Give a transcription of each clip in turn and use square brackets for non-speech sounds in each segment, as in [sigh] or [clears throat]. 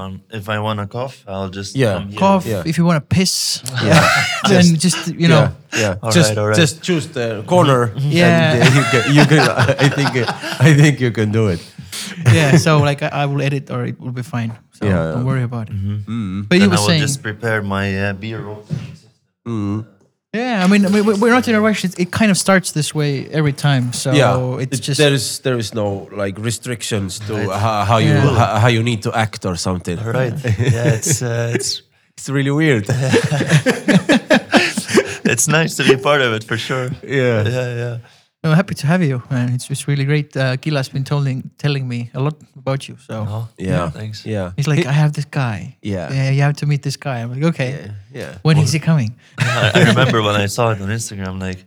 Um, if I want to cough, I'll just Yeah. come here. Cough. Yeah. If you want to piss, Yeah. [laughs] then just you know. yeah, yeah. All just right, all right. just choose the corner. [laughs] Yeah. and, uh, you can, you can. I think I think you can do it. [laughs] yeah. So like I, I will edit or it will be fine. So Yeah, don't yeah. worry about it. Mm. But you Then were I will saying, just prepare my uh, beer opening system. Mm. Yeah. I mean, I mean, we- we're not in a rush. It, it kind of starts this way every time. So yeah, it's it- just there is there is no like restrictions to Right. how, how you Yeah. how, how you need to act or something. All right. Yeah, it's uh, [laughs] it's It's really weird. [laughs] [laughs] it's nice to be a part of it for sure. yeah. Yeah, yeah. I'm happy to have you, man. It's just really great. Uh, Gila's been telling telling me a lot about you. So Oh, Yeah. Thanks. Yeah. he's like, I have this guy. Yeah. Yeah, you have to meet this guy. I'm like, okay. Yeah. Yeah. When is he coming? [laughs] I, I remember when I saw it on Instagram, like,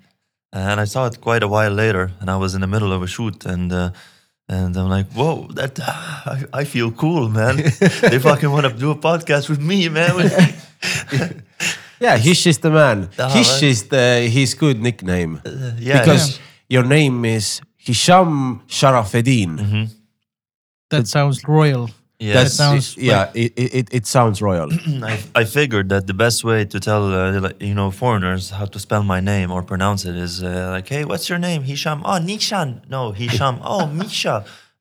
and I saw it quite a while later, and I was in the middle of a shoot, and uh, and I'm like, whoa, that [sighs] I, I feel cool, man. they [laughs] fucking want to do a podcast with me, man. [laughs] Yeah, Hish is the man. Hish is the his good nickname yeah, because your name is Hisham Sharafeddine. Mhm. That sounds royal. yeah. That That's sounds yeah. It, it it sounds royal. [clears throat] I, I figured that the best way to tell uh, you know foreigners how to spell my name or pronounce it is uh, like, hey, what's your name? Hisham. Oh, Nishan. No, Hisham. [laughs] Oh, Misha.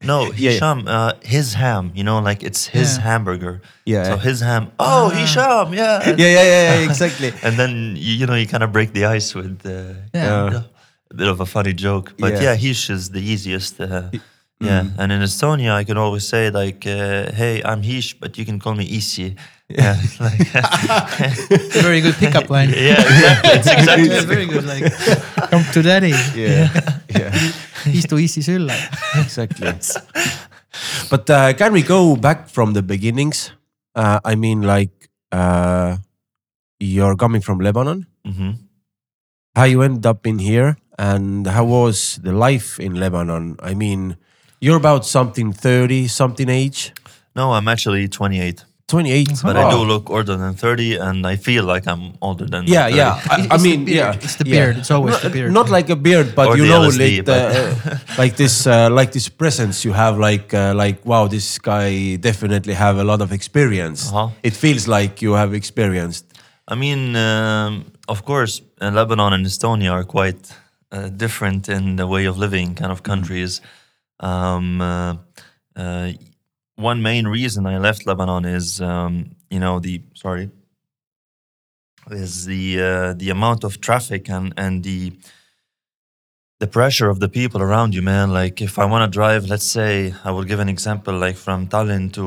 No, Yeah. Hisham. Uh, his ham. You know, like it's his Yeah. hamburger. Yeah. So his ham. Oh, Hisham. Yeah. yeah, yeah, yeah, yeah, [laughs] exactly. And then you, you know you kind of break the ice with uh, Yeah. You know, a bit of a funny joke. But Yeah. yeah, Hish is the easiest. Uh, yeah, and in Estonia I can always say like, uh, "Hey, I'm Hish, but you can call me Isi." [laughs] Yeah, like, [laughs] Very good pickup line. [laughs] yeah, exactly. It's exactly. Yeah, very good. Like, come to daddy. Yeah, yeah, Istu isi sülle. exactly. But uh, can we go back from the beginnings? Uh, I mean, like uh, you're coming from Lebanon. Mhm. How you end up in here, and how was the life in Lebanon? I mean, you're about something thirty something age, No, I'm actually 28, twenty eight. but I do look older than 30, and I feel like I'm older than. Yeah, 30. yeah. [laughs] I, I mean, yeah. It's the yeah. beard. It's always not, the beard. Not like a beard, but Or you know, LSD, like, but- uh, [laughs] like this, uh, like this presence you have. Like, uh, like wow, this guy definitely have a lot of experience. Uh-huh. It feels like you have experienced. I mean, um, of course, uh, Lebanon and Estonia are quite uh, different in the way of living kind of countries. Um, uh, uh, one main reason I left Lebanon is, um, you know, the sorry, is the uh, the amount of traffic and and the the pressure of the people around you, man. Like if I want to drive, let's say I will give an example, like from Tallinn to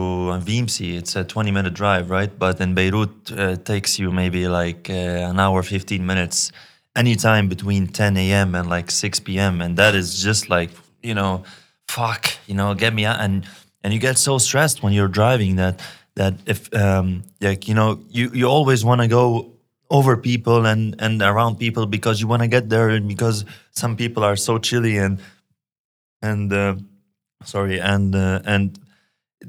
Viimsi, it's a 20 minute drive, right? But in Beirut, uh, it takes you maybe like uh, an hour, 15 minutes, anytime between 10 a.m. and like 6 p.m. And that is just like, you know, fuck, you know, get me out. And and you get so stressed when you're driving that that if um like you know you you always want to go over people and and around people because you want to get there and because some people are so chilly and and uh, sorry and uh, and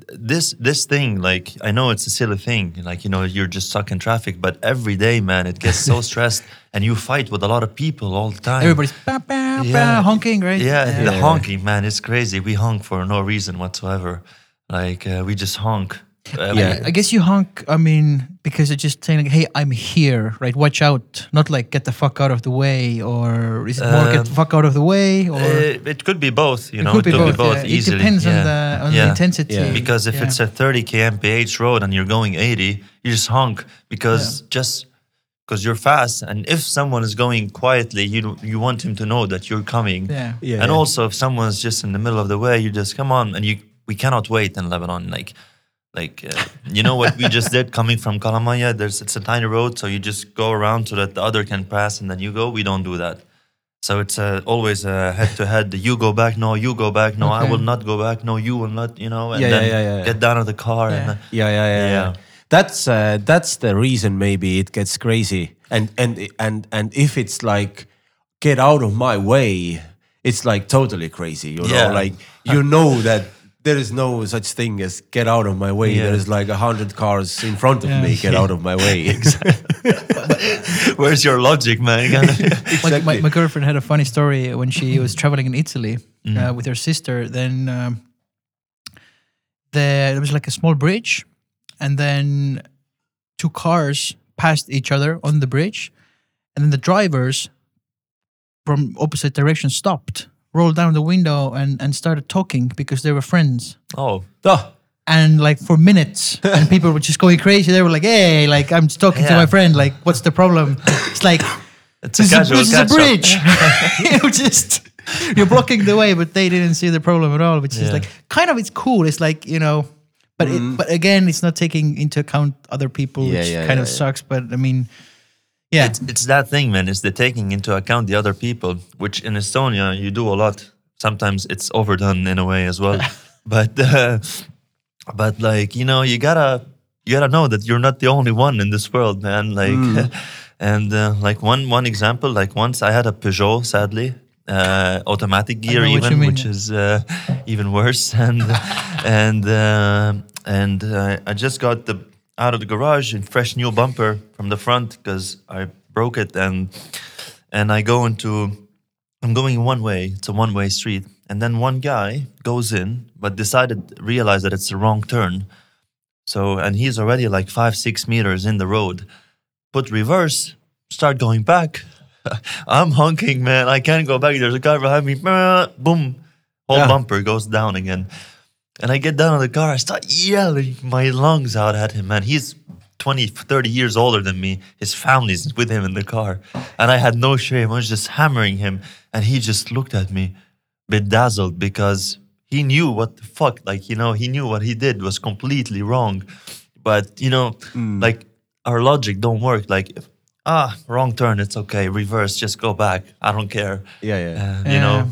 this this thing like i know it's a silly thing like you know you're just stuck in traffic but every day man it gets so [laughs] stressed and you fight with a lot of people all the time. Everybody's bah, bah, bah, honking, right? yeah, the honking man it's crazy. We honk for no reason whatsoever. Like uh, we just honk Uh, Yeah. I guess you honk. I mean, because it's just saying like, "Hey, I'm here," right? Watch out, not like "get the fuck out of the way," or is it more "get the Um, fuck out of the way"? Or Uh, it could be both, you know, it know. could be both. yeah. easily. It depends yeah. on the on the intensity. Yeah. Because if Yeah. it's a 30 kmph road and you're going 80, you just honk because just because you're fast. And if someone is going quietly, you you want him to know that you're coming. Yeah. Yeah, and yeah. also, if someone's just in the middle of the way, you just come on, and you we cannot wait in Lebanon. Like, like uh, you know what we just did coming from Kalamaja. There's it's a tiny road, so you just go around so that the other can pass, and then you go. We don't do that. So it's uh, always a head to head. You go back, no, you go back, no, I will not go back, no, you will not, you know, and Yeah, then yeah, yeah, yeah. get down of the car. Yeah. And, uh, Yeah, yeah, yeah. yeah. That's uh, that's the reason maybe it gets crazy. And and and and if it's like get out of my way, it's like totally crazy. You know, like you know that there is no such thing as get out of my way. Yeah. There is like a hundred cars in front of Yeah. me. Get out of my way. [laughs] Where's your logic, man? [laughs] my, Exactly. my, my girlfriend had a funny story when she was traveling in Italy Mm. uh, with her sister. Then um, there, there was like a small bridge, and then two cars passed each other on the bridge, and then the drivers from opposite directions stopped, rolled down the window, and and started talking because they were friends. Oh, Oh, And like for minutes, [laughs] and people were just going crazy. They were like, "Hey, like I'm just talking to Yeah. my friend. Like, what's the problem?" It's like it's a this is a, casual this is a catch-up. bridge. [laughs] [laughs] you just you're blocking the way, but they didn't see the problem at all. Which is Yeah. like kind of it's cool. It's like you know, but it, mm. but again, it's not taking into account other people, Yeah, which yeah, kind yeah, of yeah. sucks. But I mean, yeah, It's, it's that thing, man. It's the taking into account the other people, which in Estonia you do a lot. Sometimes it's overdone in a way as well, [laughs] but uh, but like you know, you gotta you gotta know that you're not the only one in this world, man. Like, [laughs] and uh, like one one example, like once I had a Peugeot, sadly. Uh, automatic gear, know what you even which is uh, [laughs] even worse, and and uh, and uh, I just got the out of the garage and fresh new bumper from the front because I broke it and and I go into I'm going one way. It's a one way street, and then one guy goes in, but decided realized that it's the wrong turn. So and he's already like five six meters in the road. Put reverse, start going back. [laughs] I'm honking, man. I can't go back. There's a guy behind me. [laughs] Boom, whole Yeah. bumper goes down again. And I get down in the car, I start yelling my lungs out at him, man. He's 20, 30 years older than me. His family's with him in the car. And I had no shame. I was just hammering him. And he just looked at me, bedazzled, because he knew what the fuck, like, you know, he knew what he did was completely wrong. But, you know, like our logic don't work. Like, if, ah, wrong turn, it's okay. Reverse, just go back. I don't care. yeah, yeah. Uh, you know, Yeah.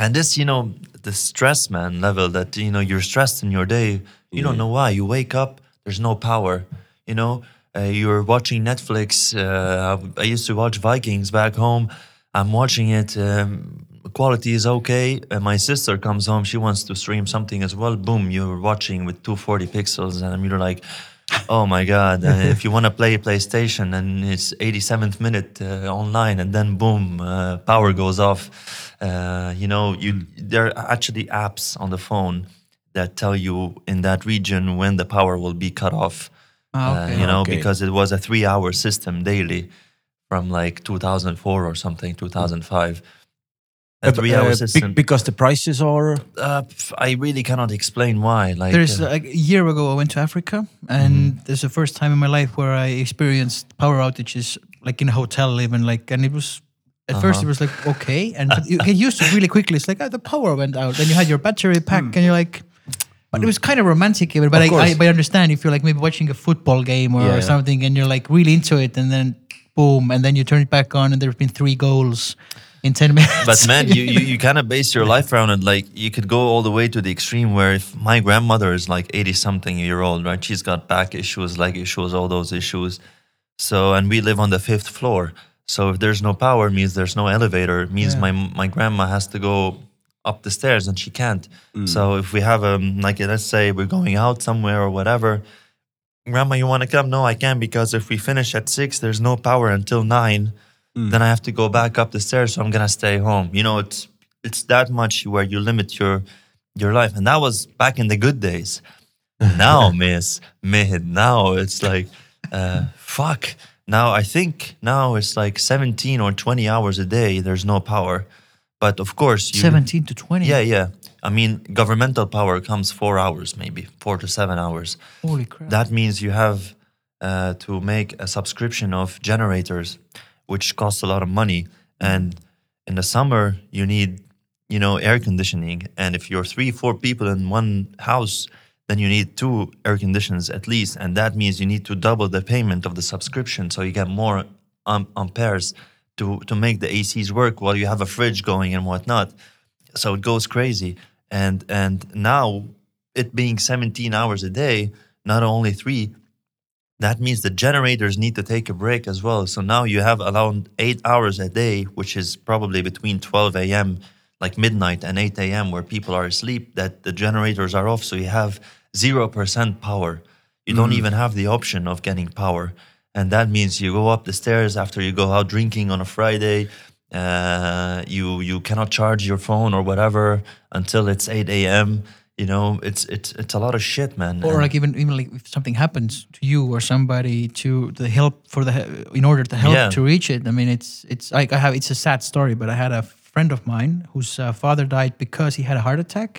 And this, you know, the stress, man, level that, you know, you're stressed in your day. You don't know why. You wake up, there's no power. You know, uh, you're watching Netflix. Uh, I used to watch Vikings back home. I'm watching it. Um, quality is okay. And my sister comes home. She wants to stream something as well. Boom, you're watching with 240 pixels. And you're like, [laughs] oh my God. Uh, if you want to play PlayStation and it's 87th minute uh, online and then boom, uh, power goes off. Uh, you know, you there are actually apps on the phone that tell you in that region when the power will be cut off. Ah, Uh, okay. you know, Okay. because it was a three-hour system daily from like 2004 or something, 2005. A Uh, three-hour uh, be- system. because the prices are. uh, I really cannot explain why. Like, There's uh, like a year ago I went to Africa, and there's the first time in my life where I experienced power outages, like in a hotel, even like, and it was. At first, it was like okay, and but [laughs] you get used to it really quickly. It's like oh, the power went out, then you had your battery pack, and you're like, but it was kind of romantic even. But I, I, but I understand if you're like maybe watching a football game or Yeah, yeah. something, and you're like really into it, and then boom, and then you turn it back on, and there's been three goals in ten minutes. but [laughs] man, you, you, you kind of base your life around it. Like you could go all the way to the extreme where if my grandmother is like 80 something year old, right? She's got back issues, leg issues, all those issues. So, and we live on the fifth floor. So if there's no power, means there's no elevator. Means Yeah. my my grandma has to go up the stairs and she can't. Mm. So if we have a like let's say we're going out somewhere or whatever, Grandma, you want to come? No, I can't because if we finish at six, there's no power until nine. Then I have to go back up the stairs, so I'm gonna stay home. You know, it's it's that much where you limit your your life, and that was back in the good days. [laughs] now, miss, mid, now it's like, uh, fuck. Now I think now it's like 17 or 20 hours a day. There's no power, but of course, you, seventeen to twenty. Yeah, yeah. I mean, governmental power comes four hours, maybe four to seven hours. Holy crap. That means you have uh, to make a subscription of generators, which costs a lot of money. And in the summer, you need, you know, air conditioning. And if you're three, four people in one house, then you need two air conditions at least. And that means you need to double the payment of the subscription, so you get more um, amperes to to make the ACs work while you have a fridge going and whatnot. So it goes crazy. And and now it being 17 hours a day, not only three, that means the generators need to take a break as well. So now you have around eight hours a day, which is probably between 12 a.m., like midnight, and 8 a.m., where people are asleep, that the generators are off. So you have 0% power. You don't even have the option of getting power. And that means you go up the stairs after you go out drinking on a Friday. Uh, you you cannot charge your phone or whatever until it's 8 a.m. You know, it's it's it's a lot of shit, man. or And- like even even like if something happens to you or somebody to the help for the in order to help Yeah. to reach it i mean it's it's like i have it's a sad story but i had a friend of mine whose uh, father died because he had a heart attack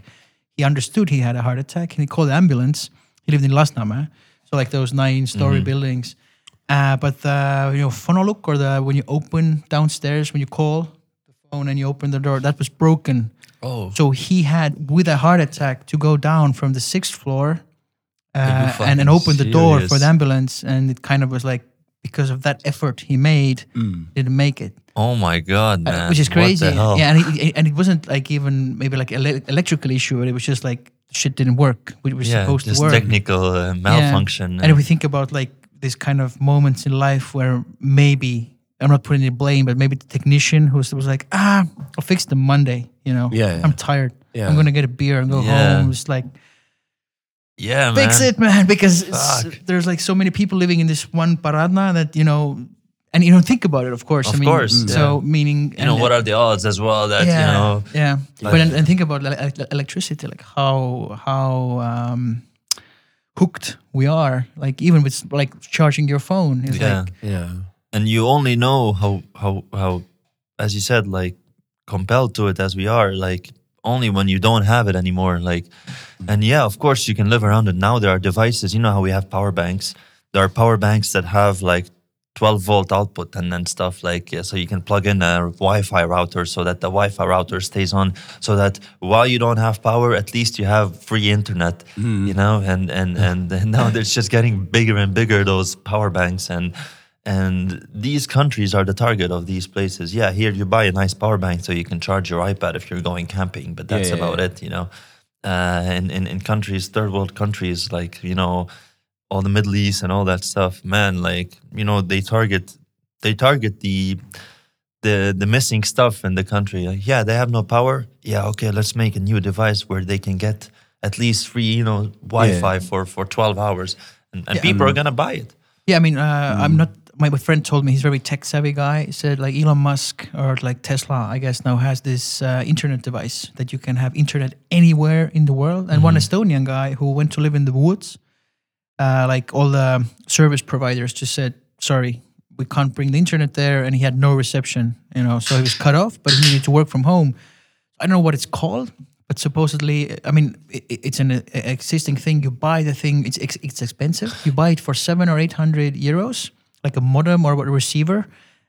he understood he had a heart attack and he called the ambulance he lived in lasnamäe so like those nine story Mm-hmm. buildings uh, but the you know fonolukk or the when you open downstairs when you call the phone and you open the door that was broken oh, so he had, with a heart attack, to go down from the sixth floor uh, and, and fucking open the door for the ambulance. And it kind of was like, because of that effort he made, didn't make it, oh my god, Uh, man! which is crazy. the? Yeah, and it, and it wasn't like even maybe like ele- electrical issue, but it was just like shit didn't work, which was yeah, supposed to work. technical uh, Yeah. malfunction. And if we think about like these kind of moments in life where maybe I'm not putting any blame, but maybe the technician who was, was like, ah, I'll fix them Monday. You know, Yeah, yeah. I'm tired. Yeah. I'm gonna get a beer and go Yeah. home. It's like yeah, fix man. it, man, because there's like so many people living in this one paradna that you know, and you don't think about it, of course. I Of mean, course, So meaning, You know, what are the odds as well that yeah, you know? yeah. like- but and, and think about like, electricity, like how how um, hooked we are. Like even with like charging your phone, it's Yeah. like Yeah. and you only know how how how as you said like compelled to it as we are like only when you don't have it anymore like and yeah of course you can live around it. Now there are devices you know how we have power banks? There are power banks that have like 12 volt output and then stuff like yeah, so you can plug in a wi-fi router so that the wi-fi router stays on so that while you don't have power at least you have free internet hmm. you know and and and, and now it's just getting bigger and bigger those power banks and and these countries are the target of these places yeah here you buy a nice power bank so you can charge your ipad if you're going camping but that's yeah, about yeah. it you know uh, in, in in countries third world countries like you know all the Middle East and all that stuff, man, like you know, they target they target the the the missing stuff in the country. Like, yeah, they have no power. Yeah, okay, let's make a new device where they can get at least free, you know, Wi-Fi for for twelve hours, and, and Yeah. people are gonna buy it. Yeah, I mean, uh, I'm not. My, friend told me he's a very tech savvy guy. He said like Elon Musk or like Tesla, I guess now has this uh, internet device that you can have internet anywhere in the world. And one Estonian guy who went to live in the woods, uh, like all the service providers just said, "Sorry, we can't bring the internet there," and he had no reception. You know, so he was cut off, but he needed to work from home. I don't know what it's called, but supposedly, I mean, i- i- it's an uh, existing thing. You buy the thing; it's it's expensive. You buy it for seven or eight hundred euros, like a modem or a receiver,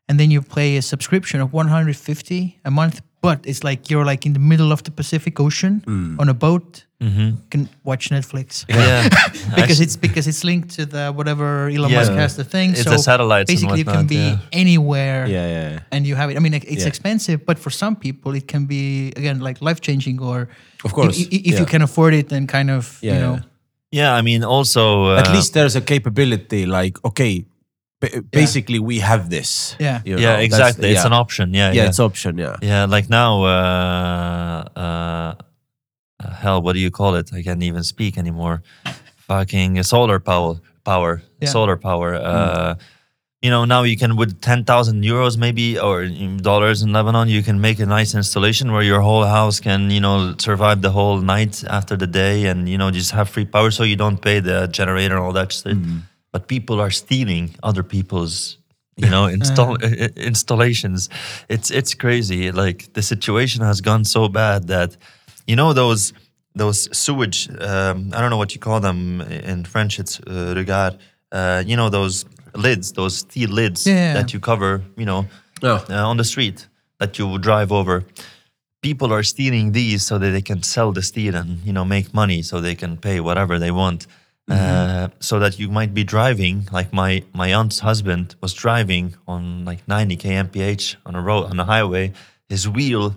and then you pay a subscription of one hundred fifty a month. But it's like you're like in the middle of the Pacific Ocean on a boat. You can watch Netflix. Yeah, [laughs] because it's because it's linked to the whatever Elon Yeah. Musk has the thing. It's so the satellites and Basically, it can be yeah. anywhere Yeah. Yeah. and you have it. I mean, it's Yeah. expensive, but for some people, it can be again like life changing. Or Of course, if, if you can afford it, then kind of Yeah, you know, yeah. yeah. I mean, also uh, At least there's a capability. Like, okay, ba- basically we have this. Yeah. you yeah, know, that's- exactly. It's yeah. an option. Yeah, Yeah, yeah. it's option. Yeah. Yeah, like now, uh, uh, uh, hell, what do you call it? I can't even speak anymore. Fucking solar power, power, Yeah. solar power. Uh, You know, now you can with ten thousand euros maybe or dollars in Lebanon, you can make a nice installation where your whole house can you know survive the whole night after the day, and you know just have free power, so you don't pay the generator and all that shit. But people are stealing other people's you know [laughs] install i- i- installations it's it's crazy like the situation has gone so bad that you know those those sewage um, i don't know what you call them in french it's uh, regard uh, you know those lids those steel lids Yeah. that you cover you know Yeah. uh, on the street that you drive over people are stealing these so that they can sell the steel and you know make money so they can pay whatever they want uh, so that you might be driving like my my aunt's husband was driving on like 90 kmph on a road on a highway. His wheel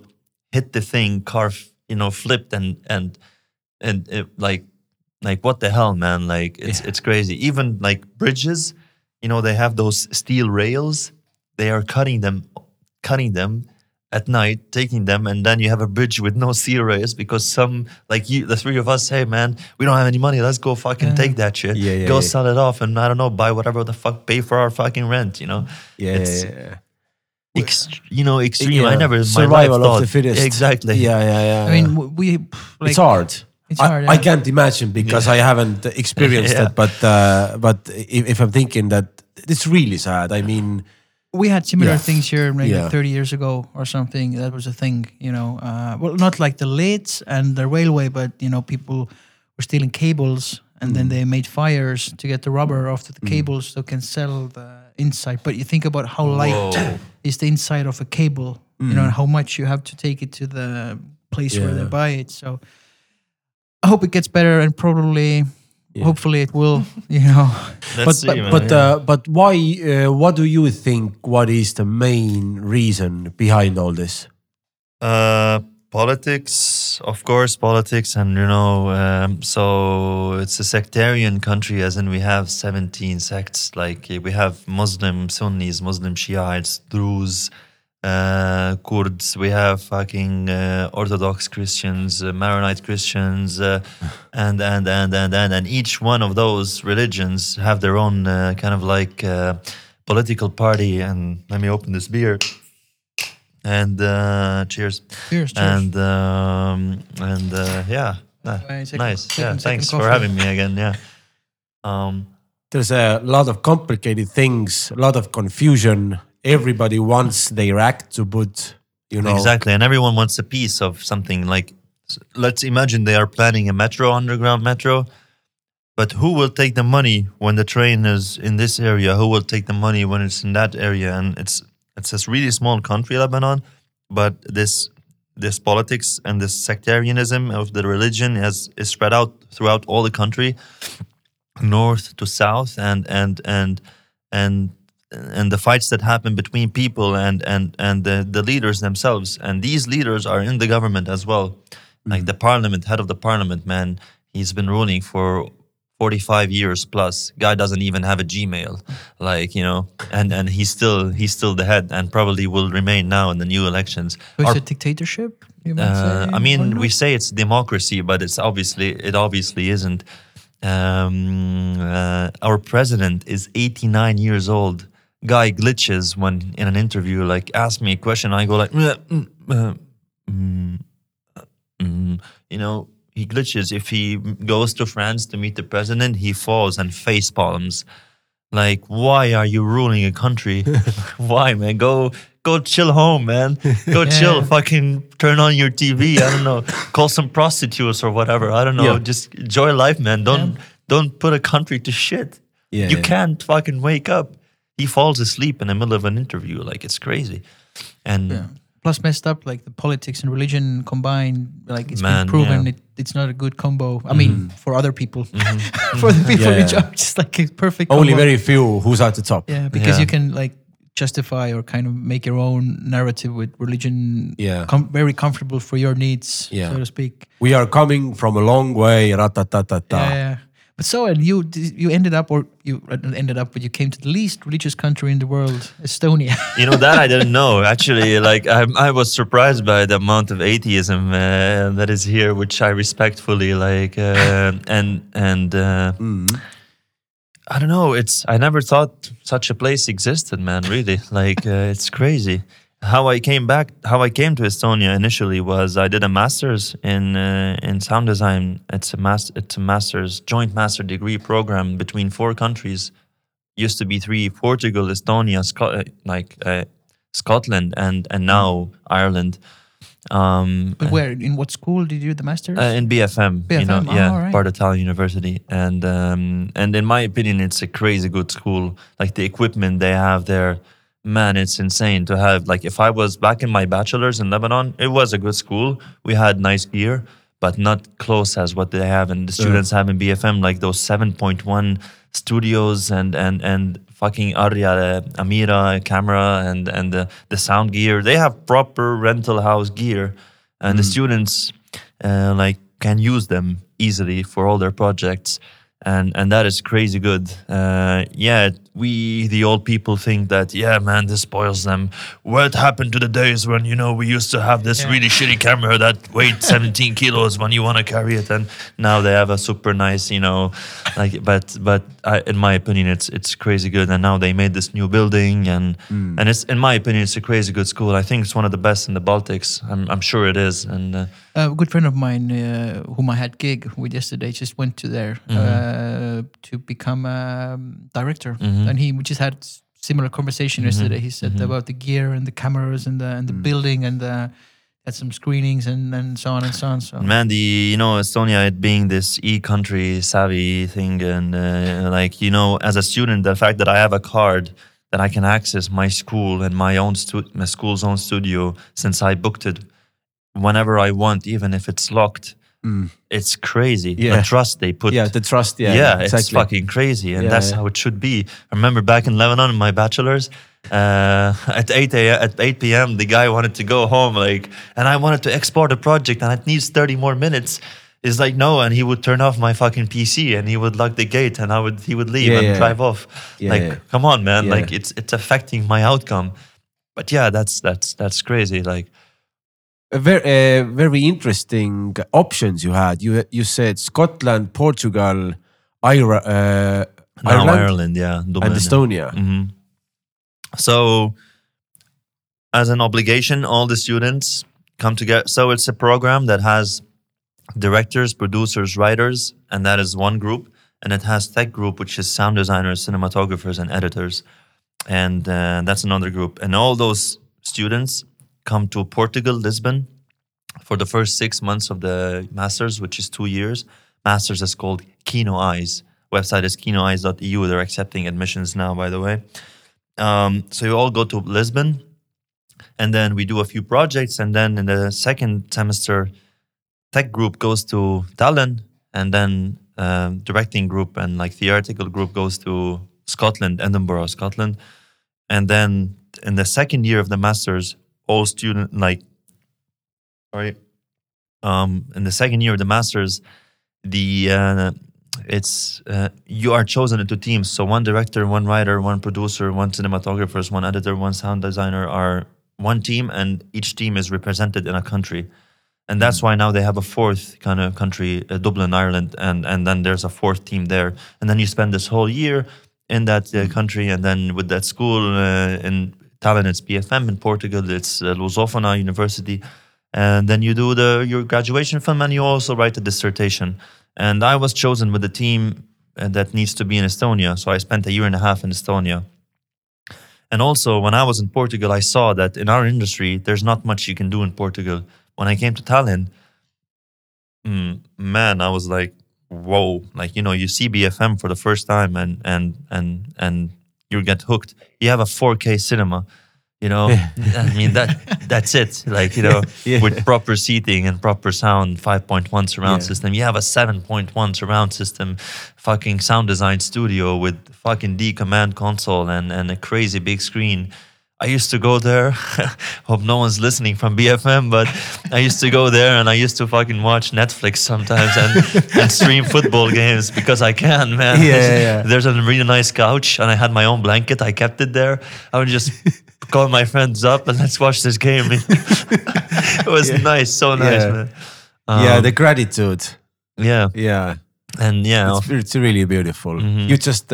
hit the thing car you know flipped and and and it, like like what the hell man? Like it's it's crazy. Even like bridges you know they have those steel rails. They are cutting them cutting them at night taking them and then you have a bridge with no steel rails because some like you the three of us say man we don't have any money let's go fucking take that shit Yeah, yeah, go yeah. sell it off and i don't know buy whatever the fuck pay for our fucking rent you know Yeah. It's- yeah, yeah. Ex- you know extreme i never in my survival life of thought, the fittest. exactly Yeah, yeah, yeah. I mean, we like, it's hard. It's I, hard. I yeah. can't imagine because I haven't [laughs] experienced Yeah. that. But uh, but if, if I'm thinking that it's really sad. I mean, we had similar Yeah. things here maybe Yeah. 30 years ago or something that was a thing you know uh, well not like the lids and the railway but you know people were stealing cables and Mm. then they made fires to get the rubber off the cables so can sell the inside but you think about how light Whoa. is the inside of a cable you know and how much you have to take it to the place where they Mm. Buy it so i hope it gets better and probably hopefully it will [laughs] you know Let's but see, but but, yeah. uh, but why? Uh, what do you think? What is the main reason behind all this? Uh, politics, of course, politics, and you know, um, so it's a sectarian country, as in we have 17 sects. Like we have Muslim Sunnis, Muslim Shiites, Druze, uh, Kurds. We have fucking uh, Orthodox Christians, uh, Maronite Christians, uh, [laughs] and, and and and and and each one of those religions have their own uh, kind of like uh, political party. And let me open this beer. And uh, cheers. Cheers, cheers. And um, and uh, yeah, uh, nice. second- yeah, second thanks for having me again. Yeah. Um, There's a lot of complicated things, a lot of confusion. Everybody wants their act to put, you know, Exactly, and everyone wants a piece of something. Like, let's imagine they are planning a metro, underground metro, but who will take the money when the train is in this area? Who will take the money when it's in that area? And it's it's a really small country, Lebanon, but this this politics and this sectarianism of the religion has is spread out throughout all the country, north to south, and and and and and the fights that happen between people and and and the, the leaders themselves. And these leaders are in the government as well. Like the parliament head of the parliament man he's been ruling for 45 years plus. Guy doesn't even have a gmail like you know and and he's still he's still the head and probably will remain now in the new elections. So it's Our- a dictatorship you uh, say, I mean, we say it's democracy, but it's obviously it obviously isn't. Um, uh, our president is 89 years old. Guy glitches when in an interview. Like, ask me a question, I go like, "Mm, mm, uh, mm, uh, mm." you know, he glitches. If he goes to France to meet the president, he falls and face palms. Like, why are you ruling a country? [laughs] why, man? Go, go chill home, man. Go [laughs] chill. Fucking turn on your TV. I don't know. Call some prostitutes or whatever. I don't know. Yeah. Just enjoy life, man. Don't don't put a country to shit. Yeah, you yeah. can't fucking wake up. He falls asleep in the middle of an interview. Like it's crazy. And Yeah. Plus, messed up like the politics and religion combined. Like it's Man, been proven yeah. it, it's not a good combo. I mean, mm-hmm. for other people, mm-hmm. [laughs] Mm-hmm. for the people Yeah, in yeah. charge, it's like a perfect. only combo. very few who's at the top. Yeah, because Yeah. you can like justify or kind of make your own narrative with religion. Yeah. com- very comfortable for your needs, Yeah. so to speak. We are coming from a long way. Ratatatata. Yeah, yeah. But so, and you you ended up, or you ended up, but you came to the least religious country in the world, Estonia. [laughs] You know that I didn't know actually. Like I, I was surprised by the amount of atheism uh, that is here, which I respectfully like. Uh, and and uh, I don't know. It's I never thought such a place existed, man. Really, like uh, it's crazy. How I came back, how I came to Estonia initially was I did a master's in uh, in sound design. It's a mas- it's a master's joint master degree program between four countries used to be three: Portugal, Estonia, uh, like uh, Scotland, and and now Ireland. Um, but where? In what school did you do the masters? uh, in BFM, you know, oh, yeah, alright. Bartotalo University, and um, and in my opinion, it's a crazy good school. Like the equipment they have there, man, it's insane to have. Like if I was back in my bachelor's in Lebanon, it was a good school. We had nice gear, but not close as what they have and the students have in BFM. Like those seven point one studios and and and fucking ARRI Amira camera and and the the sound gear. They have proper rental house gear, and the students uh, like can use them easily for all their projects. and and that is crazy good. Uh, yeah, we the old people think that yeah, man, this spoils them. What happened to the days when you know we used to have this Yeah. really shitty camera that weighed [laughs] 17 kilos when you want to carry it, and now they have a super nice, you know, like. But but I, in my opinion, it's it's crazy good, and now they made this new building, and and it's in my opinion, it's a crazy good school. I think it's one of the best in the Baltics. I'm I'm sure it is, and. Uh, a good friend of mine, uh, whom I had gig with yesterday, just went to there uh, to become a um, director, and he we just had similar conversation mm-hmm. yesterday. He said mm-hmm. about the gear and the cameras and the and the mm. building and the, had some screenings and and so on and so on. So Man, the you know Estonia it being this e-country savvy thing, and uh, like you know, as a student, the fact that I have a card that I can access my school and my own stu- my school's own studio since I booked it whenever I want, even if it's locked. It's crazy. Yeah. The trust they put. yeah, the trust. Yeah, yeah, it's exactly. fucking crazy, and Yeah, that's yeah. how it should be. I remember back in Lebanon, in my bachelor's, uh, [laughs] at eight a, at eight p.m., the guy wanted to go home, like, and I wanted to export a project, and it needs thirty more minutes. He's like, no, and he would turn off my fucking PC, and he would lock the gate, and I would he would leave and drive off. Like, come on, man, like it's it's affecting my outcome. But yeah, that's that's that's crazy. Like, very, uh, very interesting options you had. You you said Scotland, Portugal, Ira, uh, Ireland, Ireland, yeah, Dublin, and yeah. Estonia. hmm So, as an obligation, all the students come together. So it's a program that has directors, producers, writers, and that is one group. And it has tech group, which is sound designers, cinematographers, and editors, and uh, that's another group. And all those students come to Portugal, Lisbon, for the first six months of the masters, which is two years. Masters is called Kino Eyes. Website is kinoeyes.eu. They're accepting admissions now, by the way. Um, so you all go to Lisbon, and then we do a few projects, and then in the second semester, tech group goes to Tallinn, and then um, directing group and like theoretical group goes to Scotland, Edinburgh, Scotland, and then in the second year of the masters, all student like, sorry, um, in the second year of the masters, the uh, it's uh, you are chosen into teams. So one director, one writer, one producer, one cinematographer, one editor, one sound designer are one team, and each team is represented in a country. And that's why now they have a fourth kind of country, uh, Dublin, Ireland, and and then there's a fourth team there. And then you spend this whole year in that uh, country, and then with that school uh, in It's BFM. In Portugal, it's uh, Lusofona University. And then you do the your graduation film, and you also write a dissertation. And I was chosen with the team uh, that needs to be in Estonia, so I spent a year and a half in Estonia. And also, when I was in Portugal, I saw that in our industry, there's not much you can do in Portugal. When I came to Tallinn, mm, man, I was like, whoa! Like you know, you see BFM for the first time, and and and and you get hooked. You have a 4K cinema. You know, I mean that that's it. Like you know, [laughs] Yeah. with proper seating and proper sound, 5.1 surround Yeah. system. You have a 7.1 surround system, fucking sound design studio with fucking D command console and and a crazy big screen. I used to go there. [laughs] Hope no one's listening from BFM, but I used to go there and I used to fucking watch Netflix sometimes and, [laughs] and stream football games because I can, man. Yeah, yeah, yeah. [laughs] There's a really nice couch and I had my own blanket. I kept it there. I would just call my friends up and let's watch this game. it was nice, so nice, Yeah. man. yeah, Um, the gratitude. yeah, Yeah, and yeah, it's, it's really beautiful. Mhm. You just,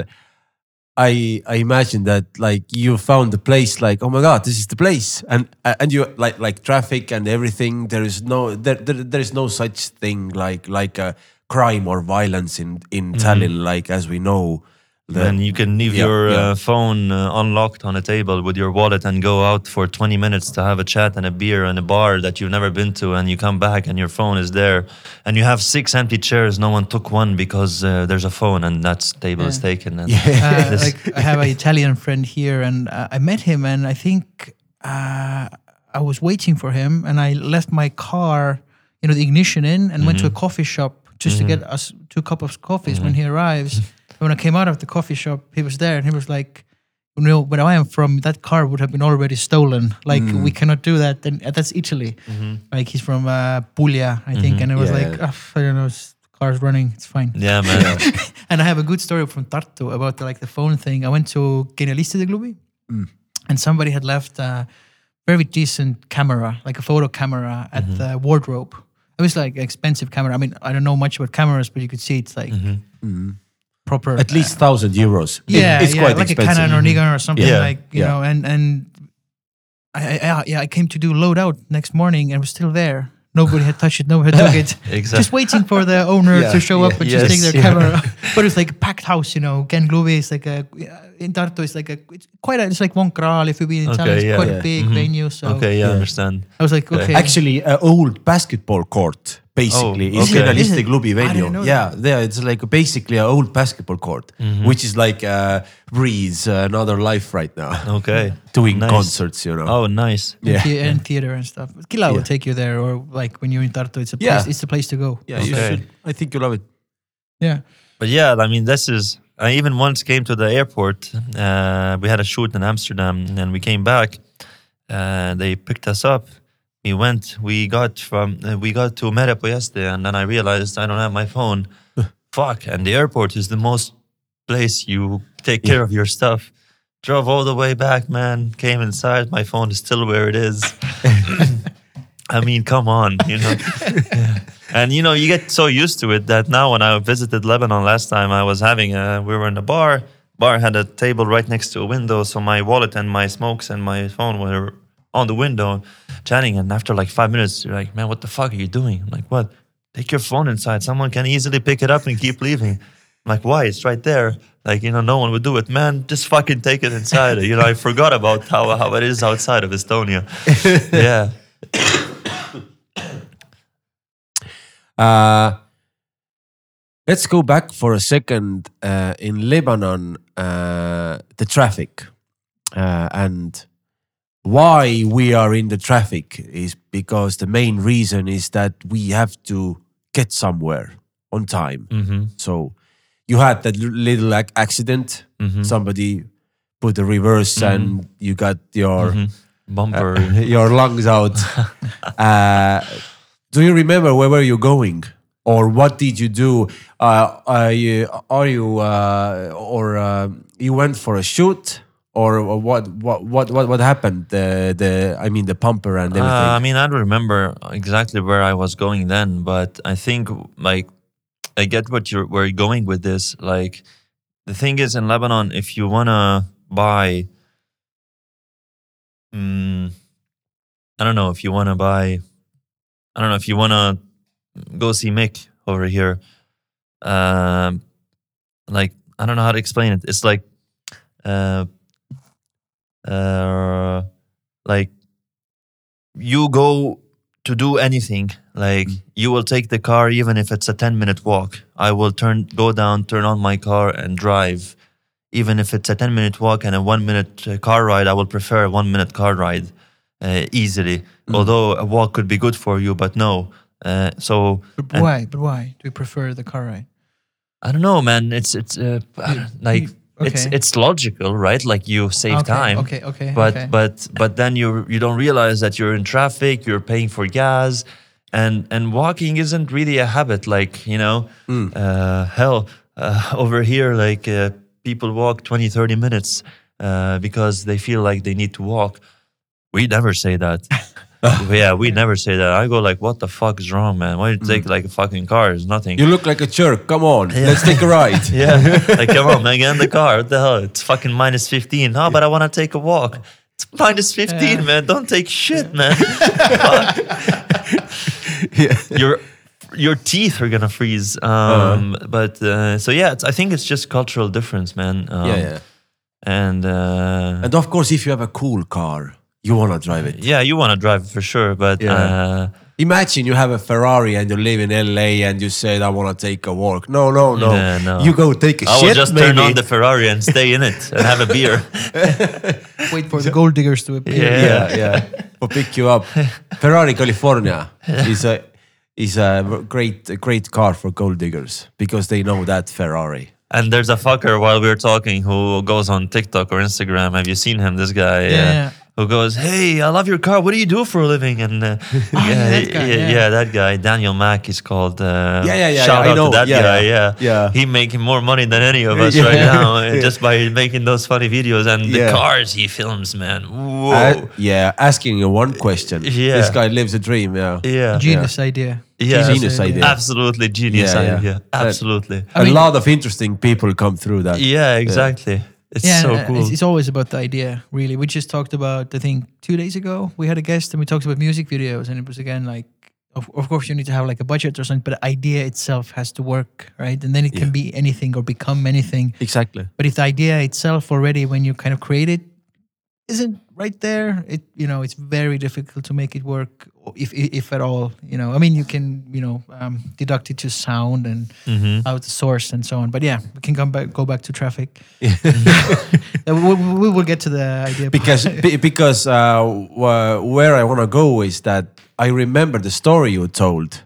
I I imagine that like you found the place like oh my god this is the place and uh, and you like like traffic and everything there is no there there, there is no such thing like like a crime or violence in in mm-hmm. Tallinn like as we know. The, and you can leave Yeah, your yeah. Uh, phone uh, unlocked on a table with your wallet and go out for 20 minutes to have a chat and a beer and a bar that you've never been to and you come back and your phone is there. And you have six empty chairs. No one took one because uh, there's a phone and that table is taken and [laughs] uh, [laughs] like I have an Italian friend here, and uh, I met him, and I think uh, I was waiting for him, and I left my car, you know, the ignition in, and went to a coffee shop just to get us two cup of coffees when he arrives. And when I came out of the coffee shop, he was there, and he was like. You know, where I am from, that car would have been already stolen. Like we cannot do that. And uh, that's Italy. Like he's from uh, Puglia, I think. And it was Yeah. like, oh, I don't know, car's running. It's fine. Yeah, man. [laughs] And I have a good story from Tartu about the, like the phone thing. I went to Genialistide klubi, and somebody had left a very decent camera, like a photo camera, at Mm-hmm. the wardrobe. It was like expensive camera. I mean, I don't know much about cameras, but you could see it's like Mm-hmm. Proper. At least uh, thousand euros. It- yeah, it's yeah, quite like expensive. a Canon or Nikon or something Yeah, like you yeah. know. And and I, I yeah, I came to do loadout next morning and was still there. Nobody had touched it. Nobody had took [laughs] it. Exactly. Just waiting for the [laughs] owner to show up and just take their camera. [laughs] but it's like a packed house, you know. Genklubi is like a in Tartu. It's like a it's quite a, it's like one kral. If you've been in Okay, town, it's yeah. quite Yeah. a big Mhm. venue. So okay, yeah, Yeah. understand. I was like, okay, Actually, an old basketball court basically Oh, is okay. Genialistide Is it? klubi I venue. didn't Yeah, there it's like basically an old basketball court, Mm-hmm. which is like uh, breathes another life right now. [laughs] Okay. Doing Nice. concerts, you know. Oh, nice. and, yeah. and theater and stuff. Kila will take you there, or like when you're in Tartu, it's a place. Yeah. It's a place to go. Yeah, you Okay. should. I think you love it. Yeah. But yeah, I mean, this is. I even once came to the airport. Uh, we had a shoot in Amsterdam, and we came back. Uh, they picked us up. We went. We got from. Uh, we got to Mere puiestee, and then I realized I don't have my phone. [laughs] Fuck! And the airport is the most place you take care of your stuff. Drove all the way back, man. Came inside. My phone is still where it is. [laughs] [coughs] I mean, come on, you know. [laughs] And you know, you get so used to it that now when I visited Lebanon last time, I was having a, we were in a bar. Bar had a table right next to a window, so my wallet and my smokes and my phone were on the window, chatting. And after like five minutes, you're like, "Man, what the fuck are you doing?" I'm like, "What? Take your phone inside. Someone can easily pick it up and keep leaving." I'm like, "Why? It's right there." Like you know, no one would do it. Man, just fucking take it inside. you know, I forgot about how how it is outside of Estonia. [laughs] yeah. Uh, let's go back for a second uh, in Lebanon, uh, the traffic uh, and why we are in the traffic is because the main reason is that we have to get somewhere on time. Mm-hmm. So you had that little ac- accident. Mhm. Somebody put the reverse and you got your Mhm. Bumper. [laughs] your lungs out. [laughs] uh, do you remember where were you going, or what did you do? Uh, are you are you uh, or uh, you went for a shoot, or what what what what what happened? The the I mean the pumper and everything. Uh, I mean, I don't remember exactly where I was going then, but I think like I get what you're where you're going with this. Like the thing is in Lebanon, if you wanna buy, mm, I don't know if you wanna buy, I don't know if you wanna go see Mick over here. Um, like I don't know how to explain it. It's like, uh, uh, like you go to do anything. Like you will take the car even if it's a 10 minute walk. I will turn go down turn on my car and drive. Even if it's a 10 minute walk and a 1 minute uh, car ride i will prefer a 1 minute car ride uh, easily although a walk could be good for you but no uh, so But and- why? But why do you prefer the car ride? i don't know man it's it's uh, I like it's okay. it's logical right like you save okay, time Okay, okay. but okay. but but then you you don't realize that you're in traffic you're paying for gas and and walking isn't really a habit like you know uh, hell uh, [laughs] over here like uh, people walk 20 30 minutes uh, because they feel like they need to walk we never say that [laughs] [laughs] yeah we never say that. I go like what the fuck is wrong man? Why you take like a fucking car? It's nothing. You look like a jerk. Come on, let's take a ride. [laughs] yeah. Like come on man get in the [laughs] car. What the hell? It's fucking minus 15 oh but i want to take a walk. It's minus 15 Yeah. man. Don't take shit man. Yeah, your your teeth are gonna freeze. Um but uh, so yeah it's, i think it's just cultural difference man. Um, yeah, yeah. and uh And of course, if you have a cool car, you wanna drive it. yeah you want to drive for sure but Yeah. uh Imagine you have a Ferrari and you live in LA and you said, "I want to take a walk." No, no, no. Yeah, no. You go take a i will just maybe. turn on the ferrari and stay in it and have a beer [laughs] wait for the gold diggers to appear. Yeah. yeah, yeah. Or pick you up. Ferrari California is a is a great a great car for gold diggers because they know that Ferrari. And there's a fucker while we are talking who goes on TikTok or Instagram. Have you seen him? This guy. Yeah, uh, yeah. Who goes, "Hey, I love your car. What do you do for a living?" And uh, [laughs] Oh, yeah, that guy, yeah, yeah. that guy, Daniel Mac, is called. Uh, Yeah, yeah, yeah, Shout I out know. to that Yeah, guy. yeah. Yeah, Yeah. He making more money than any of [laughs] us Yeah. right now, uh, Yeah. [laughs] just by making those funny videos and the cars he films, man. Whoa. Uh, yeah, asking you one question. Yeah. This guy lives a dream. Yeah. yeah. Genius idea. Yeah. Genius idea. Absolutely genius Yeah, yeah. idea. Absolutely. I a mean- lot of interesting people come through that. yeah, exactly. It's yeah, so uh, cool. It's, it's always about the idea, really. We just talked about, I think, two days ago, we had a guest and we talked about music videos, and it was again like, of, of course, you need to have like a budget or something, but the idea itself has to work, right? And then it can Yeah. be anything or become anything. Exactly. But if the idea itself already, when you kind of create it, isn't right there, it you know it's very difficult to make it work, if if at all. You know, I mean, you can you know um, deduct it to sound and Mhm. out the source and so on. But yeah, we can come back, go back to traffic. [laughs] [laughs] We, we will get to the idea because [laughs] be- because uh, wh- where I want to go is that I remember the story you told,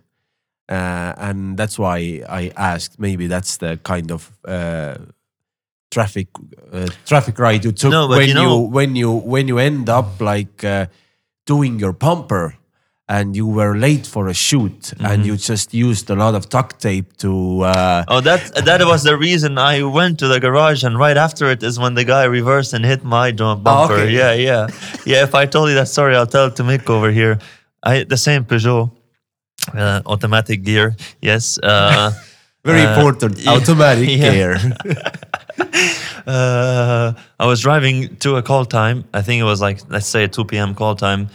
uh, and that's why I asked. Maybe that's the kind of uh, traffic uh, traffic ride you took No, when you know- when you when you end up like uh, doing your bumper. And you were late for a shoot, Mm-hmm. and you just used a lot of duct tape to. Uh, Oh, that that was the reason I went to the garage, and right after it is when the guy reversed and hit my drum bumper. okay. Yeah, yeah, yeah. If I told you that story, I'll tell it to Mick over here. I the same Peugeot, uh, automatic gear. Yes. Uh, [laughs] very uh, important yeah, automatic [laughs] yeah. gear. [laughs] uh, I was driving to a call time. I think it was like let's say a two p.m. call time,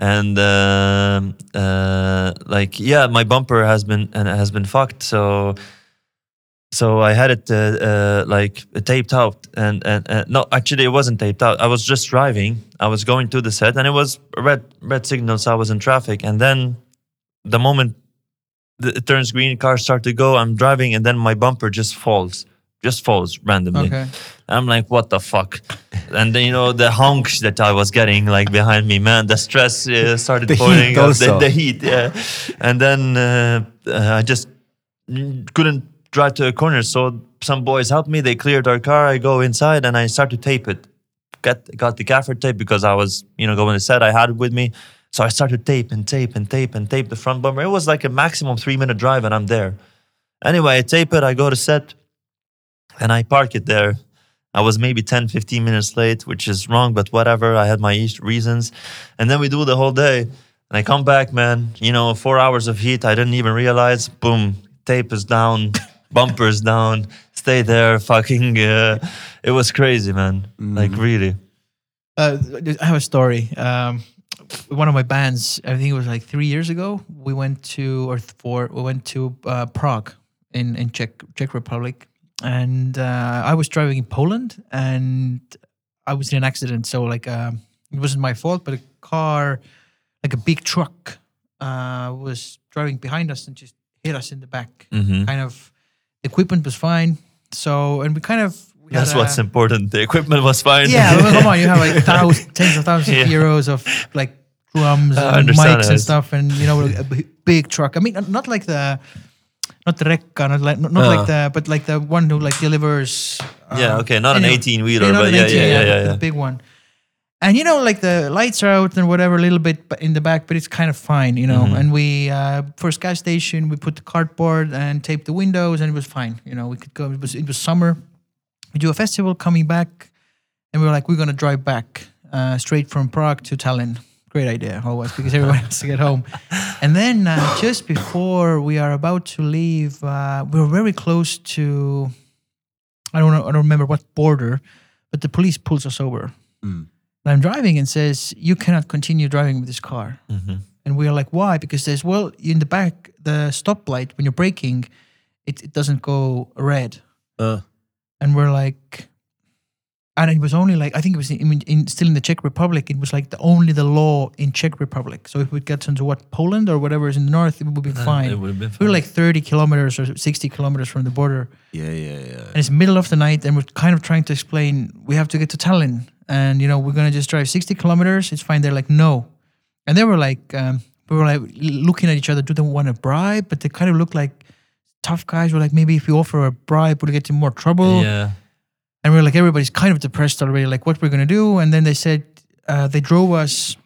and um uh, like yeah, my bumper has been and has been fucked. So so I had it uh, uh, like taped out, and and uh, no, actually it wasn't taped out. I was just driving. I was going to the set, and it was red red signals. I was in traffic, and then the moment it turns green, cars start to go. I'm driving, and then my bumper just falls, just falls randomly. Okay. I'm like, what the fuck? And then you know the honks that I was getting like behind me, man. The stress uh, started The pouring up. The, the heat, yeah. And then uh, uh, I just couldn't drive to a corner, so some boys helped me. They cleared our car. I go inside and I start to tape it. Got got the gaffer tape because I was you know going to set. I had it with me, so I started tape and tape and tape and tape the front bumper. It was like a maximum three minute drive, and I'm there. Anyway, I tape it. I go to set, and I park it there. I was maybe 10, 15 minutes late, which is wrong, but whatever. I had my reasons. And then we do the whole day. And I come back, man, you know, four hours of heat. I didn't even realize. Boom, tape is down, [laughs] bumpers down, stay there, fucking. Uh, it was crazy, man. Like, really. Uh, I have a story. Um, one of my bands, I think it was like three years ago. We went to or four. We went to uh, Prague in in Czech Czech Republic, and uh, I was driving in Poland, and I was in an accident. So like, um, it wasn't my fault, but a car, like a big truck, uh, was driving behind us and just hit us in the back. Mhm. Kind of, the equipment was fine. So and we kind of we that's a- what's important. The equipment was fine. yeah, well, come on, you have like [laughs] thousands, tens of thousands Yeah. of euros of like drums and mics and stuff, and you know, a b- big truck. I mean, not like the, not the Rekka, not like not, not Uh. like the, but like the one who like delivers. uh, Yeah, okay, not an 18 wheeler, not but yeah, 18, yeah, yeah, the- yeah, the big one. And you know, like the lights are out and whatever, a little bit in the back, but it's kind of fine, you know. Mm-hmm. And we uh, first gas station, we put the cardboard and taped the windows, and it was fine. You know, we could go. It was it was summer. We do a festival coming back, and we were like, we're gonna drive back uh, straight from Prague to Tallinn. Great idea, always, because everyone has to get home. And then uh, just before we are about to leave, uh, we were very close to. I don't know. I don't remember what border, but the police pulls us over. Mm. And I'm driving and says, "You cannot continue driving with this car." Mhm. And we are like, "Why?" Because there's well in the back the stoplight when you're braking, it, it doesn't go red. Uh, And we're like, and it was only like I think it was in, in still in the Czech Republic. It was like the only the law in Czech Republic. So if we get into what Poland or whatever is in the north, it would be fine. It would have been we were like 30 kilometers or 60 kilometers from the border. yeah, yeah, yeah. And it's middle of the night, and we're kind of trying to explain we have to get to Tallinn, and you know we're gonna just drive sixty kilometers. It's fine. They're like no, and they were like um, we were like looking at each other. Do they want a bribe? But they kind of look like tough guys. We're like maybe if we offer a bribe, we'll get in more trouble. yeah. And we're like everybody's kind of depressed already. Like what we're gonna do? And then they said, uh, they drove us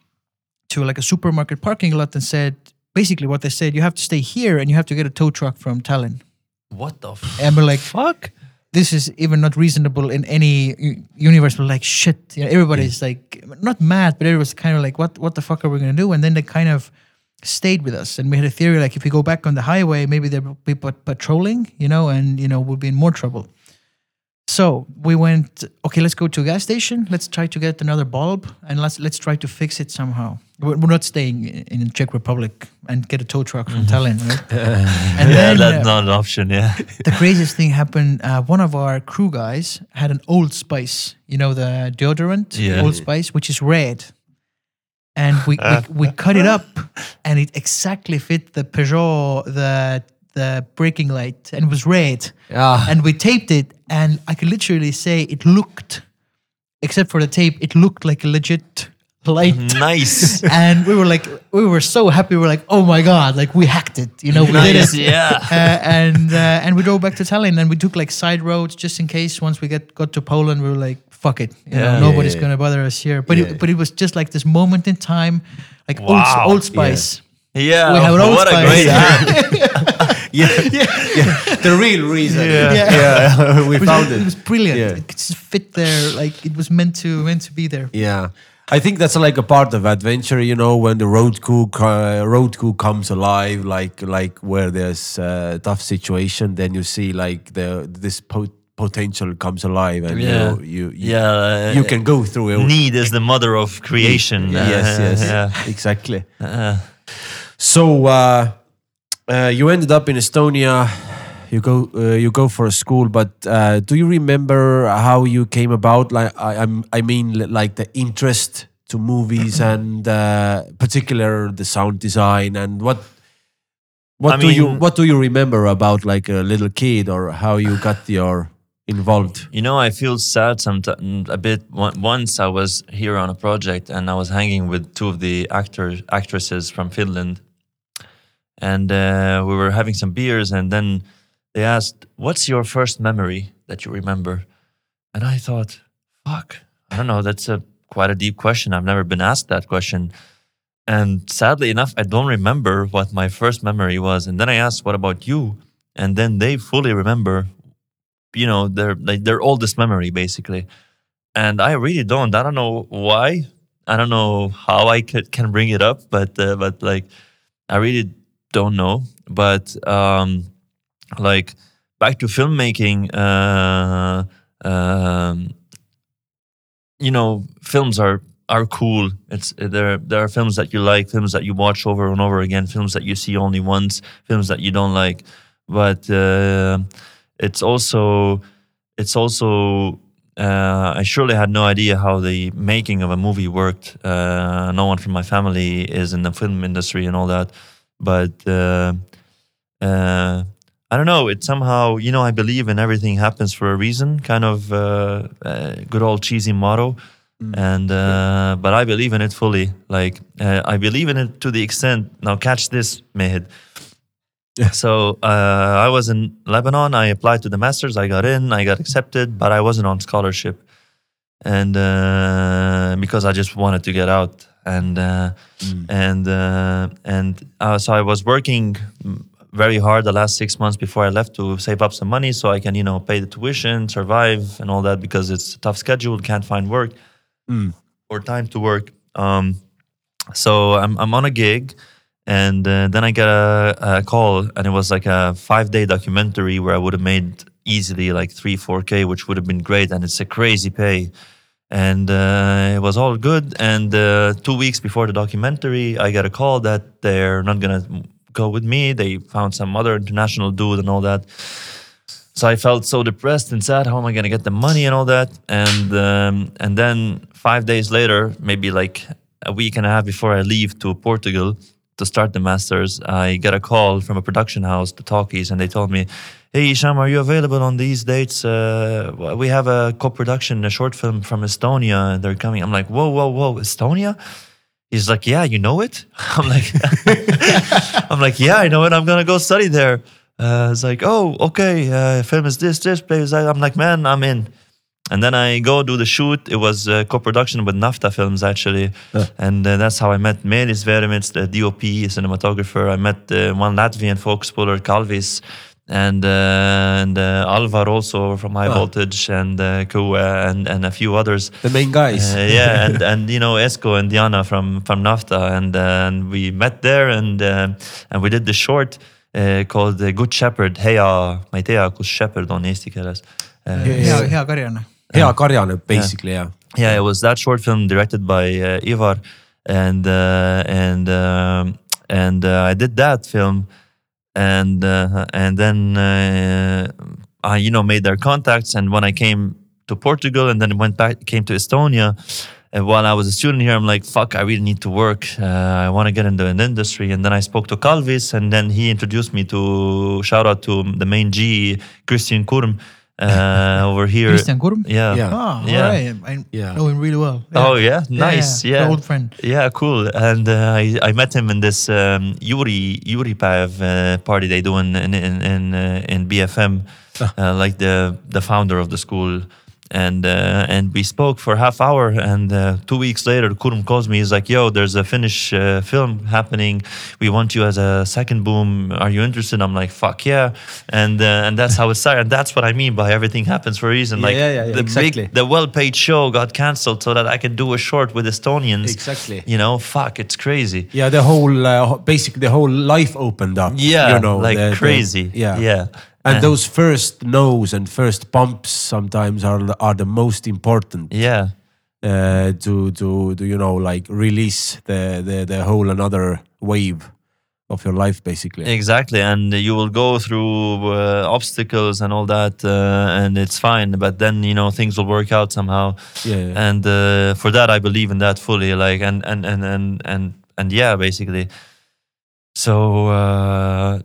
to like a supermarket parking lot and said basically what they said you have to stay here and you have to get a tow truck from Tallinn. What the f- And we're like, fuck? this is even not reasonable in any u- universe. We're like, shit. You know, everybody's like, not mad, but everyone's kind of like, what, what the fuck are we gonna do? And then they kind of stayed with us, and we had a theory like, if we go back on the highway, maybe they'll be pat- patrolling, you know, and you know we'll be in more trouble. So we went, okay, let's go to a gas station. Let's try to get another bulb, and let's let's try to fix it somehow. We're, we're not staying in in Czech Republic and get a tow truck from Tallinn, right? [laughs] and yeah, then, that's uh, not an option. Yeah. the craziest thing happened. Uh, one of our crew guys had an Old Spice, you know, the deodorant, Yeah. Old Spice, which is red. And we, we, [laughs] we cut it up and it exactly fit the Peugeot, the the braking light, and it was red. Yeah. And we taped it, and I could literally say it looked, except for the tape, it looked like a legit light. nice. [laughs] and we were like, we were so happy. We were like, oh my god, like we hacked it, you know, we did it Yeah. uh, and uh, and we drove back to Tallinn and we took like side roads just in case once we get got to Poland we were like fuck it you know Yeah. nobody's Yeah, gonna bother us here but it, but it was just like this moment in time like Wow. old, old Spice Yeah. We have an Old what a Spice. great [laughs] [laughs] yeah, yeah, [laughs] The real reason. Yeah. yeah. [laughs] we it was, found it it. was brilliant Yeah. it just fit there like it was meant to meant to be there Yeah. I think that's like a part of adventure, you know, when the road crew uh, road crew comes alive, like like where there's a tough situation, then you see like the this po- potential comes alive, and Yeah. you, you, you Yeah. you can go through it. Need is the mother of creation. Yes, Uh, yes, [laughs] Yeah. exactly. Uh, So uh, you ended up in Estonia. You go uh, you go for a school, but uh, do you remember how you came about? Like I, I'm, I mean, like the interest to movies [clears throat] and uh, particular the sound design and what. What I do you mean- What do you remember about like a little kid or how you got your involved? You know, I feel sad sometimes a bit. Once I was here on a project and I was hanging with two of the actors, actresses from Finland, and uh, we were having some beers, and then they asked, "What's your first memory that you remember?" And I thought, "Fuck, I don't know. That's a quite a deep question. I've never been asked that question." And sadly enough, I don't remember what my first memory was. And then I asked, "What about you?" And then they fully remember you know their like their oldest memory basically and i really don't i don't know why i don't know how i could can bring it up but uh, but like i really don't know but um like back to filmmaking uh um you know films are are cool. It's there there are films that you like films that you watch over and over again films that you see only once films that you don't like. But uh, it's also it's also uh, I surely had no idea how the making of a movie worked. Uh, no one from my family is in the film industry and all that, but uh, uh, I don't know. It somehow, you know, I believe in everything happens for a reason. Kind of uh, uh, good old cheesy motto, and uh, but I believe in it fully. Like uh, I believe in it to the extent. Now catch this, Mehid. So uh, I was in Lebanon. I applied to the masters. I got in. I got accepted, but I wasn't on scholarship, and uh, because I just wanted to get out, and uh, and uh, and uh, so I was working very hard the last six months before I left to save up some money so I can you know pay the tuition, survive, and all that because it's a tough schedule. Can't find work or time to work. Um, so I'm I'm on a gig, and uh, then I get a, a call, and it was like a five day documentary where I would have made easily like three four k, which would have been great, and it's a crazy pay. And uh, it was all good. And uh, two weeks before the documentary, I get a call that they're not gonna go with me. They found some other international dude and all that. So I felt so depressed and sad. How am I to get the money and all that? And um, and then five days later, maybe like a week and a half before I leave to Portugal to start the masters, I get a call from a production house, the Talkies, and they told me, "Hey, Isham, are you available on these dates? Uh, we have a co-production, a short film from Estonia, and they're coming." I'm like, "Whoa, whoa, whoa, Estonia!" He's like, "Yeah, you know it." [laughs] I'm like, [laughs] "I'm like, yeah, I know it. I'm gonna go study there." Uh, it's like, oh, okay, uh, film is this, this, place. I'm like, man, I'm in. and then I go do the shoot. It was a co-production with Nafta Films actually, and uh, that's how I met Meelis Veeremets, the DOP cinematographer. I met uh, one Latvian focus puller, Kalvis, and uh, and uh, Alvar also from High Voltage, and uh, Kua, and and a few others. The main guys. Uh, yeah, [laughs] and and you know Esko and Diana from from Nafta, and uh, and we met there, and uh, and we did the short uh, called the Good Shepherd. Hea, ma ei tea, kus shepherd on eesti keeles. Uh, hea, hea karjane. hea karjane basically yeah. yeah, it was that short film directed by uh, Ivar, and uh, and um, and uh, I did that film, and uh, and then uh, I you know made their contacts, and when I came to Portugal, and then went back came to Estonia. And while I was a student here, I'm like, fuck, I really need to work. Uh, I want to get into an industry. And then I spoke to Kalvis, and then he introduced me to shout out to the main G, Christian Kurm, uh, over here. Christian Kurm? Yeah. Yeah. Ah, Yeah. all right. I Yeah. know him really well. Oh yeah, nice. Yeah, An old friend. Yeah, cool. And uh, I I met him in this um, Yuri Yuri Pav uh, party they do in in in in, uh, in BFM, uh, like the the founder of the school. And uh, and we spoke for half hour, and uh, two weeks later, Kurum calls me. He's like, "Yo, there's a Finnish uh, film happening. We want you as a second boom. Are you interested?" I'm like, "Fuck yeah!" And uh, and that's how it started. And that's what I mean by everything happens for a reason. Yeah, like yeah, yeah, the exactly. big, the well-paid show got cancelled so that I could do a short with Estonians. Exactly. You know, fuck, it's crazy. Yeah, the whole uh, basically the whole life opened up. Yeah, you know, like the- the- crazy. yeah, Yeah. And And- those first no's and first bumps sometimes are the- are the most important Yeah, uh, to to to you know like release the the the whole another wave of your life basically. exactly. And you will go through uh, obstacles and all that, uh, and it's fine. But then you know things will work out somehow. Yeah, yeah. And uh, for that, I believe in that fully. Like, and and and and and and yeah, basically. So.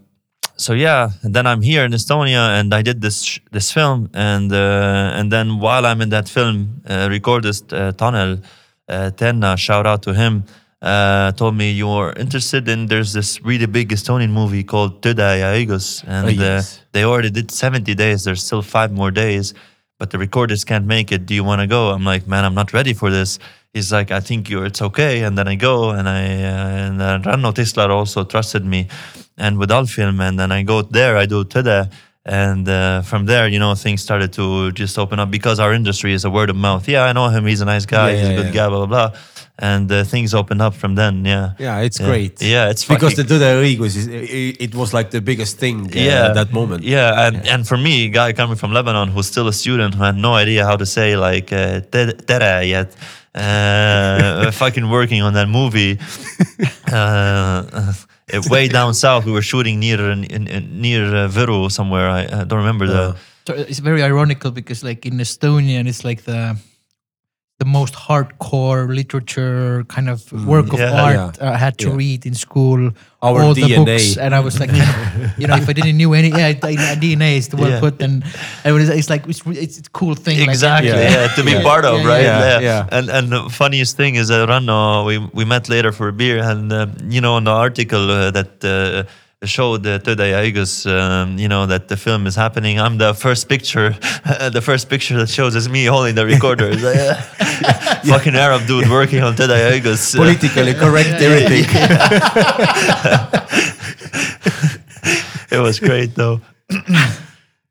So yeah, then I'm here in Estonia, and I did this sh- this film, and uh, and then while I'm in that film, uh, recordist uh, Tanel uh, Tenna, shout out to him, uh, told me you're interested in. There's this really big Estonian movie called Tõde ja õigus, and Oh, yes. uh, they already did 70 days. There's still five more days, but the recorders can't make it. Do you want to go? I'm like, man, I'm not ready for this. He's like, I think you're, it's okay. And then I go, and I uh, and uh, Ranno Tislar also trusted me, and with Allfilm, and then I go there. I do Tõde. And uh, from there, you know, things started to just open up because our industry is a word of mouth. Yeah, I know him. He's a nice guy. Yeah, he's a good yeah. guy. Blah blah blah. And uh, things opened up from then. Yeah. Yeah, it's Yeah. great. Yeah, it's because fucking- the Tõde õigus is it, was like the biggest thing uh, yeah at that moment. yeah and, and for me guy coming from lebanon who's still a student who had no idea how to say like uh, te- tere yet uh, [laughs] fucking working on that movie [laughs] uh, way down south we were shooting near in, in, in- near uh, Viru somewhere. I, I don't remember the So it's very ironical because like in Estonian, it's like the the most hardcore literature kind of work of Yeah. art I had to Yeah. read in school. Our all the DNA. books, and I was like, you know, if I didn't knew any, yeah, DNA is the well Yeah. put, and it was, it's like it's, it's a cool thing. like, exactly Yeah. yeah, to be Yeah. part of Yeah, right yeah. Yeah. and and the funniest thing is that Ranno we we met later for a beer and uh, you know in the article uh, that uh, showed uh, Tõde ja õigus um, you know that the film is happening I'm the first picture [laughs] the first picture that shows is me holding the recorder [laughs] like, uh, fucking Arab dude working on Tõde ja õigus Politically correct everything. [laughs] it was great though. [clears throat]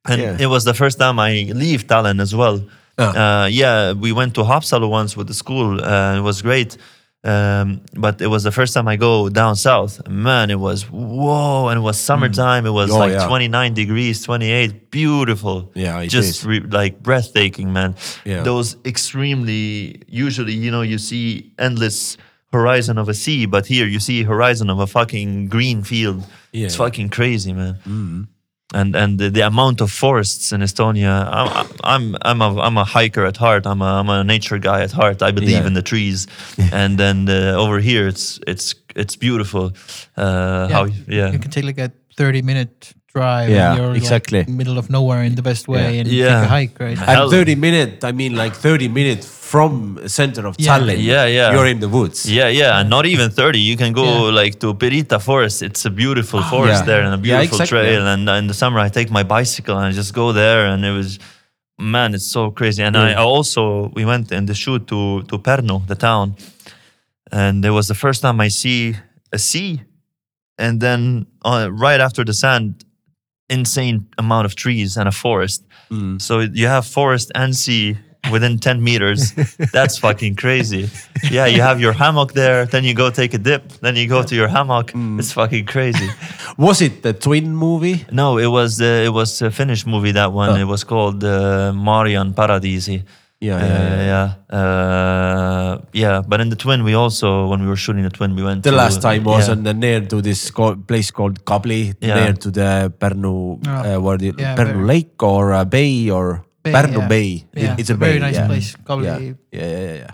and Yeah. it was the first time I leave Tallinn as well. Ah. Uh, yeah, we went to Haapsalu once with the school. Uh, it was great. Um, but it was the first time I go down south. Man, it was whoa, and it was summertime. It was Oh, like yeah. 29 degrees, 28, beautiful. Yeah, just like breathtaking, man. Yeah. Those extremely usually, you know, you see endless horizon of a sea, but here you see horizon of a fucking green field. Yeah. It's fucking crazy, man. And and the, the amount of forests in Estonia. I'm I'm I'm a I'm a hiker at heart. I'm a I'm a nature guy at heart. I believe Yeah. in the trees. [laughs] and then uh, over here, it's it's it's beautiful. Uh, How yeah. you can take like a thirty minute drive. Yeah, and you're exactly. Like middle of nowhere in the best way, Yeah. and Yeah. take a hike, right? Hell- And 30 minute, I mean like 30 minutes from the center of Yeah. Tallinn. Yeah, yeah. You're in the woods. Yeah, yeah, and not even 30. You can go Yeah. like to Pirita Forest. It's a beautiful forest Yeah. there and a Yeah, beautiful exactly. trail. And in the summer, I take my bicycle and I just go there. And it was, man, it's so crazy. And I also we went in the shoot to to Pärnu, the town, and it was the first time I see a sea, and then uh, right after the sand, insane amount of trees and a forest. Mm. So you have forest and sea within 10 meters. [laughs] That's fucking crazy. Yeah, you have your hammock there, then you go take a dip, then you go to your hammock. Mm. It's fucking crazy. [laughs] Was it the twin movie? No, it was uh, it was a Finnish movie that one. Oh. It was called uh, Marian Paratiisi. Yeah, Uh, yeah, yeah. yeah, uh, yeah. But in the twin, we also when we were shooting the twin, we went. The to, last time was yeah. on the near to this co- place called Kabli, Yeah. near to the uh, what the, very- Lake or uh, Bay or yeah. Bay. It's a very bay, nice yeah. place. Yeah, yeah, yeah, yeah.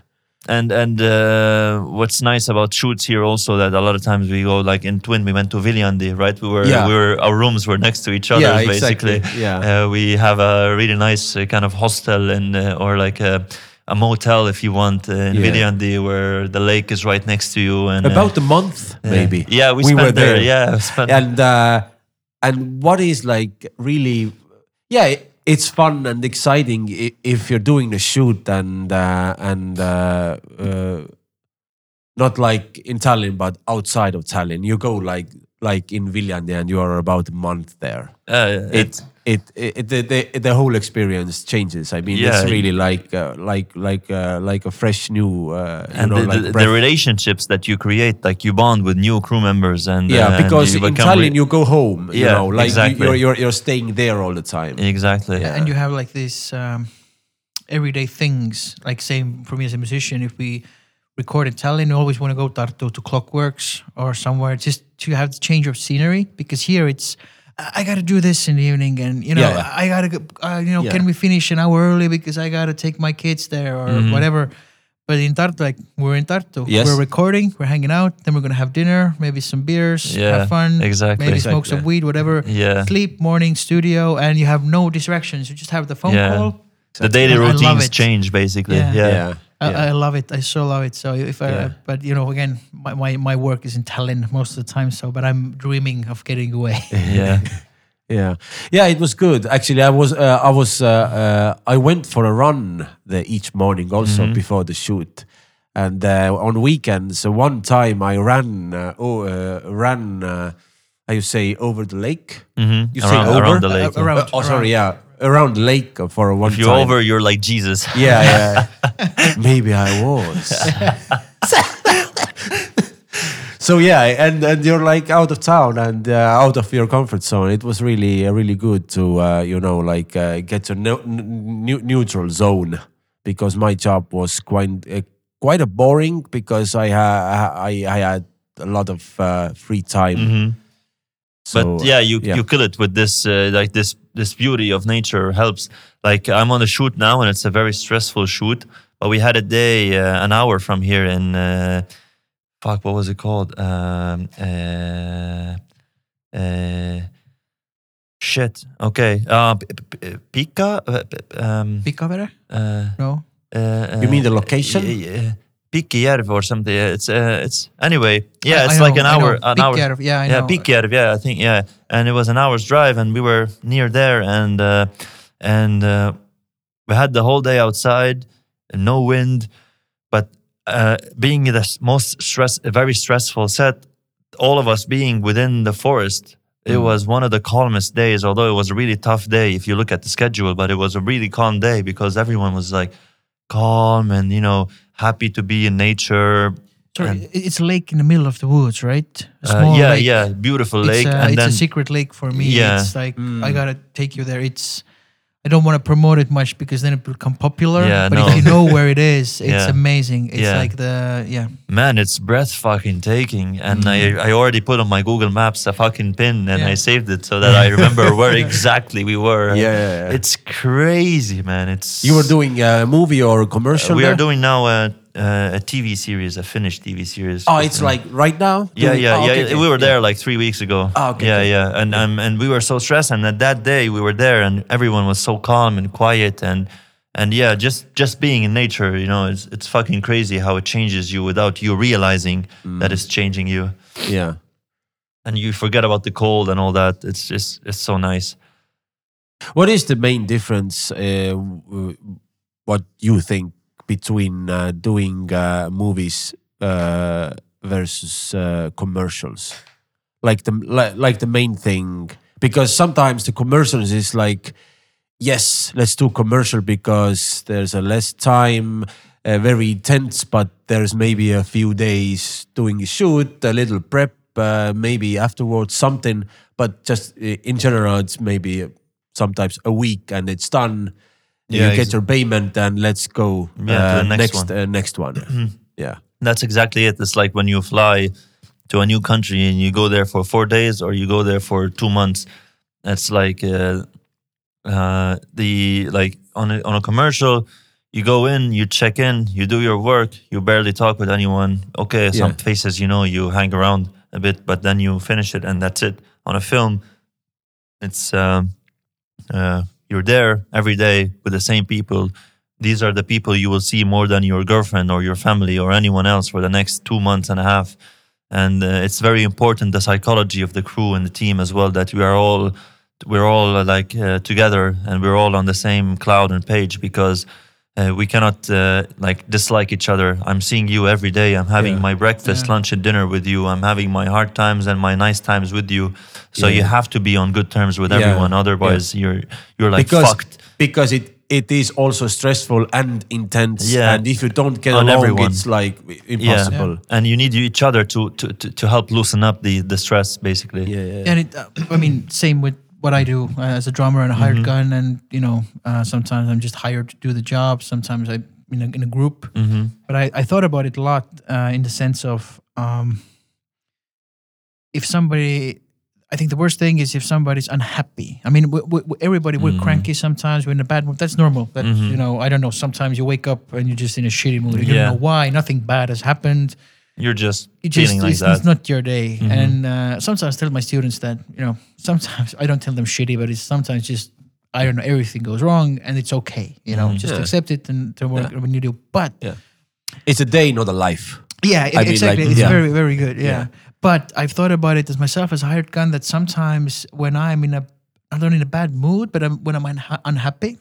And and uh, what's nice about shoots here also that a lot of times we go like in Twin we went to Viljandi right we were Yeah. we were our rooms were next to each other Yeah, basically exactly. Yeah. uh, we have a really nice uh, kind of hostel in uh, or like a, a motel if you want uh, in Yeah. Viljandi where the lake is right next to you and uh, About a month, maybe. yeah we, we spent were there, there. yeah spent, and uh, and what is like really yeah it's fun and exciting if you're doing the shoot and uh, and uh, uh, not like in Tallinn but outside of Tallinn. You go like like in Viljandi and you are about a month there. Uh, it it, it, the, the the whole experience changes I mean Yeah. it's really like uh, like like uh, like a fresh new uh, you and know the, like the, the relationships that you create like you bond with new crew members and yeah uh, and because in become Tallinn re- you go home you Yeah, know like you- exactly. you're, you're you're staying there all the time exactly Yeah. and you have like these um, everyday things like same for me as a musician if we record in Tallinn you always want to go Tartu to Clockworks or somewhere just to have the change of scenery because here it's I I gotta do this in the evening and you know Yeah, yeah. I gotta uh, you know Yeah. can we finish an hour early because I gotta take my kids there or Mhm. whatever but in Tartu like we're in Tartu Yes. we're recording we're hanging out then we're gonna have dinner maybe some beers Yeah, have fun exactly. maybe smoke some weed whatever yeah sleep morning studio and you have no distractions you just have the phone Yeah. call the daily routines change basically Yeah. I, yeah. I love it i so love it so if i Yeah. but you know again my, my, my work is in Tallinn most of the time so but i'm dreaming of getting away [laughs] yeah. yeah yeah it was good actually i was uh, i was uh, uh, i went for a run there each morning also Mhm. before the shoot and uh, on weekends uh, one time i ran uh, oh, uh, ran uh, how you say over the lake Mhm. You say over? around the lake. yeah. around- oh sorry yeah around lake for one If you're time over, you're like Jesus. yeah yeah [laughs] maybe i was so yeah and and you're like out of town and uh, out of your comfort zone it was really uh, really good to uh, you know like uh, get to no, n- neutral zone because my job was quite uh, quite a boring because i I, I had a lot of uh, free time Mhm. so, but yeah, you yeah. you kill it with this uh, like this this beauty of nature helps. Like I'm on a shoot now, and it's a very stressful shoot. But we had a day, uh, an hour from here in uh, fuck, what was it called? Um, uh, uh, shit. Okay. Uh, P- P- P- Pika. Uh, um, Pikavere? uh, no uh, You mean the location? Yeah. Or something. It's uh, it's anyway. Yeah, I- it's I like know, an hour. An hour. Yeah I yeah. Yeah, I think yeah, and it was an hour's drive, and we were near there, and uh, and uh, we had the whole day outside, and no wind, but uh, being in the most stress, very stressful set, all of us being within the forest. It Mm. was one of the calmest days, although it was a really tough day if you look at the schedule. But it was a really calm day because everyone was like calm and you know happy to be in nature. sorry And- it's a lake in the middle of the woods right a Uh, yeah, lake. yeah, beautiful it's, lake, a, and it's then a secret lake for me Yeah. it's like Mm. i gotta take you there it's I don't want to promote it much because then it will become popular. Yeah, but no. if you know where it is, [laughs] it's Yeah. amazing. It's Yeah. like the yeah. Man, it's breath fucking taking. And Mm. I, I already put on my Google Maps a fucking pin and Yeah. I saved it so that I [laughs] remember where exactly we were. Yeah, yeah, yeah. It's crazy, man. It's You were doing a movie or a commercial? we there? are doing now a, a, a TV series, a Finnish TV series. Oh, it's like right now. Yeah, yeah, oh, yeah. okay. We were there like three weeks ago. Ah, okay, yeah, okay. yeah, and um, and we were so stressed, and at that day we were there, and everyone was so calm and quiet, and and yeah, just just being in nature, you know, it's it's fucking crazy how it changes you without you realizing Mm. that it's changing you, Yeah. and you forget about the cold and all that. It's just it's so nice. What is the main difference? Uh, what you think between uh, doing uh, movies uh, versus uh, commercials? Like the like, like the main thing, because sometimes the commercials is like, yes, let's do commercial because there's a less time, uh, very intense, but there's maybe a few days doing a shoot, a little prep, uh, maybe afterwards something, but just in general, it's maybe sometimes a week and it's done. Yeah, you get your payment and let's go Yeah, to uh, the next next one. uh, next one. yeah, That's exactly it. It's like when you fly to a new country and you go there for four days or you go there for two months. It's like uh, uh, the like on a, on a commercial. You go in, you check in, you do your work, you barely talk with anyone. Okay, some Yeah. faces you know, you hang around a bit, but then you finish it and that's it. On a film, it's um, uh, you're there every day with the same people. These are the people you will see more than your girlfriend or your family or anyone else for the next two months and a half. And uh, it's very important the psychology of the crew and the team as well that we are all we're all like uh, together and we're all on the same cloud and page because uh, we cannot uh, like dislike each other. I'm seeing you every day. I'm having Yeah. my breakfast, Yeah. lunch, and dinner with you. I'm having my hard times and my nice times with you. So you have to be on good terms with Yeah. everyone. Otherwise, you're you're like because fucked. because it it is also stressful and intense. Yeah. and if you don't get On along, everyone. it's like impossible. and you need each other to to to, to help loosen up the the stress, basically. Yeah, yeah. And it, uh, I mean, same with what I do uh, as a drummer and a hired gun. And you know, uh, sometimes I'm just hired to do the job. Sometimes I in a, in a group. hmm But I, I thought about it a lot uh, in the sense of um, if somebody. I think the worst thing is if somebody's unhappy. I mean, we, we, everybody we're cranky sometimes. We're in a bad mood. That's normal. That you know, I don't know. Sometimes you wake up and you're just in a shitty mood. You Yeah. don't know why. Nothing bad has happened You're just it just feeling like it's, that. it's not your day and uh, sometimes I tell my students that you know sometimes i don't tell them shitty but it's sometimes just i don't know everything goes wrong and it's okay you know just Yeah. accept it and to work when you do but Yeah. It's a day, not a life. yeah, I mean, exactly. like, it's yeah. very, very good. Yeah. Yeah. But I've thought about it as myself as a hired gun that sometimes when I'm in a, I don't in a bad mood, but I'm, when I'm unha- unhappy,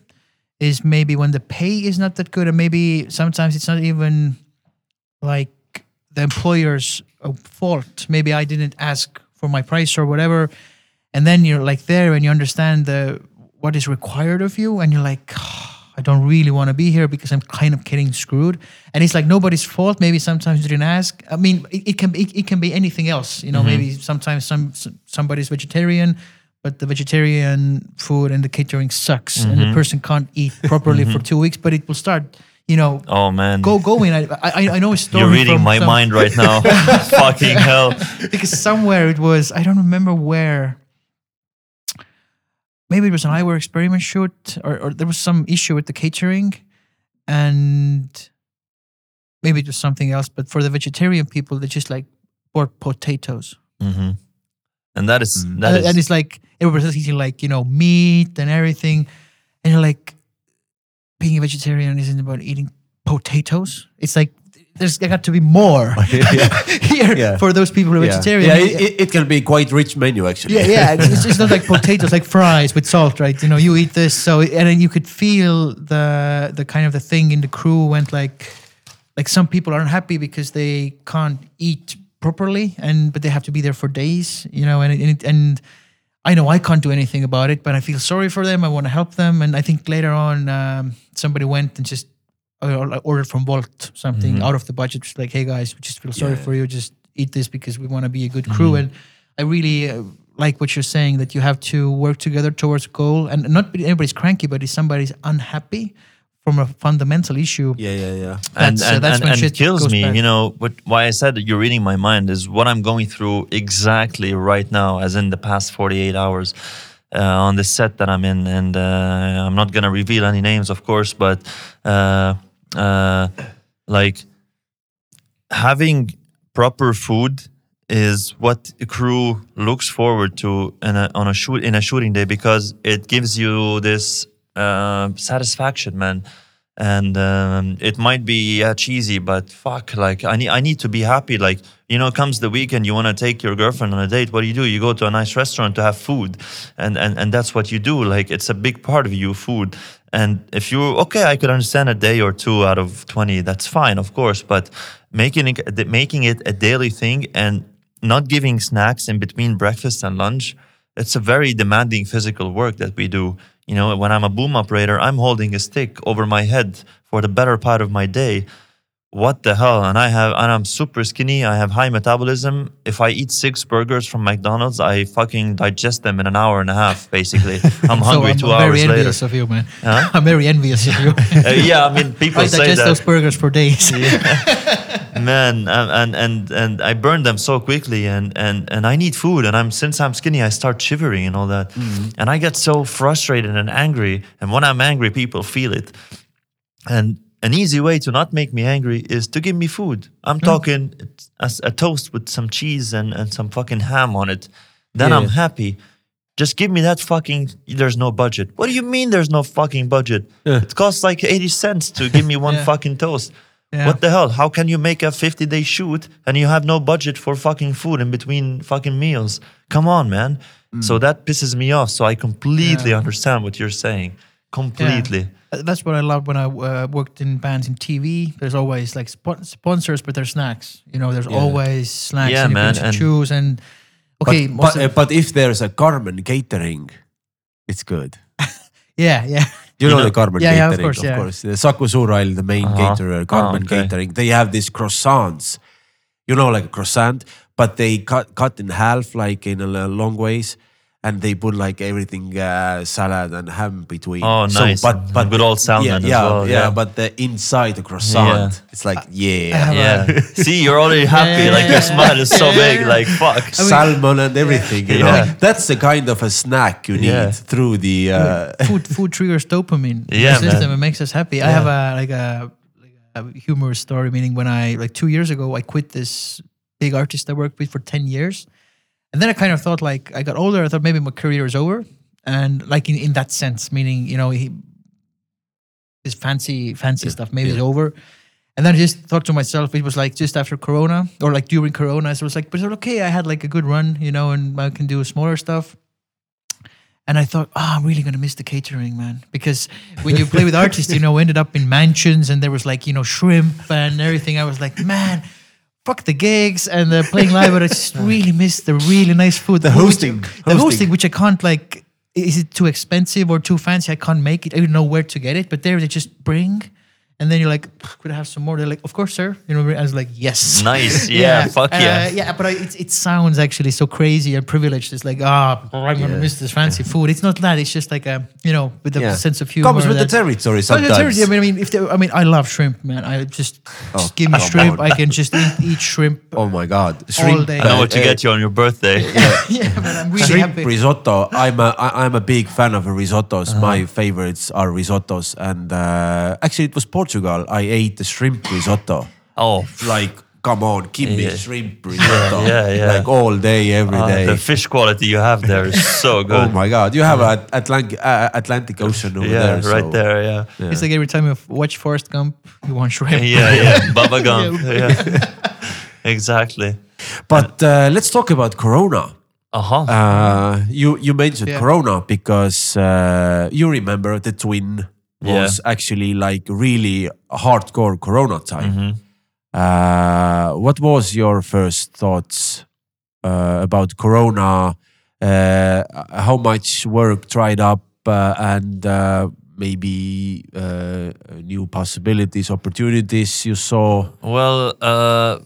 is maybe when the pay is not that good, and maybe sometimes it's not even like the employer's uh, fault. Maybe I didn't ask for my price or whatever, and then you're like there and you understand the what is required of you, and you're like. Ah, I don't really want to be here because I'm kind of getting screwed. And it's like nobody's fault. Maybe sometimes you didn't ask. I mean, it, it can be it, it can be anything else. You know, mm-hmm. maybe sometimes some some- somebody's vegetarian, but the vegetarian food and the catering sucks, and the mm-hmm. person can't eat properly for mm-hmm. two weeks. But it will start. You know, Oh man, go going. I I, I know a story. You're reading my some- mind right [laughs] now. [laughs] Fucking hell. because somewhere it was I don't remember where. Maybe it was an eyewear experiment shoot, or, or there was some issue with the catering, and maybe it was something else. But for the vegetarian people, they just like bought potatoes, hmm And that is Mm. that and, is and it's like everybody's eating like you know meat and everything, and you're like, being a vegetarian isn't about eating potatoes. It's like there's got to be more [laughs] [laughs] here Yeah. for those people who are Yeah, vegetarian. yeah it, it- it can be quite rich menu actually. Yeah, yeah. It's, it's not like [laughs] potatoes, like fries with salt, right? You know, you eat this, so and then you could feel the the kind of the thing in the crew went like, like some people aren't happy because they can't eat properly, and but they have to be there for days, you know, and it, and, and I know I can't do anything about it, but I feel sorry for them. I want to help them, and I think later on um, somebody went and just or- or ordered from Wolt something out of the budget, just like, hey guys, we just feel sorry Yeah. for you, just eat this because we want to be a good crew, and I really uh, like what you're saying that you have to work together towards a goal, and not be everybody's cranky, but if somebody's unhappy from a fundamental issue, yeah, yeah, yeah. and That's, uh, that's and, when and shit it kills me. bad. You know, what why I said that you're reading my mind is what I'm going through exactly right now, as in the past 48 hours. Uh, on the set that I'm in, and uh, I'm not gonna reveal any names, of course, but uh, uh, like having proper food is what a crew looks forward to in a, on a shoot in a shooting day because it gives you this uh, satisfaction, man. and um, it might be yeah, cheesy, but fuck, like I need I need to be happy. Like you know, comes the weekend, you want to take your girlfriend on a date. What do you do? You go to a nice restaurant to have food, and and and that's what you do. Like it's a big part of you, food. And if you okay, I could understand a day or two out of twenty. That's fine, of course, but making it making it a daily thing and not giving snacks in between breakfast and lunch it's a very demanding physical work that we do you know when i'm a boom operator i'm holding a stick over my head for the better part of my day what the hell? And i have and i'm super skinny. I have high metabolism. If i eat six burgers from mcdonald's i fucking digest them in an hour and a half basically. [laughs] I'm hungry so I'm 2 hours later. [laughs] i'm very envious of you, man. Huh? I'm very envious [laughs] of you. Uh, yeah i mean people I say digest that. those burgers for days. man and, and and and i burn them so quickly and and and i need food. And i'm since i'm skinny i start shivering and all that. And i get so frustrated and angry. And when i'm angry people feel it. And an easy way to not make me angry is to give me food i'm hmm. talking a, a toast with some cheese and and some fucking ham on it then i'm happy just give me that fucking there's no budget what do you mean there's no fucking budget Yeah. it costs like 80 cents to give me one [laughs] Yeah. fucking toast Yeah. what the hell? How can you make a 50 day shoot and you have no budget for fucking food in between fucking meals? Come on, man. Hmm. So that pisses me off. So I completely Yeah. understand what you're saying. Completely. Uh, That's what I loved when I uh, worked in bands in TV. There's always like spon- sponsors, but there's snacks. You know, there's Yeah. always snacks. Yeah, and you man, can and- choose and okay, but, but, of- uh, but if there's a Carmen catering, it's good. [laughs] yeah, yeah. You, You know, know- the Carmen Yeah, yeah, of catering, course, yeah. The Saku Suurhall, the main Uh-huh. caterer, Carmen okay. catering. They have these croissants, you know, like a croissant, but they cut cut in half, like in a long ways, and they put like everything, uh, salad and ham between. Oh, nice. but but Good old salmon yeah, as yeah, well, yeah, yeah. But the inside the croissant, Yeah. it's like yeah. Yeah. [laughs] See, you're already happy. Like your smile is so big. Like fuck. Salmon and everything, you know. Yeah. That's the kind of a snack you need Yeah. through the. Uh, food food triggers dopamine in Yeah, the system. man. It makes us happy. I have a like a, like a humorous story. Meaning when I like two years ago, I quit this big artist I worked with for ten years, and then I kind of thought like I got older. I thought maybe my career is over, and like in, in that sense, meaning you know he, this fancy fancy stuff maybe is over. And then I just thought to myself, it was like just after Corona or like during Corona. So it was like, but it's okay. I had like a good run, you know, and I can do smaller stuff. And I thought, oh, I'm really gonna miss the catering, man. Because when you play with [laughs] artists, you know, we ended up in mansions and there was like, you know, shrimp and everything. I was like, man, fuck the gigs and the playing live, but I just [laughs] really miss the really nice food. The which- hosting. the Hosting. hosting, which I can't like. Is it too expensive or too fancy? I can't make it. I don't know where to get it. But there they just bring, and then you're like, could I have some more? They're like, of course, sir. You know, I was like, yes. Nice. [laughs] Yeah. Fuck yeah. Uh, yeah, but I, it, it sounds actually so crazy and privileged. It's like, ah, I'm gonna miss this fancy food. It's not that. It's just like a, you know, with a Yeah. sense of humor. comes with the that- territory But the sometimes. territory, I mean, I mean, if they, I mean, I love shrimp, man. I just, Oh, just give me come shrimp. I can just eat, eat shrimp. [laughs] Oh my god! all day. I know what to uh, get you on your birthday. [laughs] yeah, man, I'm really shrimp happy. risotto. I'm a I, I'm a big fan of risottos. Uh-huh. My favorites are risottos, and uh, actually it was Portugal. I ate the shrimp risotto. Oh, Like, come on, give me Yeah. shrimp risotto. yeah, yeah. Like all day, every uh, day. the fish quality you have there is so [laughs] good. oh my god! You have a Atlantic uh, Atlantic Ocean over yeah, there. right so- there. Yeah. Yeah. It's like every time you watch Forrest Gump, you want shrimp. [laughs] Yeah, yeah. Bubba [laughs] Gump. Yeah. exactly. But uh, let's talk about Corona. Uh-huh. Uh, you you mentioned Yeah. Corona because uh, you remember the twin was actually like really hardcore Corona time. Mhm. Uh, what was your first thoughts uh, about Corona? Uh, how much work dried up uh, and uh, maybe uh, new possibilities, opportunities you saw? Well, uh,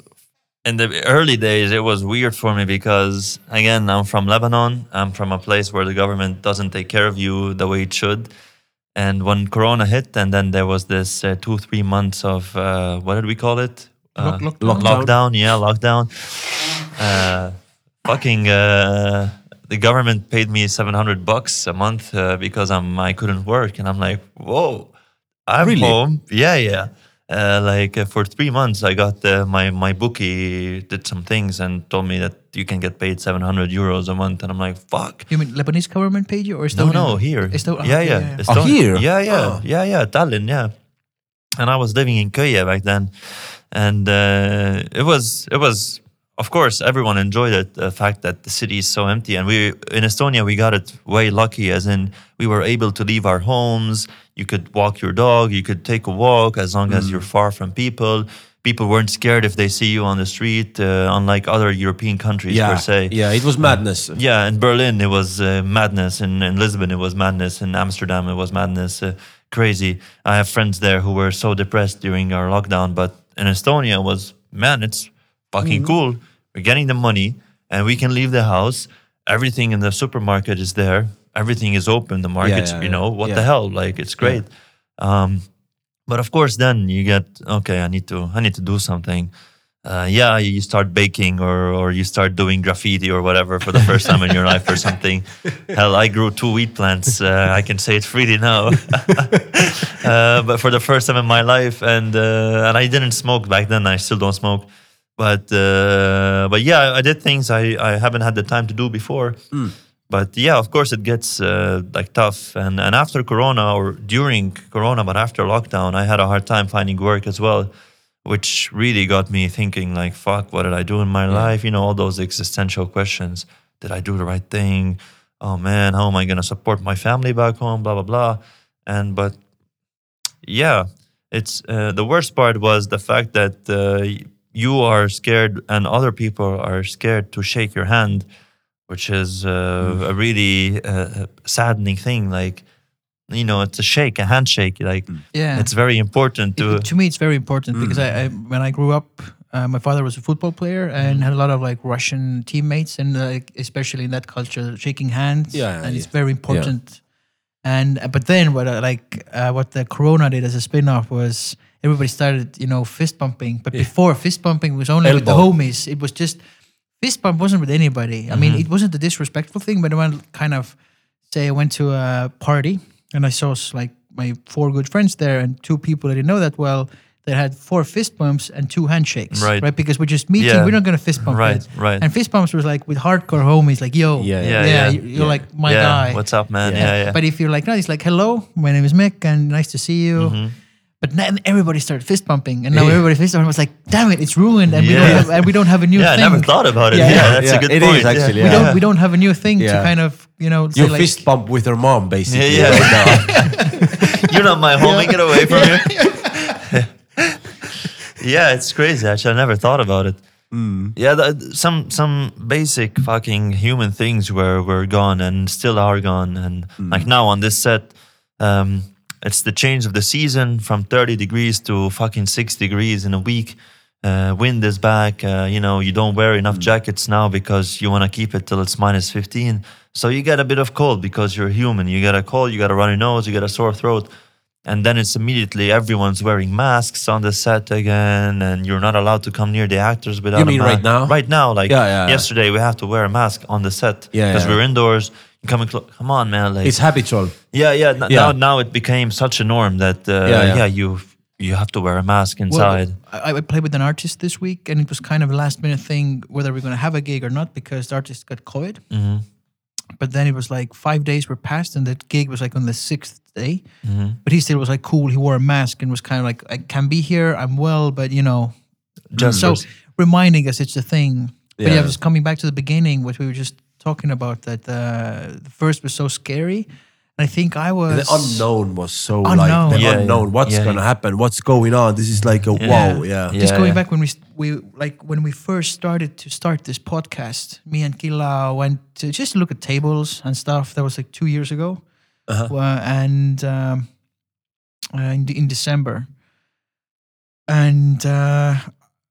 in the early days, it was weird for me because, again, I'm from Lebanon. I'm from a place where the government doesn't take care of you the way it should. And when Corona hit, and then there was this uh, two, three months of uh, what did we call it? Uh, Lock- lockdown. Lockdown. Yeah, lockdown. Uh, fucking. Uh, the government paid me 700 bucks a month uh, because I'm I couldn't work, and I'm like, whoa, I'm Really? home. Yeah, yeah. Uh, like uh, for three months, I got uh, my my bookie did some things and told me that you can get paid 700 euros a month, and I'm like, fuck. You mean Lebanese government paid you or No, Estonian? no, here. Esto- yeah, okay, yeah. yeah. Oh, here? Yeah, yeah, Oh. yeah, yeah. Tallinn, yeah. and I was living in Köye back then, and uh, it was it was of course everyone enjoyed it the fact that the city is so empty and we in Estonia we got it way lucky as in we were able to leave our homes you could walk your dog you could take a walk as long as you're far from people people weren't scared if they see you on the street uh, unlike other European countries yeah, per se yeah, it was madness. yeah, in Berlin it was uh, madness. In, in Lisbon it was madness. In Amsterdam it was madness. Uh, crazy. I have friends there who were so depressed during our lockdown. But in Estonia it was man, it's fucking cool. We're getting the money and we can leave the house. Everything in the supermarket is there. Everything is open. The markets, yeah, you know, what yeah. the hell? Like it's great. Um, but of course, then you get okay. I need to. I need to do something. Uh, yeah, you start baking or or you start doing graffiti or whatever for the first time in your life or [laughs] something. Hell, I grew two wheat plants. Uh, I can say it freely now. [laughs] uh, but for the first time in my life, and uh, and I didn't smoke back then. I still don't smoke. But uh, but yeah, I did things I, I haven't had the time to do before. But yeah, of course, it gets uh, like tough. And and after Corona or during Corona, but after lockdown, I had a hard time finding work as well, which really got me thinking like, fuck, what did I do in my life? You know, all those existential questions. Did I do the right thing? Oh man, how am I gonna support my family back home? Blah blah blah. And but yeah, it's uh, the worst part was the fact that uh, you are scared and other people are scared to shake your hand, which is uh, a really uh, saddening thing. Like, you know, it's a shake, a handshake. Like, Yeah. it's very important to. It- to me, it's very important because I, I when I grew up, uh, my father was a football player and had a lot of like Russian teammates, and like especially in that culture, shaking hands, Yeah, and it's very important. And uh, but then what uh, like uh, what the Corona did as a spin-off was everybody started you know fist bumping, but before fist bumping was only with the homies. It was just fist bump wasn't with anybody. I mean, it wasn't a disrespectful thing, but I went kind of say I went to a party and I saw like my four good friends there and two people I didn't know that well that had four fist bumps and two handshakes. Right. Right. Because we're just meeting, Yeah. we're not gonna fist bump. Right, yet. right. And fist bumps was like with hardcore homies, like yo, Yeah, Yeah, yeah, yeah. you- you're Yeah. like my yeah, guy. what's up, man? Yeah. Yeah, yeah. But if you're like, no, it's like, hello, my name is Mick, and nice to see you. Mm-hmm. But then everybody started fist bumping, and now Yeah. everybody fist bumping. was like, damn it, it's ruined, and we don't have, and we don't have a new yeah, I thing. never thought about it. Yeah. Yeah, Yeah, that's yeah, a good it point. is actually, we don't we don't have a new thing to kind of you know say You like, fist bump with your mom, basically. Yeah, yeah. right. [laughs] You're not my homie. Get away from here. [laughs] yeah, it's crazy. Actually, I never thought about it. Yeah, the, some some basic fucking human things were were gone and still are gone. And like now on this set, um, it's the change of the season from 30 degrees to fucking six degrees in a week. Uh, wind is back. Uh, you know, you don't wear enough jackets now because you want to keep it till it's minus 15. So you get a bit of cold because you're human. You get a cold, you got a runny nose, you get a sore throat. And then it's immediately everyone's wearing masks on the set again, and you're not allowed to come near the actors without. You a mean right now? Right now, like yeah, yeah. yesterday, we have to wear a mask on the set because yeah. we're indoors. You coming close? Come on, man! Like It's habitual. yeah, yeah. n- Yeah. Now, now it became such a norm that uh, Yeah, yeah, yeah. you you have to wear a mask Well, inside. I, I played with an artist this week, and it was kind of a last minute thing whether we're going to have a gig or not because the artist got COVID. Mhm. But then it was like five days were passed, and that gig was like on the sixth day. Mhm. But he still was like cool. He wore a mask and was kind of like, I can be here, I'm well, but you know. Just so reminding us it's a thing. But yeah, Yeah. just coming back to the beginning, what we were just talking about, that uh, the first was so scary. And I think I was. The unknown was so Unknown. like the Yeah, yeah. unknown. What's Yeah, gonna yeah. happen? What's going on? This is like a Yeah. wow. Yeah. Yeah. just going back when we we like when we first started to start this podcast, me and Killa went to just look at tables and stuff. That was like two years ago, Uh-huh. Uh, and um, uh, in, in December, and uh,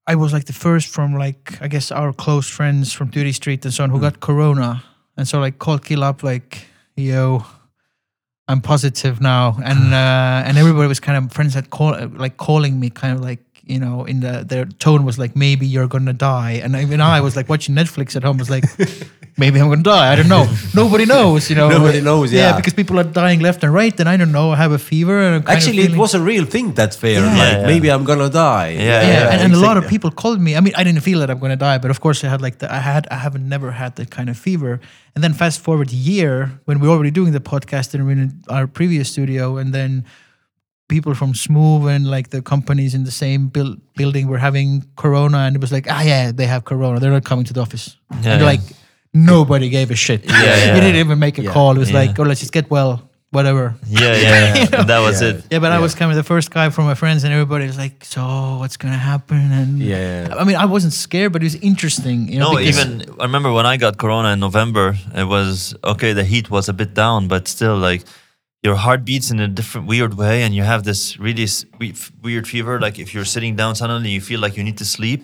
I was like the first from like I guess our close friends from Duty Street and so on who got Corona, and so like called Killa up like, "Yo, I'm positive now," and [sighs] uh, and everybody was kind of friends had call like calling me kind of like you know in the their tone was like maybe you're gonna die, and even I was like watching Netflix at home was like. [laughs] Maybe I'm gonna die. I don't know. [laughs] Nobody knows, you know. Nobody knows, yeah. yeah, because people are dying left and right, and I don't know. I have a fever, and I'm kind of Actually, it was a real thing that fear. Yeah. Like Yeah. maybe I'm gonna die. Yeah, yeah, yeah, and, and a lot of people called me. I mean, I didn't feel that I'm going to die, but of course, I had like the, I had I haven't never had that kind of fever. And then fast forward a year when we're already doing the podcast and we're in our previous studio, and then people from Smooth and like the companies in the same build, building were having Corona, and it was like, ah, yeah, they have Corona. They're not coming to the office. Yeah, and yeah. like nobody gave a shit. Yeah, yeah. We didn't even make a Yeah. call. It was Yeah. like, oh, let's just get well, whatever. Yeah, yeah, [laughs] yeah. And that was Yeah. it. Yeah, but I was kind of the first guy from my friends, and everybody was like, "So, what's gonna happen?" And Yeah. I mean, I wasn't scared, but it was interesting. You know, No, even I remember when I got corona in November. It was okay. The heat was a bit down, but still, like your heart beats in a different weird way, and you have this really s- weird fever. Like if you're sitting down suddenly, you feel like you need to sleep,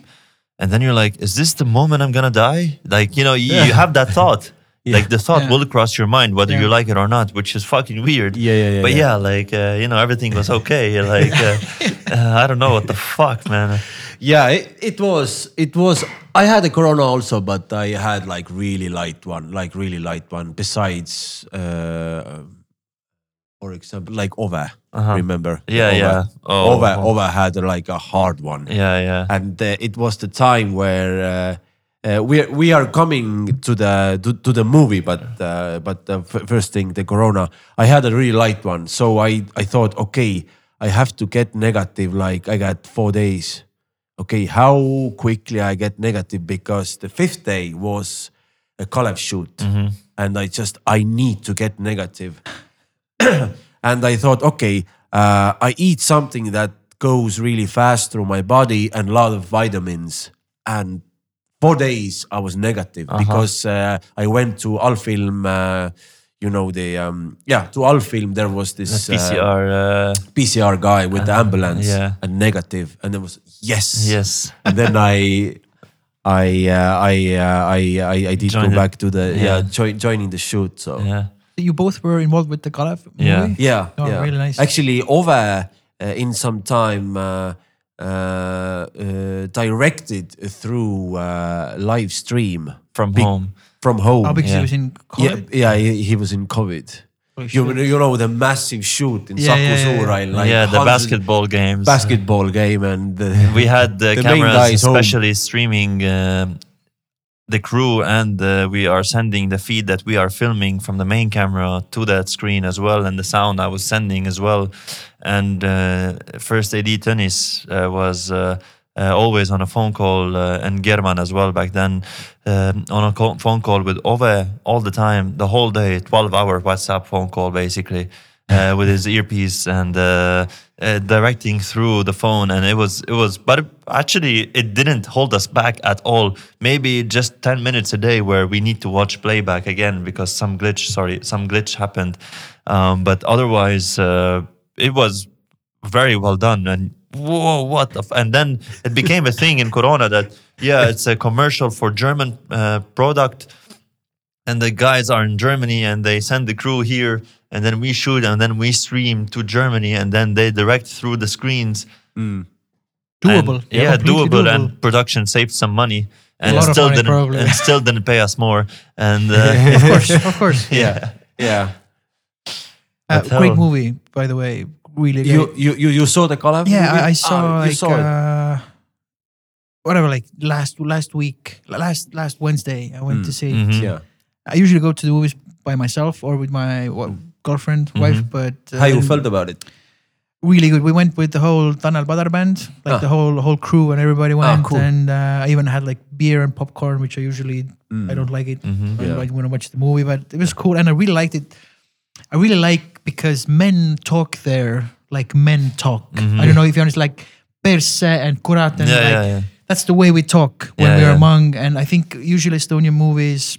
and then you're like, "Is this the moment I'm gonna die?" Like you know, you, you have that thought. [laughs] Yeah. Like the thought Yeah. will cross your mind whether you like it or not, which is fucking weird. Yeah, yeah, yeah, But yeah. yeah, like uh, you know, everything was okay. [laughs] Like uh, [laughs] uh, I don't know what the fuck, man. Yeah, it, it was. It was. I had a corona also, but I had like really light one, like really light one. Besides, uh, for example, like Ove. Uh-huh. Remember? Yeah, Ove. yeah. Oh, Ove, oh. Ove had like a hard one. Yeah, yeah. and uh, it was the time where uh, uh, we we are coming to the to, to the movie, but uh, but the f- first thing the corona. I had a really light one, so I I thought okay, I have to get negative. Like I got four days. Okay, how quickly I get negative because the fifth day was a Kalev shoot, and I just I need to get negative [clears throat] and I thought, okay, uh, I eat something that goes really fast through my body and a lot of vitamins. And four days I was negative because uh, I went to Allfilm. Uh, you know the um, yeah to Allfilm there was this uh, PCR. Uh, PCR guy with the ambulance yeah. and negative, and there was yes yes. [laughs] and then I. I uh, I, uh, I I I did Joined go back to the yeah, Yeah. join, joining the shoot so Yeah. You both were involved with the Kalev movie. Yeah. Yeah, Oh, yeah. really nice. Actually, Ove uh, in some time uh, uh, uh, directed through uh, live stream From Big- home. from home. Oh, because Yeah. he was in yeah, yeah, he, he was in COVID. Holy You, you know the massive shoot in Yeah, yeah, yeah, yeah. Suurai, like yeah, the basketball games. basketball game, and the, We had the, [laughs] The main cameras, guy home. especially streaming um the crew, and uh, we are sending the feed that we are filming from the main camera to that screen as well, and the sound I was sending as well. And uh, first AD tennis uh, was. Uh, uh, always on a phone call, uh, and German as well back then, on a co- phone call with Ove all the time, the whole day, 12 hour WhatsApp phone call basically, with his earpiece and uh, directing through the phone. And it was, it was, but actually, it didn't hold us back at all. Maybe just 10 minutes a day where we need to watch playback again because some glitch, sorry, some glitch happened. Um, but otherwise, uh, it was very well done and whoa what the f-? and then it became a thing in corona that yeah it's a commercial for german uh, product and the guys are in germany and they send the crew here and then we shoot and then we stream to germany and then they direct through the screens Mm. Doable. and- yeah, completely doable, and production saved some money and still money, didn't probably. and still didn't pay us more and uh, [laughs] of course, [laughs] of course. yeah yeah. Uh, great movie, by the way. Really You, great. you you you saw the Kalev? yeah, movie? I, I saw Ah, like saw it. uh, whatever, like last last week, last last Wednesday, I went to see. it. Mhm. Yeah. I usually go to the movies by myself or with my girlfriend, wife, but uh, How you felt about it? really good. We went with the whole Tanel Padar band, like Ah. the whole whole crew, and everybody Ah, went. cool. And uh, I even had like beer and popcorn, which I usually I don't like it. Mhm. I Yeah. like when I watch the movie, but it was cool, and I really liked it. I really like because men talk there like men talk. I don't know if you understand, like perse and kurat, and Yeah, like, yeah, yeah. that's the way we talk when Yeah, we are yeah. among. And I think usually Estonian movies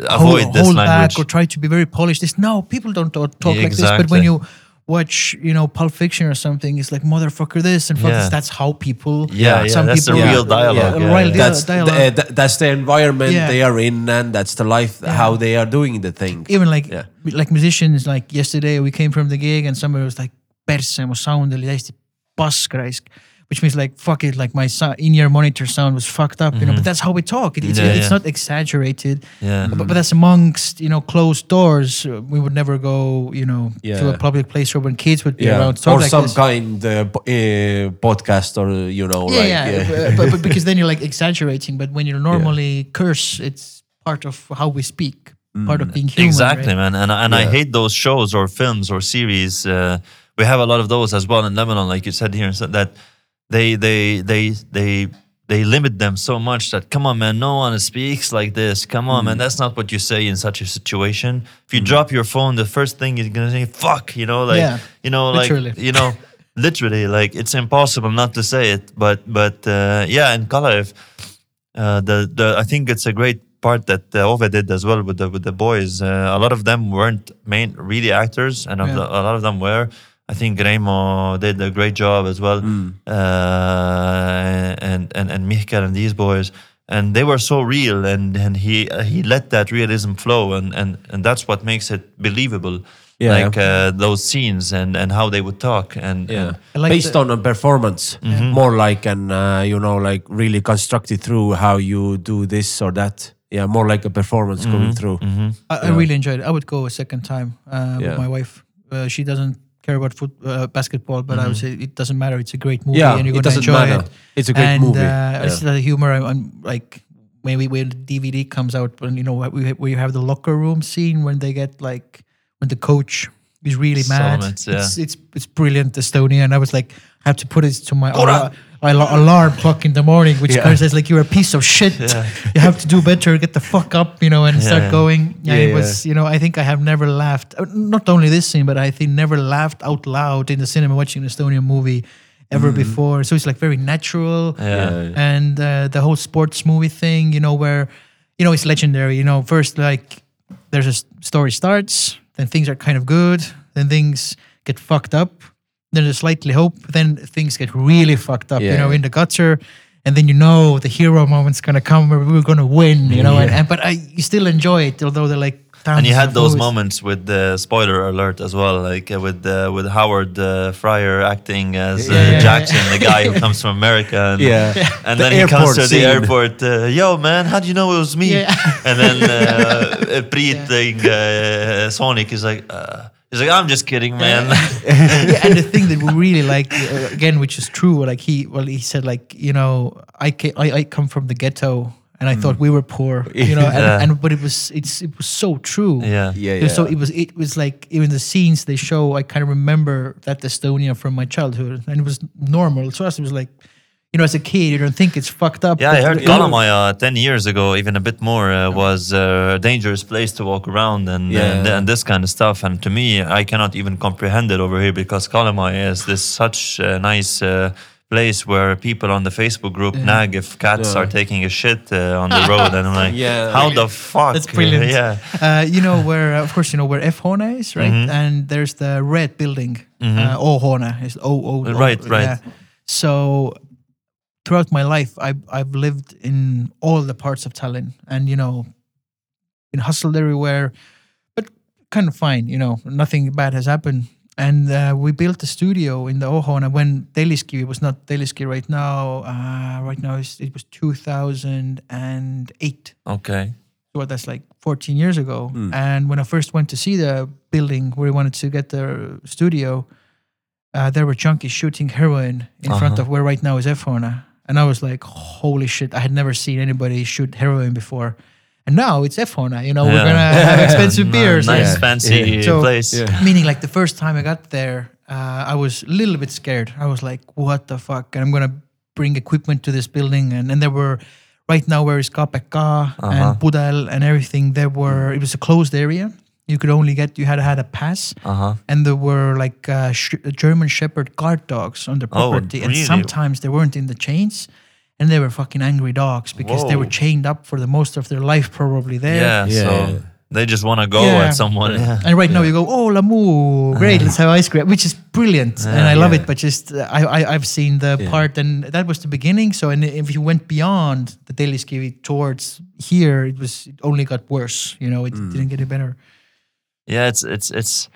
avoid hold, this hold language back or try to be very polished. This no, people don't talk, talk Yeah, like this. But when you watch, you know, Pulp Fiction or something, it's like motherfucker this and fuck Yeah. this. That's how people. Yeah, yeah, some that's the people. real dialogue. Yeah, yeah, real yeah. dia- That's the, dialogue. uh, th- that's the environment Yeah. they are in, and that's the life how they are doing the thing. even like Yeah. like musicians like yesterday we came from the gig and somebody was like persse mu sound oli täiesti pask raisk which means like fuck it like my so- in-ear monitor sound was fucked up you know but that's how we talk. It, it's, Mm-hmm. Yeah, it's yeah. not exaggerated. Yeah. But, but that's amongst you know closed doors Uh, we would never go you know to a public place where when kids would be Yeah, around or like some this. kind uh, uh, podcast, or you know, yeah, like yeah, But, but [laughs] because then you're like exaggerating but when you're normally curse it's part of how we speak part of being human exactly right? man. And and i hate those shows or films or series uh, we have a lot of those as well in Lebanon, like you said here, that they they they they they limit them so much that come on man no one speaks like this come on Mm. man that's not what you say in such a situation if you drop your phone the first thing you're gonna say fuck you know like Yeah, you know like literally. you know [laughs] literally like it's impossible not to say it but but uh, yeah in Kalev uh, the the I think it's a great part that uh, Ove did as well with the with the boys. Uh, a lot of them weren't main really actors, and Yeah. a lot of them were. I think Remo did a great job as well, uh, and and and Mihkel and these boys, and they were so real, and and he uh, he let that realism flow, and and and that's what makes it believable. Yeah. Like uh, those scenes and and how they would talk, and Yeah, and- like based the- on a performance, more like an uh, you know like really constructed through how you do this or that. Yeah, more like a performance coming through. I, I really enjoyed it. I would go a second time uh, Yeah. with my wife. Uh, she doesn't care about foot, uh, basketball, but I would say it doesn't matter. It's a great movie, Yeah, and you're going to doesn't enjoy matter. it. It's a great and, movie. Uh, Yeah. It's the humor. I'm, I'm like maybe when the DVD comes out, when you know we we have the locker room scene when they get like when the coach is really mad. Salumets, yeah. It's it's it's brilliant Estonia, and I was like, I have to put it to my alarm, alarm clock in the morning, which Yeah. says like you're a piece of shit. You have to do better. Get the fuck up, you know, and start going. Yeah, Yeah, it was. You know, I think I have never laughed. uh, Not only this scene, but I think never laughed out loud in the cinema watching an Estonian movie ever before. So it's like very natural yeah. and uh, the whole sports movie thing, you know, where you know it's legendary. You know, first like there's a story starts, then things are kind of good, then things get fucked up, then there's slightly hope, then things get really fucked up. You know, in the gutter. And then you know the hero moment's gonna come where we're gonna win, you know, and, and but I you still enjoy it, although they're like. And you had those movies. moments with the spoiler alert as well, like uh, with uh, with Howard uh, Fryer acting as uh, Yeah, yeah, Jackson, the guy who [laughs] comes from America, and, Yeah. and The then he comes airport to the airport. Uh, Yo, man, how do you know it was me? Yeah. And then uh, [laughs] Preet, like, uh, Sonic, is like. Uh, He's like, I'm just kidding, man. [laughs] yeah, and the thing that we really like uh, again, which is true, like he well, he said like you know I ca- I, I come from the ghetto and I thought we were poor, you know, and, Yeah. and but it was it's it was so true. yeah. Yeah, It was So yeah. it was it was like even the scenes they show, I kind of remember that Estonia from my childhood, and it was normal. So us, it was like, you know, as a kid, you don't think it's fucked up. Yeah, I heard you know, Kalamaja 10 years ago, even a bit more, uh, was a dangerous place to walk around and, Yeah. and, and this kind of stuff. And to me, I cannot even comprehend it over here because Kalamaja is this such a nice uh, place where people on the Facebook group nag if cats Yeah. are taking a shit uh, on the road. And I'm like, [laughs] Yeah. how the fuck? That's brilliant. [laughs] Yeah. uh, you know where, uh, of course, you know where F-hoone is, right? Mhm. And there's the red building. Uh, o Hona is O O. O- Right, right. yeah. So throughout my life, I've I've lived in all the parts of Tallinn, and you know, been hustled everywhere, but kind of fine. You know, nothing bad has happened. And uh, we built a studio in the Ohona when Telliskivi was not Telliskivi right now. Uh, right now, it was 2008 Okay. well, that's like 14 years ago. Mm. And when I first went to see the building where we wanted to get the studio, uh, there were junkies shooting heroin in front Uh-huh. of where right now is F-hoone. And I was like, holy shit, I had never seen anybody shoot heroin before. And now it's F-hoone, you know, we're going to have [laughs] expensive N- beers. Nice, Yeah. fancy Yeah. So- place. Yeah. Meaning, like the first time I got there, uh, I was a little bit scared. I was like, "What the fuck?" And I'm gonna bring equipment to this building, and and there were right now where is KPK Uh-huh. and Pudel and everything. There were it was a closed area. You could only get you had had a pass, Uh huh. and there were like uh, sh- German Shepherd guard dogs on the Oh, property, and sometimes they weren't in the chains. And they were fucking angry dogs because they were chained up for the most of their life, probably there. Yeah, Yeah. so they just want to go Yeah. at someone. Yeah. And right now you go, oh, Lamu, great, let's have ice cream, which is brilliant, and I love it. But just uh, I, I I've seen the Yeah. part, and that was the beginning. So, and if you went beyond the daily ski towards here, it was it only got worse. You know, it didn't get any better. yeah it's it's it's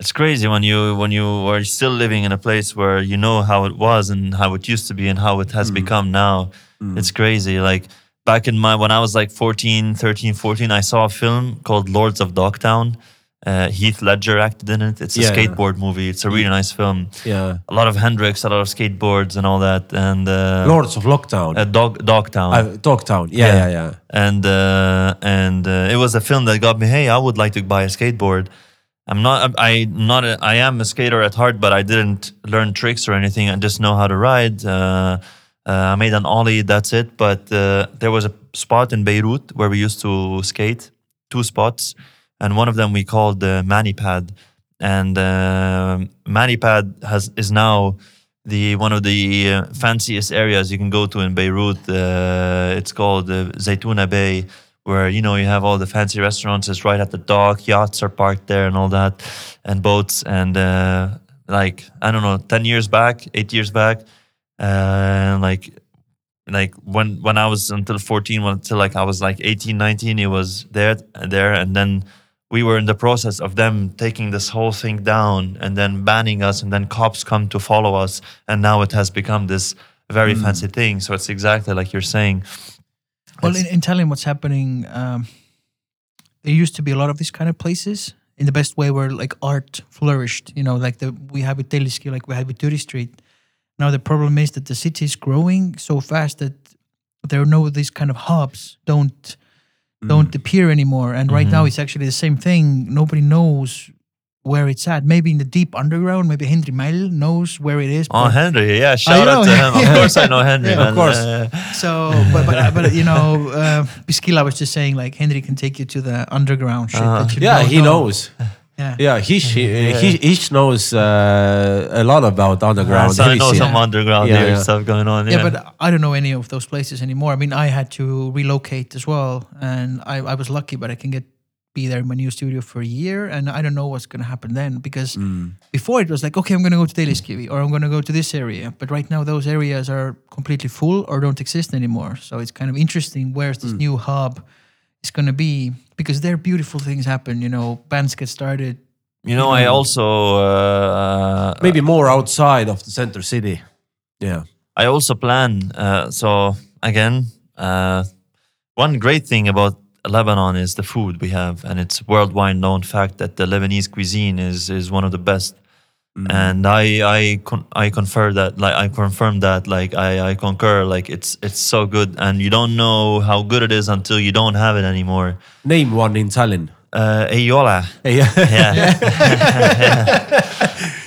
it's crazy when you when you are still living in a place where you know how it was and how it used to be and how it has become now it's crazy like back in my when i was like 14 13 14 i saw a film called lords of dogtown uh, heath ledger acted in it it's a Yeah. skateboard movie it's a really nice film Yeah. a lot of hendrix a lot of skateboards and all that and uh, Lords of Lockdown. uh, dog dogtown uh, Dogtown. Yeah, Yeah. yeah, yeah. and uh, and uh, it was a film that got me. Hey, I would like to buy a skateboard. I'm not. I not. A, I am a skater at heart, but I didn't learn tricks or anything. I just know how to ride. Uh, uh, I made an ollie. That's it. But uh, there was a spot in Beirut where we used to skate. Two spots, and one of them we called the Manipad. And uh, Manipad has is now the one of the uh, fanciest areas you can go to in Beirut. Uh, it's called Zaytuna Bay, where you know you have all the fancy restaurants. It's right at the dock. Yachts are parked there and all that, and boats. And uh, like I don't know, ten years back, eight years back, uh, like like when when I was until 14 until like I was like 18 19 it was there there and then we were in the process of them taking this whole thing down and then banning us and then cops come to follow us and now it has become this very fancy thing so it's exactly like you're saying Well, in, in Tallinn, what's happening? Um, there used to be a lot of these kind of places in the best way where like art flourished. You know, like the we have with Teliski, like we had with Turi Street. Now the problem is that the city is growing so fast that there are no these kind of hubs don't don't appear anymore. And right now it's actually the same thing. Nobody knows where it's at. Maybe in the deep underground. Maybe Henry Mel knows where it is. oh Henry yeah shout out to him of [laughs] course I know Henry Yeah, man. of course. Uh, So, but but, but you know, uh, Biskila was just saying like Henry can take you to the underground shit. That you Yeah, don't he know. knows. Yeah. Yeah, he he he knows uh, a lot about underground. so I know He's- some underground Yeah, yeah. stuff going on Yeah, yeah, but I don't know any of those places anymore. I mean, I had to relocate as well, and I, I was lucky, but I can get be there in my new studio for a year, and I don't know what's going to happen then because Mm. before it was like, okay, I'm going to go to Telliskivi or I'm going to go to this area, but right now those areas are completely full or don't exist anymore. So it's kind of interesting where's Mm. this new hub is going to be because there beautiful things happen. You know, bands get started. you know I also uh, maybe more outside of the center city. Yeah. I also plan. Uh, so again, uh, one great thing about Lebanon is the food we have, and it's worldwide known fact that the Lebanese cuisine is is one of the best. And I I con- I confer that like I confirm that like I I concur like it's it's so good, and you don't know how good it is until you don't have it anymore. Name one in Tallinn. Uh, Eyola. Yeah, Yeah, [laughs] yeah, [laughs] [laughs]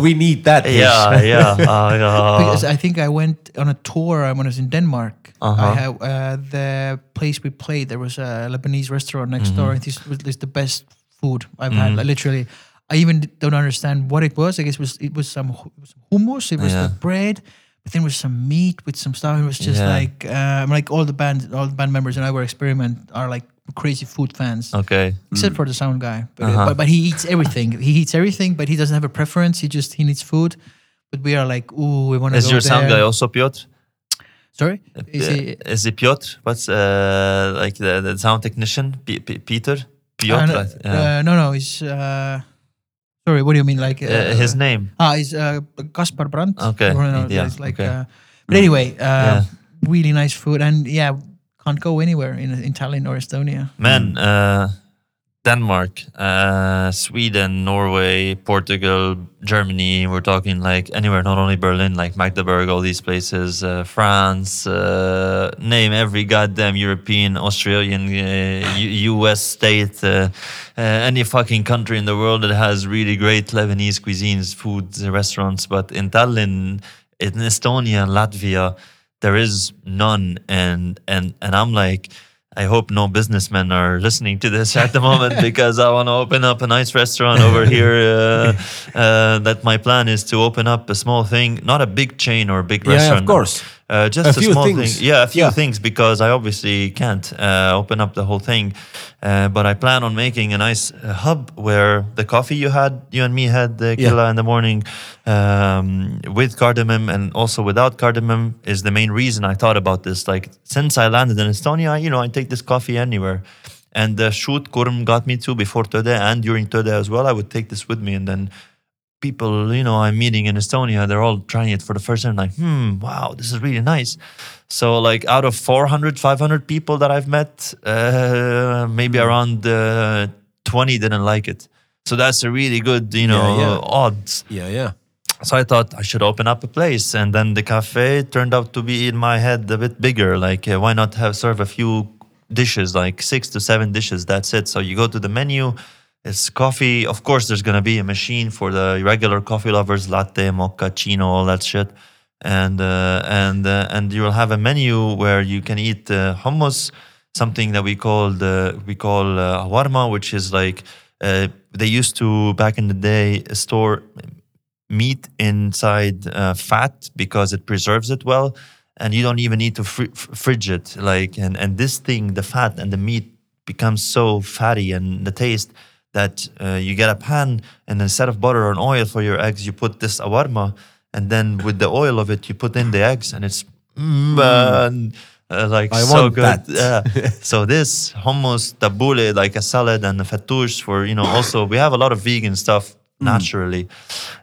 we need that. dish. yeah, [laughs] yeah. Uh, yeah. because I think I went on a tour uh, when I was in Denmark. Uh-huh. I have uh, the place we played. There was a Lebanese restaurant next door, Mm-hmm. and this was the best food I've had. Like, literally, I even don't understand what it was. I guess it was it was some some hummus. It was Yeah. the bread, but then was some meat with some stuff. It was just Yeah. like um, like all the band all the band members and I were experiment are like crazy food fans. okay. Except for the sound guy, but, Uh-huh. but but he eats everything. He eats everything, but he doesn't have a preference. He just he needs food. But we are like, ooh, we want to Is go your sound guy also Piotr? Sorry, is Uh, he? is it Piotr? What's uh, like the, the sound technician? P- P- Peter? Piotr? Uh, no, uh, no, no, he's. Uh, sorry, what do you mean? Like Uh, his name. Ah, he's uh, Kaspar Brandt. Okay, no, yeah, it's like. okay. Uh, but anyway, uh, Yeah. really nice food, and yeah, can't go anywhere in in Tallinn or Estonia. Man, uh, Denmark, uh, Sweden, Norway, Portugal, Germany. We're talking like anywhere, not only Berlin, like Magdeburg, all these places, uh, France, uh, name every goddamn European, Australian, uh, US state, uh, uh, any fucking country in the world that has really great Lebanese cuisines, foods, restaurants. But in Tallinn, in Estonia, Latvia, there is none. And, and, and I'm like, I hope no businessmen are listening to this at the moment [laughs] because I want to open up a nice restaurant over here. Uh, uh, that my plan is to open up a small thing, not a big chain or a big Yeah, restaurant. of course. Uh, just A a, few small things. thing. Yeah, a few Yeah. things because I obviously can't uh, open up the whole thing. Uh, but I plan on making a nice uh, hub where the coffee you had, you and me had the Yeah. killa in the morning um, with cardamom and also without cardamom is the main reason I thought about this. Like since I landed in Estonia, you know, I take this coffee anywhere. And the shoot Kurm got me to before Töde and during Töde as well. I would take this with me and then people, you know, I'm meeting in Estonia, they're all trying it for the first time, like, hmm, wow, this is really nice. So, like, out of 400, 500 people that I've met, uh, maybe Hmm. around uh, 20 didn't like it. So that's a really good, you know, Yeah, yeah. odds. Yeah, yeah. So I thought I should open up a place, and then the cafe turned out to be in my head a bit bigger. Like, uh, why not have serve a few dishes, like six to seven dishes? That's it. So you go to the menu, It's coffee. Of course, there's gonna be a machine for the regular coffee lovers, latte, mocha, mochaccino, all that shit, and uh, and uh, and you will have a menu where you can eat uh, hummus, something that we call the we call uh, which is like uh, they used to back in the day store meat inside uh, fat because it preserves it well. And you don't even need to fr- fridge it. Like and and this thing the fat and the meat becomes so fatty and the taste that uh, you get a pan and instead of butter or oil for your eggs you put this awarma and then with the oil of it you put in the eggs and it's man, uh, like I so good. yeah. [laughs] So this hummus tabbouleh like a salad and a fattoush for you know also we have a lot of vegan stuff naturally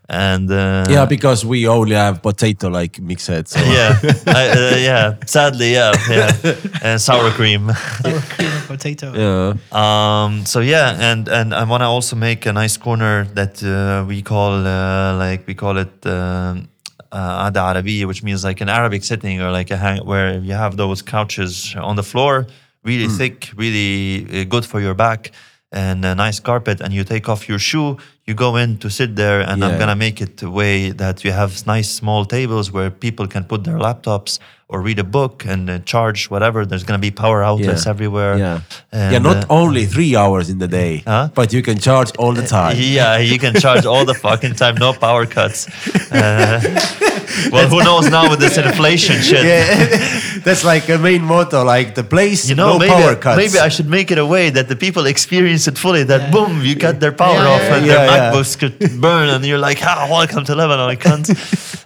and uh, Yeah, because we only have potato like mixed. So [laughs] yeah, [laughs] I, uh, yeah. Sadly, yeah, yeah, [laughs] and sour cream. Sour cream and potato. yeah. Um, so yeah, and and I want to also make a nice corner that uh, we call uh, like we call it um, uh, Ada Arabi, which means like an Arabic sitting or like a hang where you have those couches on the floor, really thick, really uh, good for your back. And a nice carpet, and you take off your shoe. You go in to sit there, and I'm gonna make it a way that you have nice small tables where people can put their laptops or read a book and uh, charge whatever. There's gonna be power outlets Yeah. everywhere. Yeah. And, yeah, not uh, only three hours in the day, Huh? but you can charge all the time. [laughs] Yeah, you can charge all the fucking time, no power cuts. Uh, [laughs] well, who knows now with this [laughs] inflation shit? Yeah, that's like a main motto. Like the place, You know, no maybe, power cuts. maybe I should make it a way that the people experience it fully. That boom, you cut their power Yeah, off yeah, and yeah. their Yeah, yeah. MacBooks could burn, and you're like, "Ah, welcome to Lebanon, I can't."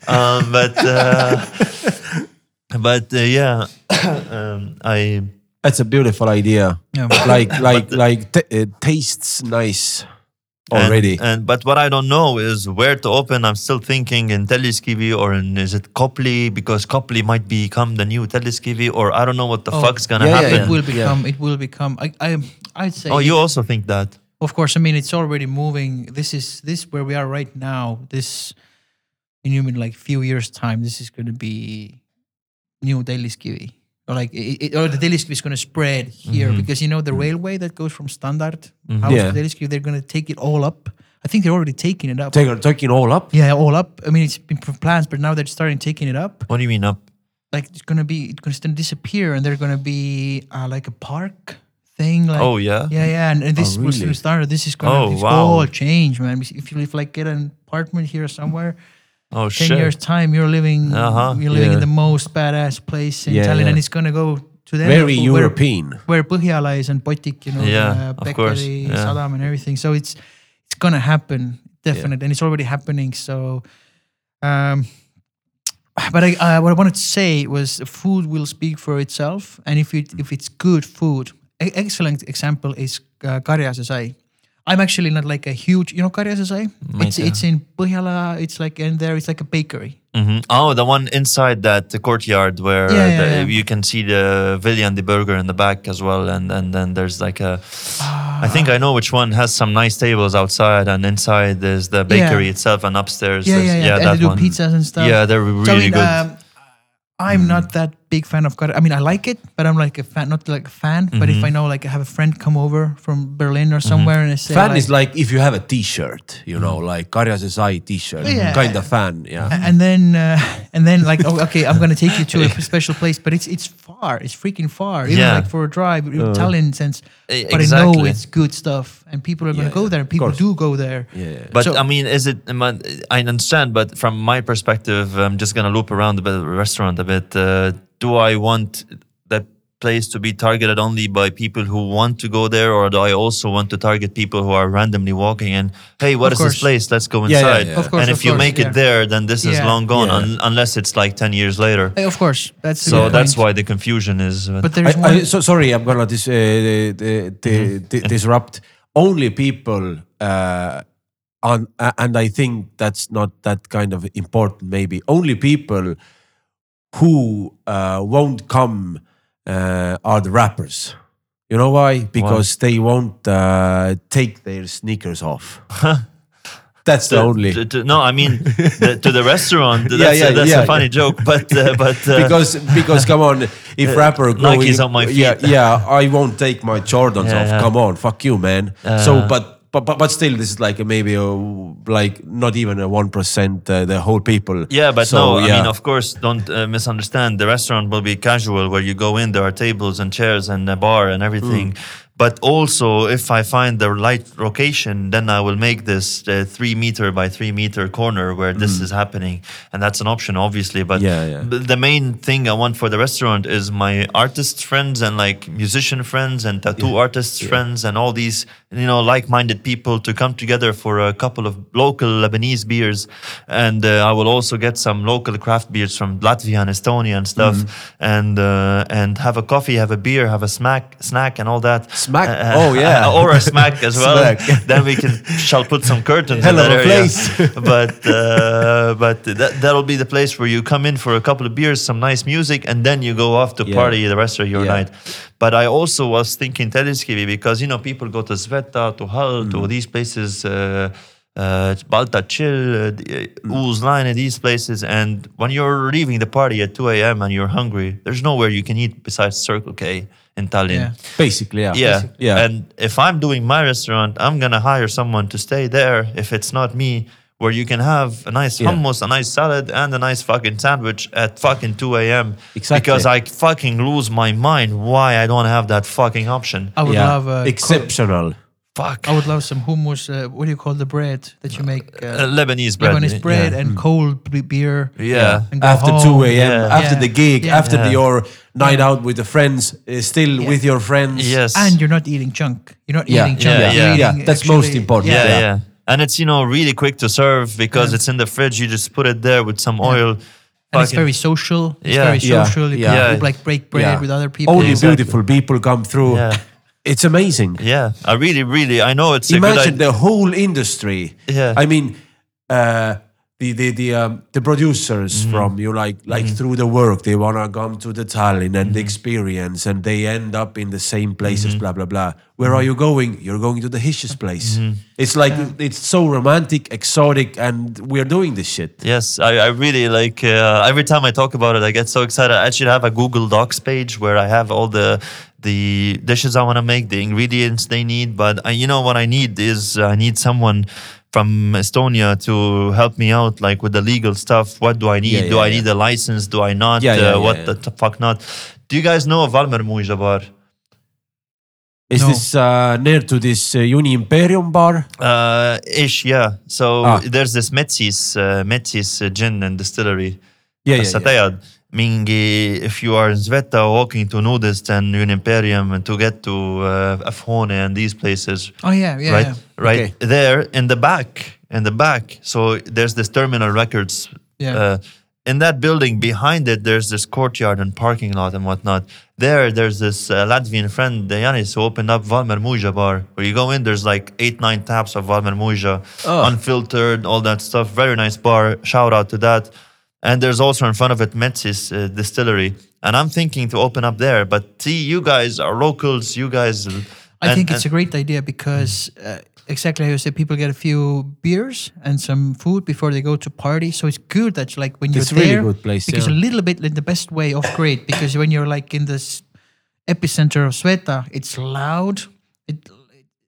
um, but uh, but uh, yeah, [coughs] um, I That's a beautiful idea. Yeah. [coughs] Like [coughs] like like t- it tastes nice already. And, but what I don't know is where to open. I'm still thinking in Telliskivi or in is it Kopli because Kopli might become the new Telliskivi or I don't know what the Oh, fuck's gonna yeah, yeah, happen. It will Yeah. become. It will become. I. I. I'd say. Oh, you also think that? Of course. I mean, it's already moving. This is this where we are right now. This, in you mean like few years time, this is going to be new Telliskivi. Or like, it, it, or the Telliskivi is going to spread here Mm-hmm. because you know the railway that goes from Standard house Yeah. to Telliskivi, they're going to take it all up. I think they're already taking it up. Take, taking all up. yeah, all up. I mean, it's been plans, but now they're starting taking it up. What do you mean up? Like it's going to be, it's going to disappear, and they're going to be uh, like a park thing. Like, Oh yeah. yeah, yeah, and, and this was really? started. This is gonna Oh, wow. all change, man. If you live like get an apartment here somewhere, Oh ten shit. years time, you're living, Uh-huh. you're living in the most badass place in Yeah, Tallinn, yeah. and it's gonna go to them. Very where, European. where Põhjala is and Botik, you know, Yeah, uh, of yeah. Sadam, and everything. So it's it's gonna happen definitely, and it's already happening. So. Um, but I, uh, what I wanted to say was food will speak for itself, and if it if it's good food, excellent example is uh, Karjase sai. I'm actually not like a huge, you know, Karjase sai. It's it's in Põhjala. It's like in there. It's like a bakery. Mhm. Oh, the one inside that the courtyard where Yeah, the, yeah. you can see the Vilja and the burger in the back as well, and and then there's like a. I think I know which one has some nice tables outside, and inside there's the bakery itself, and upstairs. Yeah, there's- yeah, yeah. and that they do one. pizzas and stuff. Yeah, they're really So, I mean, good. Um, I'm not that big fan of Karjase. I mean, I like it, but I'm like a fan, not like a fan. But Mm-hmm. if I know, like, I have a friend come over from Berlin or somewhere, and I say, Fan like, is like if you have a T-shirt, you know, like Karjase Sai T-shirt, Yeah. kind of fan. Yeah. and then uh, and then like oh, okay i'm gonna take you to a [laughs] special place but it's it's far it's freaking far even Yeah. like for a drive in Tallinn sense but i know it's good stuff and people are gonna Yeah, go there and people do go there Yeah. But So- I mean, is it? am I I understand, but from my perspective, I'm just gonna loop around the bit- restaurant a bit. Uh, do I want that place to be targeted only by people who want to go there, or do I also want to target people who are randomly walking and hey, what Of is course. this place? Let's go Yeah, yeah, inside. yeah. Of course, and of if you course, make yeah. it there, then this is long gone, Yeah. un- unless it's like ten years later. Eh, of course that's So that's point. why the confusion is. but there's I, one I, so sorry, I'm gonna dis, uh, di- di- disrupt. Only people, uh, on, uh, and I think that's not that kind of important. Maybe only people who uh, won't come uh, are the rappers. You know why? Because they won't uh, take their sneakers off. [laughs] That's the, only. to- to- no, I mean the, to the restaurant. [laughs] That's, Yeah, yeah, a, that's yeah, a funny joke, but uh, [laughs] but uh, because because come on, if rapper Nike's going- on my Yeah, feet. yeah, I won't take my Jordans Yeah, off. yeah. Come on, fuck you, man. Uh, so, but but but, but still, this is like a maybe a, like not even a one percent uh, the whole people. Yeah, but So, no, I mean, of course, don't uh, misunderstand. The restaurant will be casual, where you go in, there are tables and chairs and a bar and everything. Mm. But also, if I find the right location, then I will make this uh, three meter by three meter corner where this is happening, and that's an option, obviously. But Mm. Yeah, yeah. the main thing I want for the restaurant is my artist friends and like musician friends and tattoo artists friends and all these you know like-minded people to come together for a couple of local Lebanese beers, and uh, I will also get some local craft beers from Latvia and Estonia and stuff, Mm-hmm. and uh, and have a coffee, have a beer, have a smack snack and all that. Smack? Uh, Oh, yeah. [laughs] or a smack as well. Smack. [laughs] then we can shall put some curtains Hell in of that a area. place. [laughs] but uh, but that that'll be the place where you come in for a couple of beers, some nice music, and then you go off to Yeah. party the rest of your Yeah. night. But I also was thinking Telliskivi because you know people go to Sveta, to Hull, Mm. to these places. Uh, uh, Balta Chill, uh, Mm. uh, Uusline, these places, and when you're leaving the party at 2 a.m. and you're hungry, there's nowhere you can eat besides Circle K in Tallinn. Yeah. basically, yeah, Yeah. yeah. And if I'm doing my restaurant, I'm gonna hire someone to stay there if it's not me, where you can have a nice Yeah. hummus, a nice salad, and a nice fucking sandwich at fucking 2 a.m. Exactly. Because I fucking lose my mind why I don't have that fucking option. I would yeah. love uh, exceptional. Fuck. I would love some hummus. Uh, what do you call the bread that you make? Uh, Uh, Lebanese bread. Lebanese bread Yeah. and cold b- beer. Yeah. And After home. 2 a.m., Yeah. after Yeah. the gig, Yeah. after Yeah. your night out with the friends, uh, still Yeah. with your friends. Yes. And you're not eating chunk. You're not Yeah, eating chunk. yeah, you're yeah. Yeah, that's most important. yeah, Yeah. yeah. And it's, you know, really quick to serve because Yeah. it's in the fridge. You just put it there with some oil. And it's very social. It's Yeah. very Yeah. social. You Yeah. can Yeah. like break bread Yeah. with other people. Only Exactly. beautiful people come through. [laughs] Yeah. It's amazing. Yeah. I really, really, I know it's Imagine the whole industry. Yeah. I mean, uh, the the the um, the producers Mm-hmm. from you like like through the work they wanna come to the Tallinn and the experience and they end up in the same places blah blah blah. Where are you going? You're going to the Hish's place. It's like it's so romantic, exotic, and we're doing this shit. Yes, I, I really like. Uh, every time I talk about it, I get so excited. I should have a Google Docs page where I have all the the dishes I want to make, the ingredients they need. But I, you know what I need is I need someone from Estonia to help me out, like with the legal stuff. What do I need? Yeah, do I yeah. need a license? Do I not? Yeah, yeah, uh, yeah, what yeah. the t- fuck not? Do you guys know Valmiermuiža bar? Is No. this uh, near to this uh, Uni Imperium bar? Uh, ish, yeah. So Ah. there's this Metsis, uh, Metsis uh, gin and distillery. Yeah, yeah, yeah. tead mingi if you are in Sveta walking to Nudist and Union Imperium and to get to uh, F-hoone and these places Oh yeah, yeah, right yeah. right Okay. there in the back in the back so there's this terminal records Yeah. uh, in that building behind it there's this courtyard and parking lot and whatnot there there's this uh, Latvian friend Yanis who opened up Valmer Muja bar where you go in there's like eight nine taps of Valmiermuiža Oh. unfiltered all that stuff very nice bar shout out to that and there's also in front of it Metsis uh, distillery and I'm thinking to open up there but see you guys are locals you guys I think it's a great idea because uh, exactly how you said, people get a few beers and some food before they go to party. So it's good that like when you're It's a really there, good place, because yeah. a little bit like the best way of great because when you're like in this epicenter of Sveta, it's loud. It,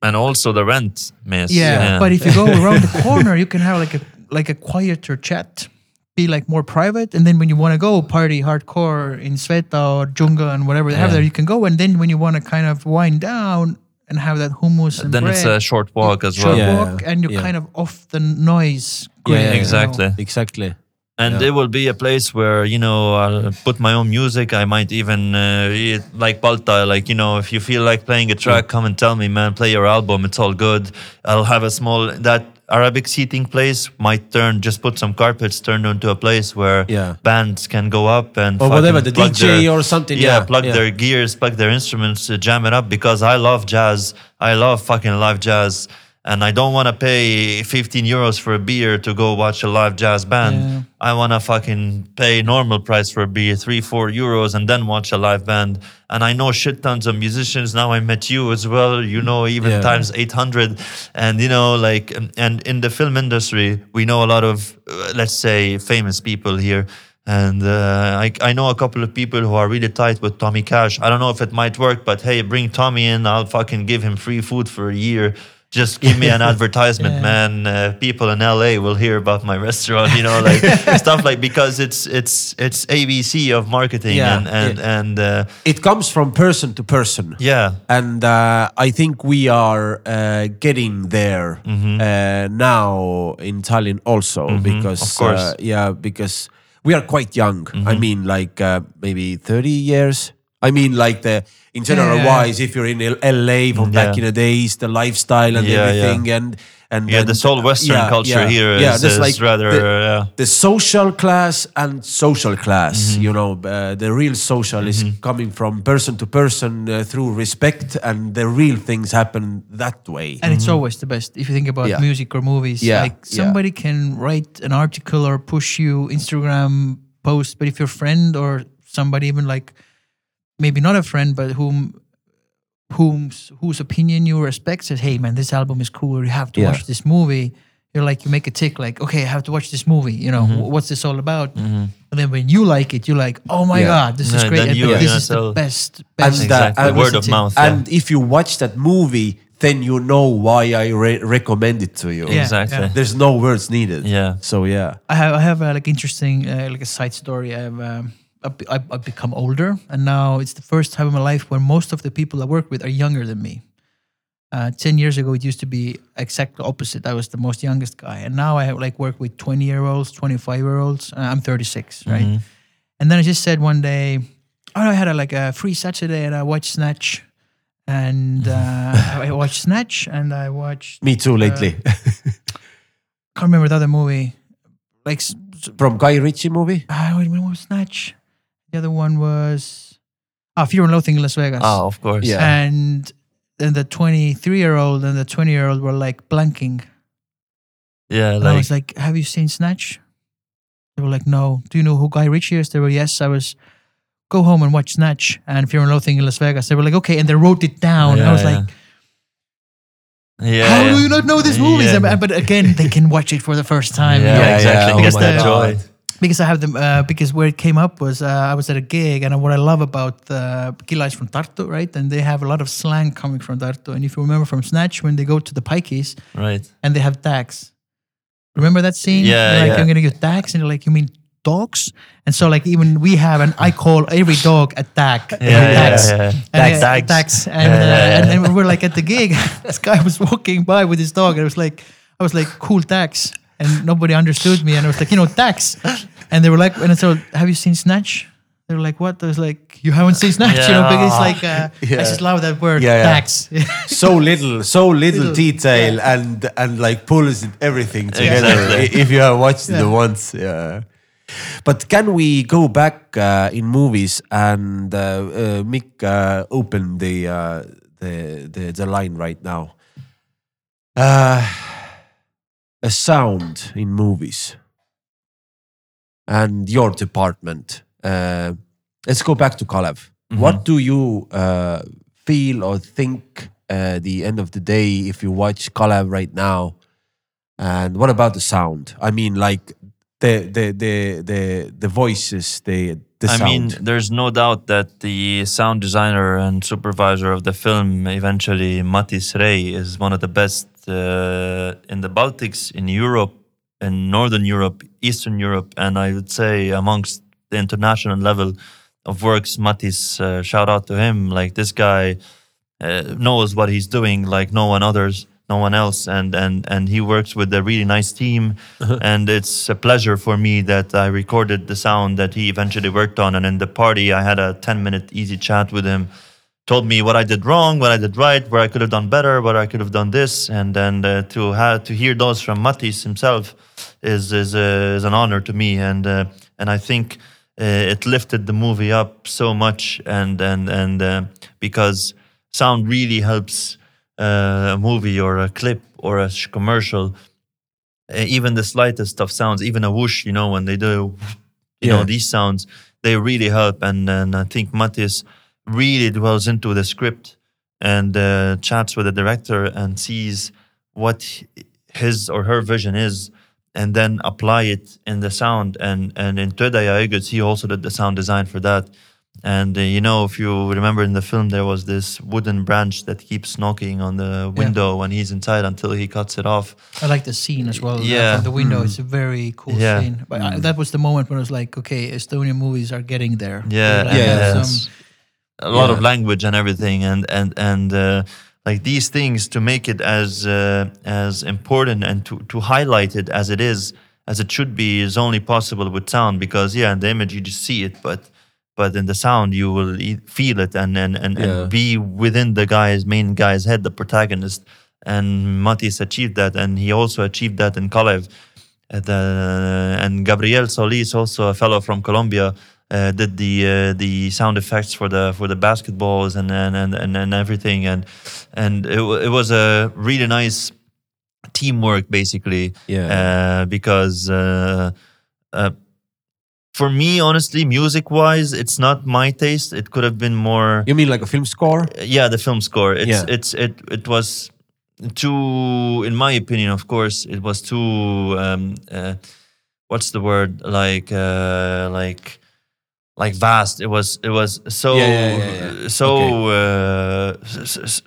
and also the rent miss yeah, but if you go [laughs] around the corner, you can have like a like a quieter chat, be like more private, and then when you want to go party hardcore in Sveta or Junga and whatever they have Yeah. there, you can go. And then when you want to kind of wind down and have that hummus and then bread, it's a short walk as short well Yeah. walk, and you're yeah. kind of off the noise. Grid, yeah, you know. exactly Exactly. and Yeah. it will be a place where you know I'll put my own music. I might even uh, eat- like Balta, like you know, if you feel like playing a track, come and tell me, man. Play your album. It's all good. I'll have a small that Arabic seating place might turn just put some carpets turned into a place where Yeah. bands can go up and Or whatever, the DJ their- or something, Yeah, yeah, plug yeah. their gears, plug their instruments, uh, jam it up because I love jazz. I love fucking live jazz. And I don't want to pay 15 euros for a beer to go watch a live jazz band. Yeah. I want to fucking pay normal price for a beer, three, four euros, and then watch a live band. And I know shit tons of musicians. Now I met you as well. You know, even Yeah. times 800. And, you know, like, and in the film industry, we know a lot of, uh, let's say, famous people here. And uh, I, I know a couple of people who are really tight with Tommy Cash. I don't know if it might work, but hey, bring Tommy in. I'll fucking give him free food for a year. Just give me an [laughs] advertisement, Yeah. man. Uh, people in LA will hear about my restaurant, you know, like [laughs] stuff like because it's it's it's ABC of marketing Yeah, and and and uh, It comes from person to person. yeah, and uh, I think we are uh, getting there Mm-hmm. uh, now in Tallinn also because of course. Mm-hmm. Uh, yeah because we are quite young. I mean like uh, maybe thirty years. I mean like the in general Yeah. wise if you're in LA from back in the days the lifestyle and Yeah, yeah. everything and and yeah. This whole Western yeah, culture yeah, here is, yeah, is like rather the- yeah. the social class and social class Mm-hmm. you know uh, the real social is coming from person to person uh, through respect and the real things happen that way and it's always the best if you think about Yeah. music or movies Yeah, like yeah. somebody can write an article or push you instagram post but if your friend or somebody even like maybe not a friend but whom whom's whose opinion you respect says hey man this album is cool you have to Yeah. watch this movie you're like you make a tick like okay i have to watch this movie you know Mm-hmm. what's this all about and then when you like it you're like oh my Yeah. god this is Yeah, great you- this you is the know, so- best And, best uh, exactly and- word of mouth. yeah. and if you watch that movie then you know why i re- recommend it to you Yeah, exactly. yeah. there's no words needed Yeah. so yeah I have I have a like interesting uh, like a side story. I've um, I've, become older, and now it's the first time in my life where most of the people I work with are younger than me. Uh, Ten years ago, it used to be exactly opposite. I was the most youngest guy, and now I have, like work with twenty year olds, twenty five year olds. Uh, I'm thirty six, right? And then I just said one day, oh, I had a, like a free Saturday, and I watched Snatch, and uh, [laughs] I watched Snatch, and I watched. me too lately [laughs] can't remember the other movie. Like from guy ritchie movie i when was Snatch? The other one was ah, Fear and Loathing in Las Vegas. Oh, of course. Yeah. And then the 23 year old and the 20 year old were like blanking. Yeah, And I was like, Have you seen Snatch? They were like, No. Do you know who Guy Ritchie is? They were, Yes. I was, Go home and watch Snatch and Fear and Loathing in Las Vegas. They were like, Okay. And they wrote it down. Yeah, I was yeah. like, yeah, How yeah. do you not know these movies? Yeah. But again, they can watch it for the first time. you Yeah, know? Yeah, exactly. yeah, Because oh that my joy. God. because I have them uh, because where it came up was uh, I was at a gig and what I love about uh, Gila is from Tartu, right? And they have a lot of slang coming from Tartu. And if you remember from Snatch, when they go to the pikeys Right. and they have tags, remember that scene? Yeah, like yeah. I'm gonna get tags, and they're like, you mean dogs? And so like even we have, and I call every dog a tag. [laughs] Yeah, yeah, yeah. And, tags. And, Yeah, yeah, yeah. and then we're like at the gig. [laughs] this guy was walking by with his dog, and it was like, I was like, cool tags. And nobody understood me. And I was like, you know, tags. And they were like, and so, have you seen Snatch? They were like, what? I was like, you haven't seen Snatch, you know, because it's like, uh, [laughs] Yeah. I just love that word, Yeah, yeah. tags. [laughs] so little, so little Little, detail, and and like pulls everything together. Exactly. If you have watched Yeah. the once, yeah. But can we go back uh, in movies and uh, uh, Mick uh, open the, uh, the the the line right now? Uh, a sound in movies and your department. Uh, let's go back to Kalev. What do you uh, feel or think uh, the end of the day if you watch Kalev right now? And what about the sound? I mean, like the the the the the voices, the the I sound. mean, there's no doubt that the sound designer and supervisor of the film, eventually Matis Rei, is one of the best uh, in the Baltics, in Europe, in Northern Europe, Eastern Europe, and I would say amongst the international level of works. Matis, uh, shout out to him. Like this guy uh, knows what he's doing, like no one others. No one else, and and and he works with a really nice team, and it's a pleasure for me that I recorded the sound that he eventually worked on. And in the party, I had a ten minute easy chat with him, told me what I did wrong, what I did right, where I could have done better, where I could have done this, and then uh, to have to hear those from Matis himself is is, uh, is an honor to me, and uh, and I think uh, it lifted the movie up so much, and and and uh, because sound really helps uh, a movie or a clip or a sh- commercial. Even the slightest of sounds, even a whoosh, you know, when they do, you Yeah. know, these sounds, they really help. And and I think Matthias really dwells into the script and uh, chats with the director and sees what his or her vision is and then apply it in the sound and and in Tödäja Öguts, he also did the sound design for that and uh, you know, if you remember in the film, there was this wooden branch that keeps knocking on the window when he's inside until he cuts it off. I like the scene as well. uh, Yeah. the window. It's a very cool Yeah. scene. But I, that was the moment when I was like, okay, Estonian movies are getting there. Yeah, They have yeah, some- yes. A lot of language and everything, and and and uh, like these things to make it as uh, as important and to to highlight it as it is as it should be is only possible with sound because yeah, in the image you just see it, but but in the sound you will e- feel it and and and, Yeah. and be within the guy's main guy's head, the protagonist. And Matis achieved that, and he also achieved that in Kalev. Uh, the, and Gabriel Solis, also a fellow from Colombia, uh, did the uh, the sound effects for the for the basketballs and and and, and, and everything, and and it, it was a really nice teamwork, basically. Yeah. Uh, because uh, uh, for me, honestly, music wise, it's not my taste. It could have been more You mean like a film score? yeah the film score it's Yeah. it's it it was too in my opinion of course it was too um uh, what's the word like uh like like vast. It was it was so Yeah, yeah, yeah, so uh s- s-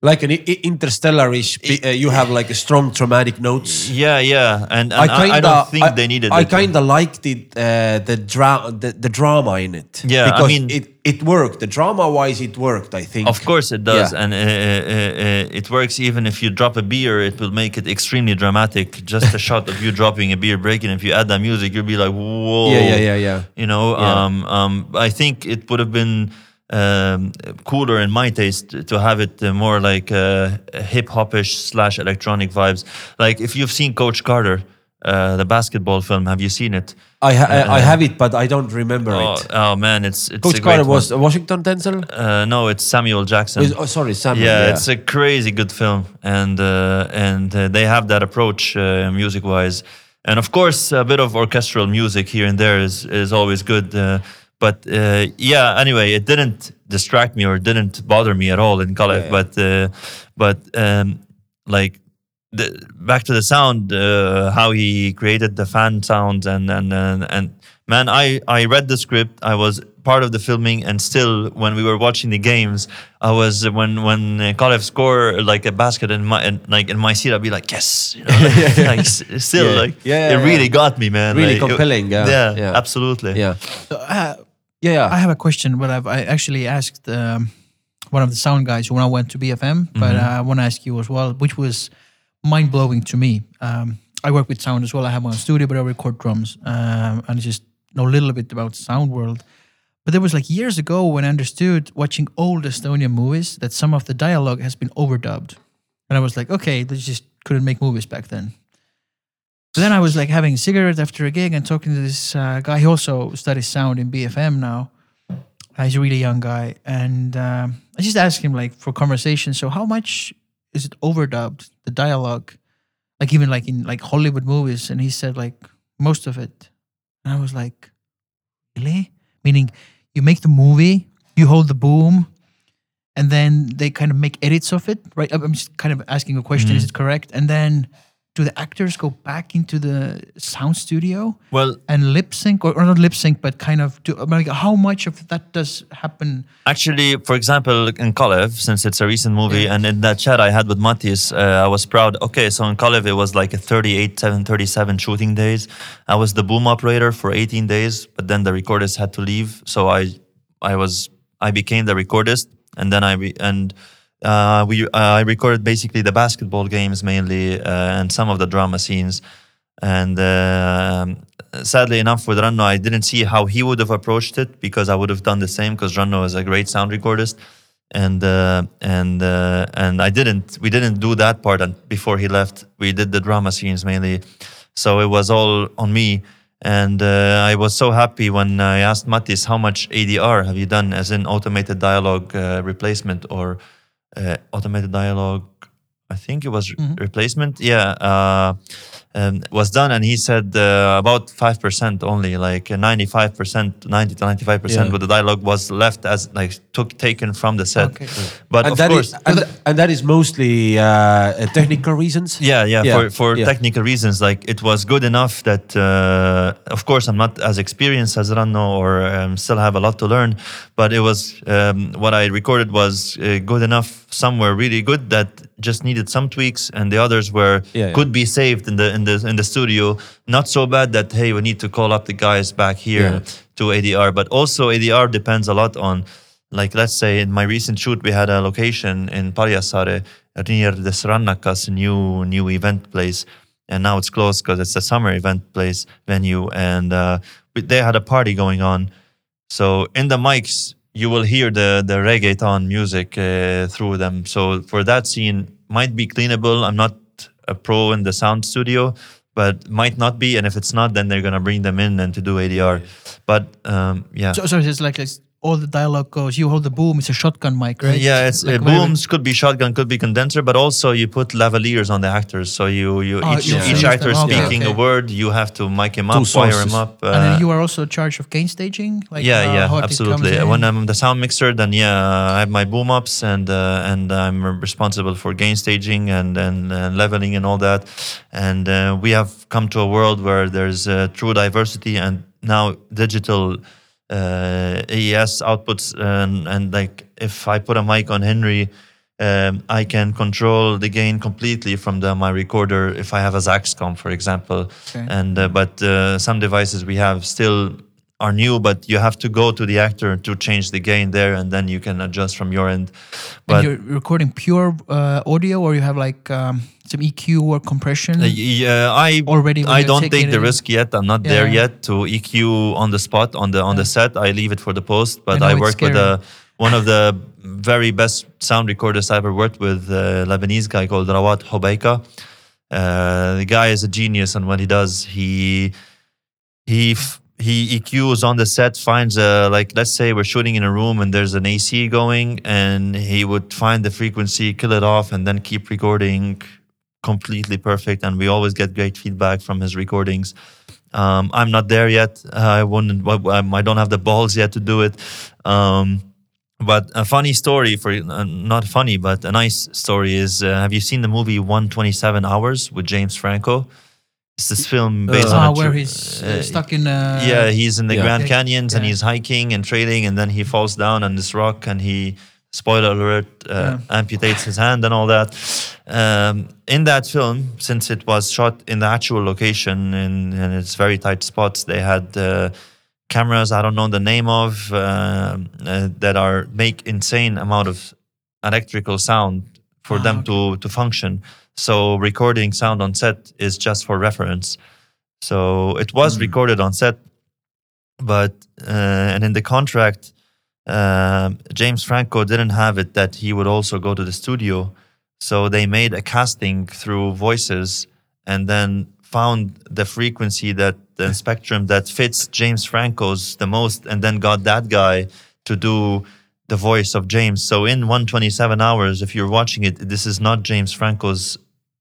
Like an i- i- interstellarish. Uh, you have like a strong dramatic notes. yeah yeah and, and I, kinda, I don't think they needed I kind of liked it, uh, the, dra- the the drama in it. Yeah, I because mean- it it worked. The drama wise, it worked. I think. Of course it does, Yeah. and uh, uh, uh, it works even if you drop a beer. It will make it extremely dramatic. Just a shot of you [laughs] dropping a beer, breaking. If you add that music, you'll be like, "Whoa!" Yeah, yeah, yeah, yeah. You know, Yeah. um, um, I think it would have been um, cooler in my taste to have it uh, more like uh, hip hopish slash electronic vibes. Like if you've seen Coach Carter, uh, the basketball film, have you seen it? I ha- I- I have it, but I don't remember Oh, it. oh man, it's it's Coach Carter was one. Washington Denzel. Uh, no, it's Samuel Jackson. Oh, sorry, Samuel. yeah, Yeah, it's a crazy good film, and uh, and uh, they have that approach uh, music wise, and of course a bit of orchestral music here and there is is always good. Uh, but uh, yeah, anyway, it didn't distract me or didn't bother me at all in Kalev. Yeah. But uh, but um, like the, back to the sound, uh, how he created the fan sounds and and and, and man, I I read the script. I was part of the filming, and still, when we were watching the games, I was when when uh, Kalev score like a basket in my in, like in my seat, I'd be like, yes, you know, [laughs] like, like, still Yeah. like Yeah, it yeah, really got me, man. Really Like, it- compelling, yeah, yeah, yeah. absolutely. yeah, So, uh, yeah, yeah. I have a question, but I've I actually asked um, one of the sound guys when I went to BFM, but uh, I want to ask you as well, which was mind blowing to me. Um, I work with sound as well. I have my own studio, but I record drums um, and just know a little bit about sound world. But there was like years ago when I understood watching old Estonian movies that some of the dialogue has been overdubbed, and I was like, okay, they just couldn't make movies back then. But then I was like having a cigarette after a gig and talking to this uh, guy. He also studies sound in BFM now. Uh, he's a really young guy, and um, I just asked him like for conversation. So how much is it overdubbed the dialogue, like even like in like Hollywood movies? And he said like most of it, and I was like, really? Meaning you make the movie, you hold the boom, and then they kind of make edits of it, right? I'm I'm just kind of asking a question: Is it correct? And then do the actors go back into the sound studio? Well, and lip sync or, or not lip sync but kind of do like how much of that does happen Actually, for example, in Kalev, since it's a recent movie, and in that chat I had with Matis, uh, I was proud. Okay, so in Kalev, it was like a 38, 7, 37 shooting days. I was the boom operator for 18 days, but then the recordist had to leave. So I, I was, I became the recordist, and then I, re- and uh, we, uh, I recorded basically the basketball games mainly, uh, and some of the drama scenes. And um sadly enough, with Ranno, I didn't see how he would have approached it because I would have done the same because Ranno is a great sound recordist, and uh, and uh, and I didn't. We didn't do that part un- before he left. We did the drama scenes mainly, so it was all on me. And uh, I was so happy when I asked Matis, "How much ADR have you done, as in automated dialogue uh, replacement or uh, Uh, automated dialogue. I think it was re- replacement. Yeah. Uh, Uh, um, was done, and he said uh, about five percent only, like ninety five percent, ninety to ninety five percent, with the dialogue was left as like took taken from the set. Okay. But and of that course, is and, and that is mostly uh, uh, technical reasons. yeah, yeah, Yeah, for for yeah. technical reasons, like it was good enough that, uh, of course, I'm not as experienced as Ranno, or um, still have a lot to learn. But it was um, what I recorded was uh, good enough. Some were really good that just needed some tweaks, and the others were Yeah, yeah. could be saved in the in the in the studio. Not so bad that hey, we need to call up the guys back here Yeah. to ADR. But also ADR depends a lot on. Like let's say in my recent shoot, we had a location in Paljassaare near the Rannakas new new event place, and now it's closed because it's a summer event place venue, and uh, they had a party going on. So in the mics, you will hear the the reggaeton music uh, through them. So for that scene, might be cleanable. I'm not a pro in the sound studio, but might not be. And if it's not, then they're gonna bring them in and to do ADR. But um, yeah. So, so it's like it's, all the dialogue goes. You hold the boom. It's a shotgun mic, right? Yeah, it's Like uh, booms could be shotgun, could be condenser, but also you put lavaliers on the actors. So you you Oh, each you each actor. Okay, speaking okay. a word, you have to mic him Two up, wire him sources. up. and then uh, you are also in charge of gain staging. Like yeah, uh, yeah, absolutely. When I'm the sound mixer, then yeah, I have my boom ups and uh, and I'm responsible for gain staging and and, and leveling and all that. And uh, we have come to a world where there's uh, true diversity and now digital uh, AES outputs and and like if I put a mic on Henry. Um, I can control the gain completely from the my recorder if I have a Zaxcom, for example. Okay. And uh, but uh, some devices we have still are new, but you have to go to the actor to change the gain there, and then you can adjust from your end. and But you're recording pure uh, audio, or you have like um, some EQ or compression. uh, yeah, I Already I don't take the risk yet. I'm not there yet to EQ on the spot on the on the set. I leave it for the post. But know, I, work with a, one of the very best sound recorders I ever worked with, a Lebanese guy called Rawad Hobeika. Uh, the guy is a genius, and what he does, he he f- he EQs on the set, finds a like let's say we're shooting in a room and there's an AC going, and he would find the frequency, kill it off, and then keep recording completely perfect. And we always get great feedback from his recordings. Um, I'm not there yet. I wouldn't. um, I don't have the balls yet to do it. Um, but a funny story for uh, not funny, but a nice story is: uh, Have you seen the movie 127 Hours with James Franco? It's this film based Ah, on a where he's uh, uh, stuck in. Uh, yeah, he's in the Yeah. Grand. Canyons and he's hiking and trailing, and then he falls down on this rock and he, spoiler alert, uh, Yeah. amputates his hand and all that. Um, in that film, since it was shot in the actual location in, in its very tight spots, they had uh, cameras I don't know the name of uh, uh, that are make insane amount of electrical sound for Ah, them to to function. So recording sound on set is just for reference. So it was Hmm. recorded on set, but uh, and in the contract, um James Franco didn't have it that he would also go to the studio. So they made a casting through voices and then found the frequency that the [laughs] spectrum that fits James Franco's the most, and then got that guy to do the voice of James. So in 127 hours, if you're watching it, this is not James Franco's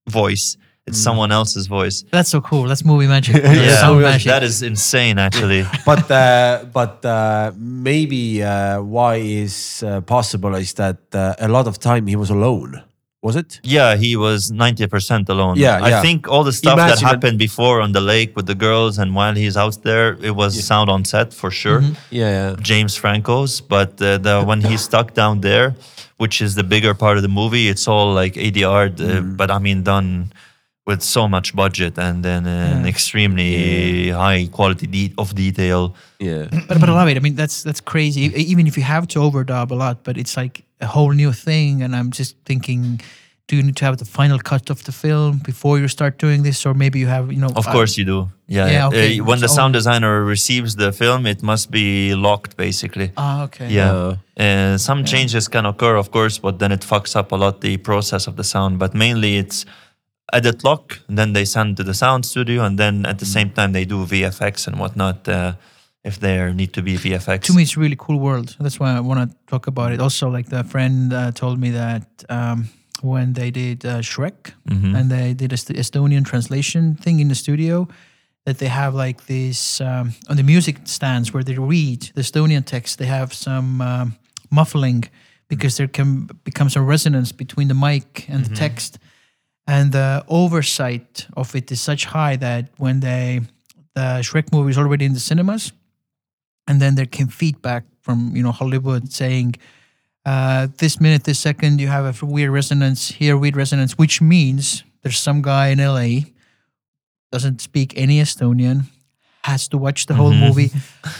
voice; it's someone else's voice. That's so cool. That's movie magic. [laughs] Yeah, Sound magic. that is insane, actually. [laughs] but uh, but uh, maybe uh, why is uh, possible is that uh, a lot of time he was alone. Was it? Yeah, he was 90% alone. Yeah, I yeah. think all the stuff that Imagine it- happened before on the lake with the girls and while he's out there, it was sound on set for sure. Yeah, yeah. James Franco's, but uh, the when he's stuck down there, which is the bigger part of the movie, it's all like ADR, uh, but I mean done with so much budget and then uh, an extremely high quality de- of detail. yeah. but, but I love it. I mean, that's that's crazy. Even if you have to overdub a lot, but it's like a whole new thing. And I'm just thinking, do you need to have the final cut of the film before you start doing this, or maybe you have, you know, Of uh, course you do. Yeah. Yeah, uh, okay. when the sound designer receives the film, it must be locked basically. Ah, okay. Yeah. Uh, some changes can occur, of course, but then it fucks up a lot the process of the sound. But mainly it's edit lock, and then they send to the sound studio, and then at the Mm. same time they do VFX and whatnot uh, if there need to be VFX. to me it's a really cool world that's why i want to talk about it also like the friend uh, told me that um, when they did uh, Shrek, Mhm. and they did a st- Estonian translation thing in the studio. That they have like this um, on the music stands where they read the Estonian text. They have some um, muffling because there can become some resonance between the mic and the text, and the oversight of it is such high that when they the Shrek movie is already in the cinemas, and then there came feedback from you know Hollywood saying uh, this minute, this second, you have a weird resonance here, weird resonance, which means there's some guy in LA doesn't speak any Estonian, has to watch the whole movie,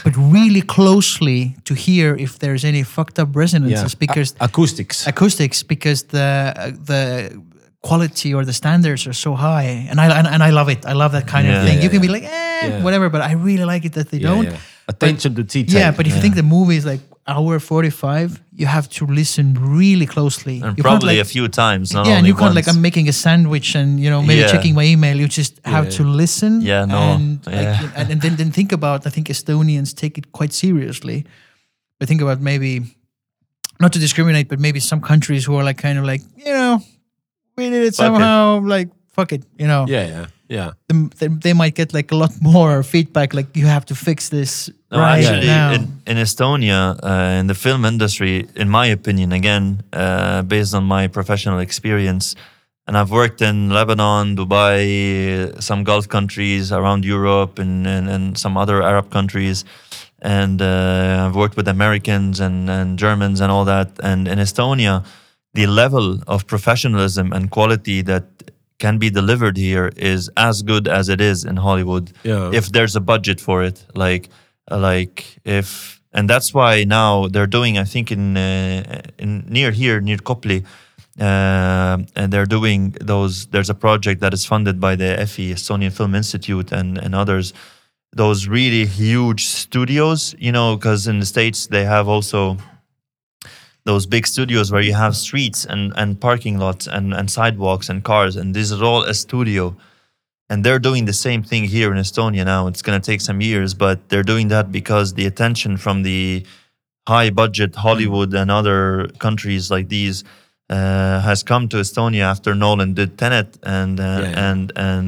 but really closely to hear if there's any fucked up resonances because A- acoustics. acoustics because the uh, the quality or the standards are so high and I and, and I love it I love that kind Yeah. of thing Yeah, you can yeah. be like eh Yeah. whatever but I really like it that they Yeah, don't yeah. Attention to detail. yeah, but if you think the movie is like hour 45 you have to listen really closely and You probably like, a few times. Not yeah and you can't like i'm making a sandwich and you know maybe Yeah. checking my email you just have Yeah. to listen Yeah, no, and, like, and, and then, then think about i think estonians take it quite seriously but think about maybe not to discriminate but maybe some countries who are like kind of like you know we did it Fuck it. somehow like fuck it you know yeah, yeah, yeah. them- they, they might get like a lot [laughs] more feedback like you have to fix this No, right actually, now in, in Estonia, uh, in the film industry, in my opinion, again, uh, based on my professional experience, and I've worked in Lebanon, Dubai, some Gulf countries around Europe, and, and, and some other Arab countries. And uh, I've worked with Americans and, and Germans and all that. And in Estonia, the level of professionalism and quality that can be delivered here is as good as it is in Hollywood Yeah. if there's a budget for it like uh, like if and that's why now they're doing i think in uh, in near here near kopli uh, and they're doing those there's a project that is funded by the FE Estonian Film Institute and and others those really huge studios you know because in the states they have also those big studios where you have streets and, and parking lots and, and sidewalks and cars and this is all a studio and they're doing the same thing here in Estonia now. It's going to take some years, but they're doing that because the attention from the high budget Hollywood and other countries like these uh, has come to Estonia after Nolan did Tenet and uh, Yeah. and and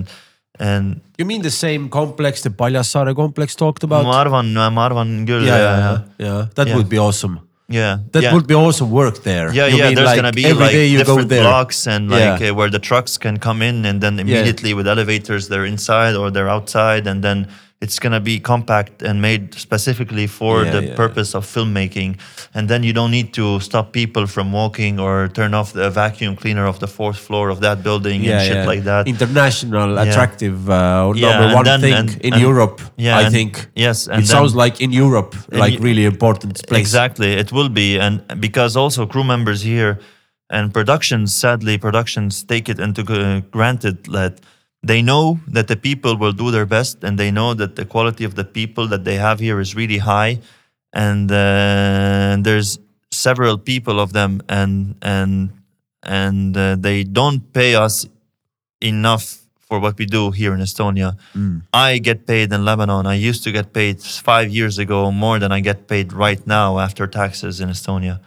and You mean the same complex the Paljassaare complex talked about? ma arvan, ma arvan küll, yeah, yeah, yeah, yeah. That Yeah. would be awesome. Yeah, That yeah. would be awesome work there. Yeah, You yeah. mean There's like gonna be every like day you go different there. blocks and like Yeah. uh, where the trucks can come in, and then immediately with elevators they're inside or they're outside, and then it's gonna be compact and made specifically for Yeah, the yeah, purpose of filmmaking. And then you don't need to stop people from walking or turn off the vacuum cleaner of the fourth floor of that building and shit like that. International, attractive, uh, number one then- thing and- in and- Europe. yeah, I and- think. yes, and it then- sounds like in Europe, like really important place. Exactly, it will be, and because also crew members here and productions, sadly, productions take it into uh, granted that they know that the people will do their best, and they know that the quality of the people that they have here is really high, and uh, there's several people of them, and and and uh, they don't pay us enough for what we do here in Estonia. I get paid in Lebanon. I used to get paid five years ago more than I get paid right now after taxes in Estonia.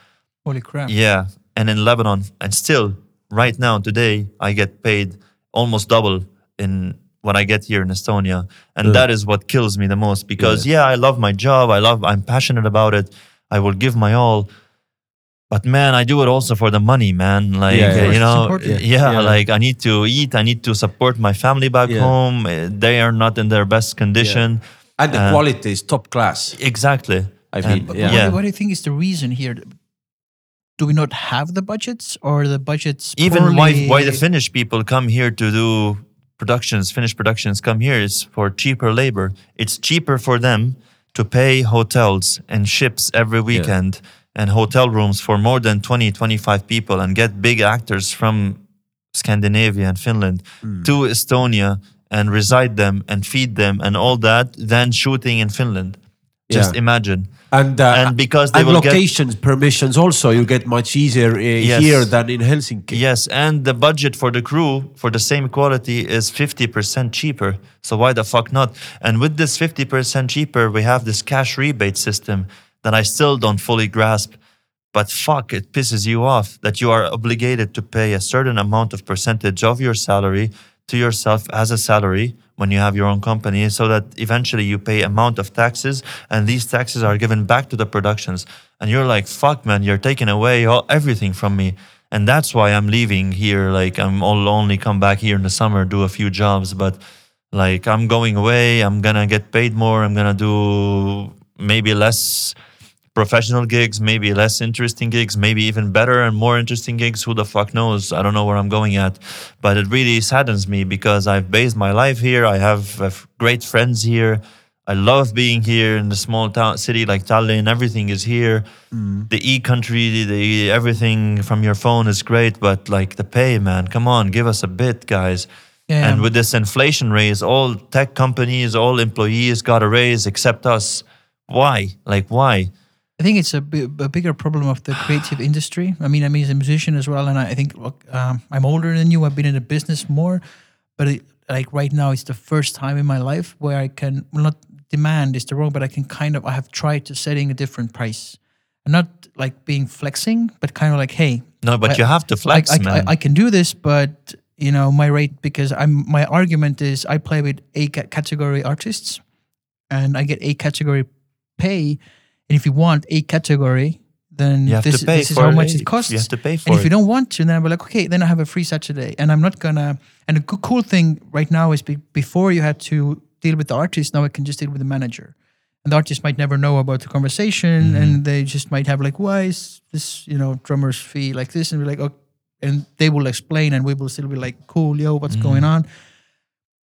holy crap Yeah. And in Lebanon, and still right now, today, I get paid almost double in what I get here in Estonia. And Yeah. that is what kills me the most because, yeah. I love my job. I love, I'm passionate about it. I will give my all. But man, I do it also for the money, man. Like, Yeah, yeah. you know, yeah, Yeah. like I need to eat. I need to support my family back Yeah. home. Uh, They are not in their best condition. and the Uh, quality is top class. Exactly. I mean, But yeah. what, Yeah. do- what do you think is the reason here? Do we not have the budgets, or the budgets? even why why the Finnish people come here to do productions, Finnish productions come here is for cheaper labor. It's cheaper for them to pay hotels and ships every weekend and hotel rooms for more than 20, 25 people and get big actors from Scandinavia and Finland Hmm. to Estonia and reside them and feed them and all that than shooting in Finland. Just Yeah. imagine. And uh, And because they and will get locations permissions also you get much easier uh, Yes. here than in Helsinki. Yes, and the budget for the crew for the same quality is 50% cheaper. So why the fuck not? And with this 50% cheaper, we have this cash rebate system that I still don't fully grasp. but fuck, it pisses you off that you are obligated to pay a certain amount of percentage of your salary to yourself as a salary when you have your own company so that eventually you pay amount of taxes and these taxes are given back to the productions. And you're like fuck man you're taking away all, everything from me. And that's why i'm leaving here like i'm all only come back here in the summer do a few jobs but like i'm going away i'm gonna get paid more i'm gonna do maybe less professional gigs, maybe less interesting gigs, maybe even better and more interesting gigs. Who the fuck knows? I don't know where I'm going at. But it really saddens me because I've based my life here. I have, have great friends here. I love being here in the small town city like Tallinn. Everything is here. Mm. The e country, the everything from your phone is great, but like the pay, man, come on, give us a bit, guys. Yeah. And with this inflation raise, all tech companies, all employees got a raise except us. Why? Like why? I think it's a, bi- a bigger problem of the creative [sighs] industry. I mean, I mean, as a musician as well, and I, I think look, um, I'm older than you. I've been in the business more, but it, like right now, it's the first time in my life where I can well, not demand is the wrong, but I can kind of I have tried to setting a different price, and not like being flexing, but kind of like, hey, No, but I- you have to flex, I, man. I, I can do this, but you know my rate because I'm my argument is I play with A category artists, and I get A category pay, and if you want A category, then this, this is how much it. it costs. You have to pay for and if it. you don't want to, then I'll be like, okay, then I have a free Saturday, and I'm not gonna. And the co- cool thing right now is be, before you had to deal with the artist, now I can just deal with the manager. And the artist might never know about the conversation, Mm-hmm. and they just might have like, why is this, you know, drummer's fee like this? And we're like, oh, and they will explain, and we will still be like, cool, yo, what's Mm-hmm. going on?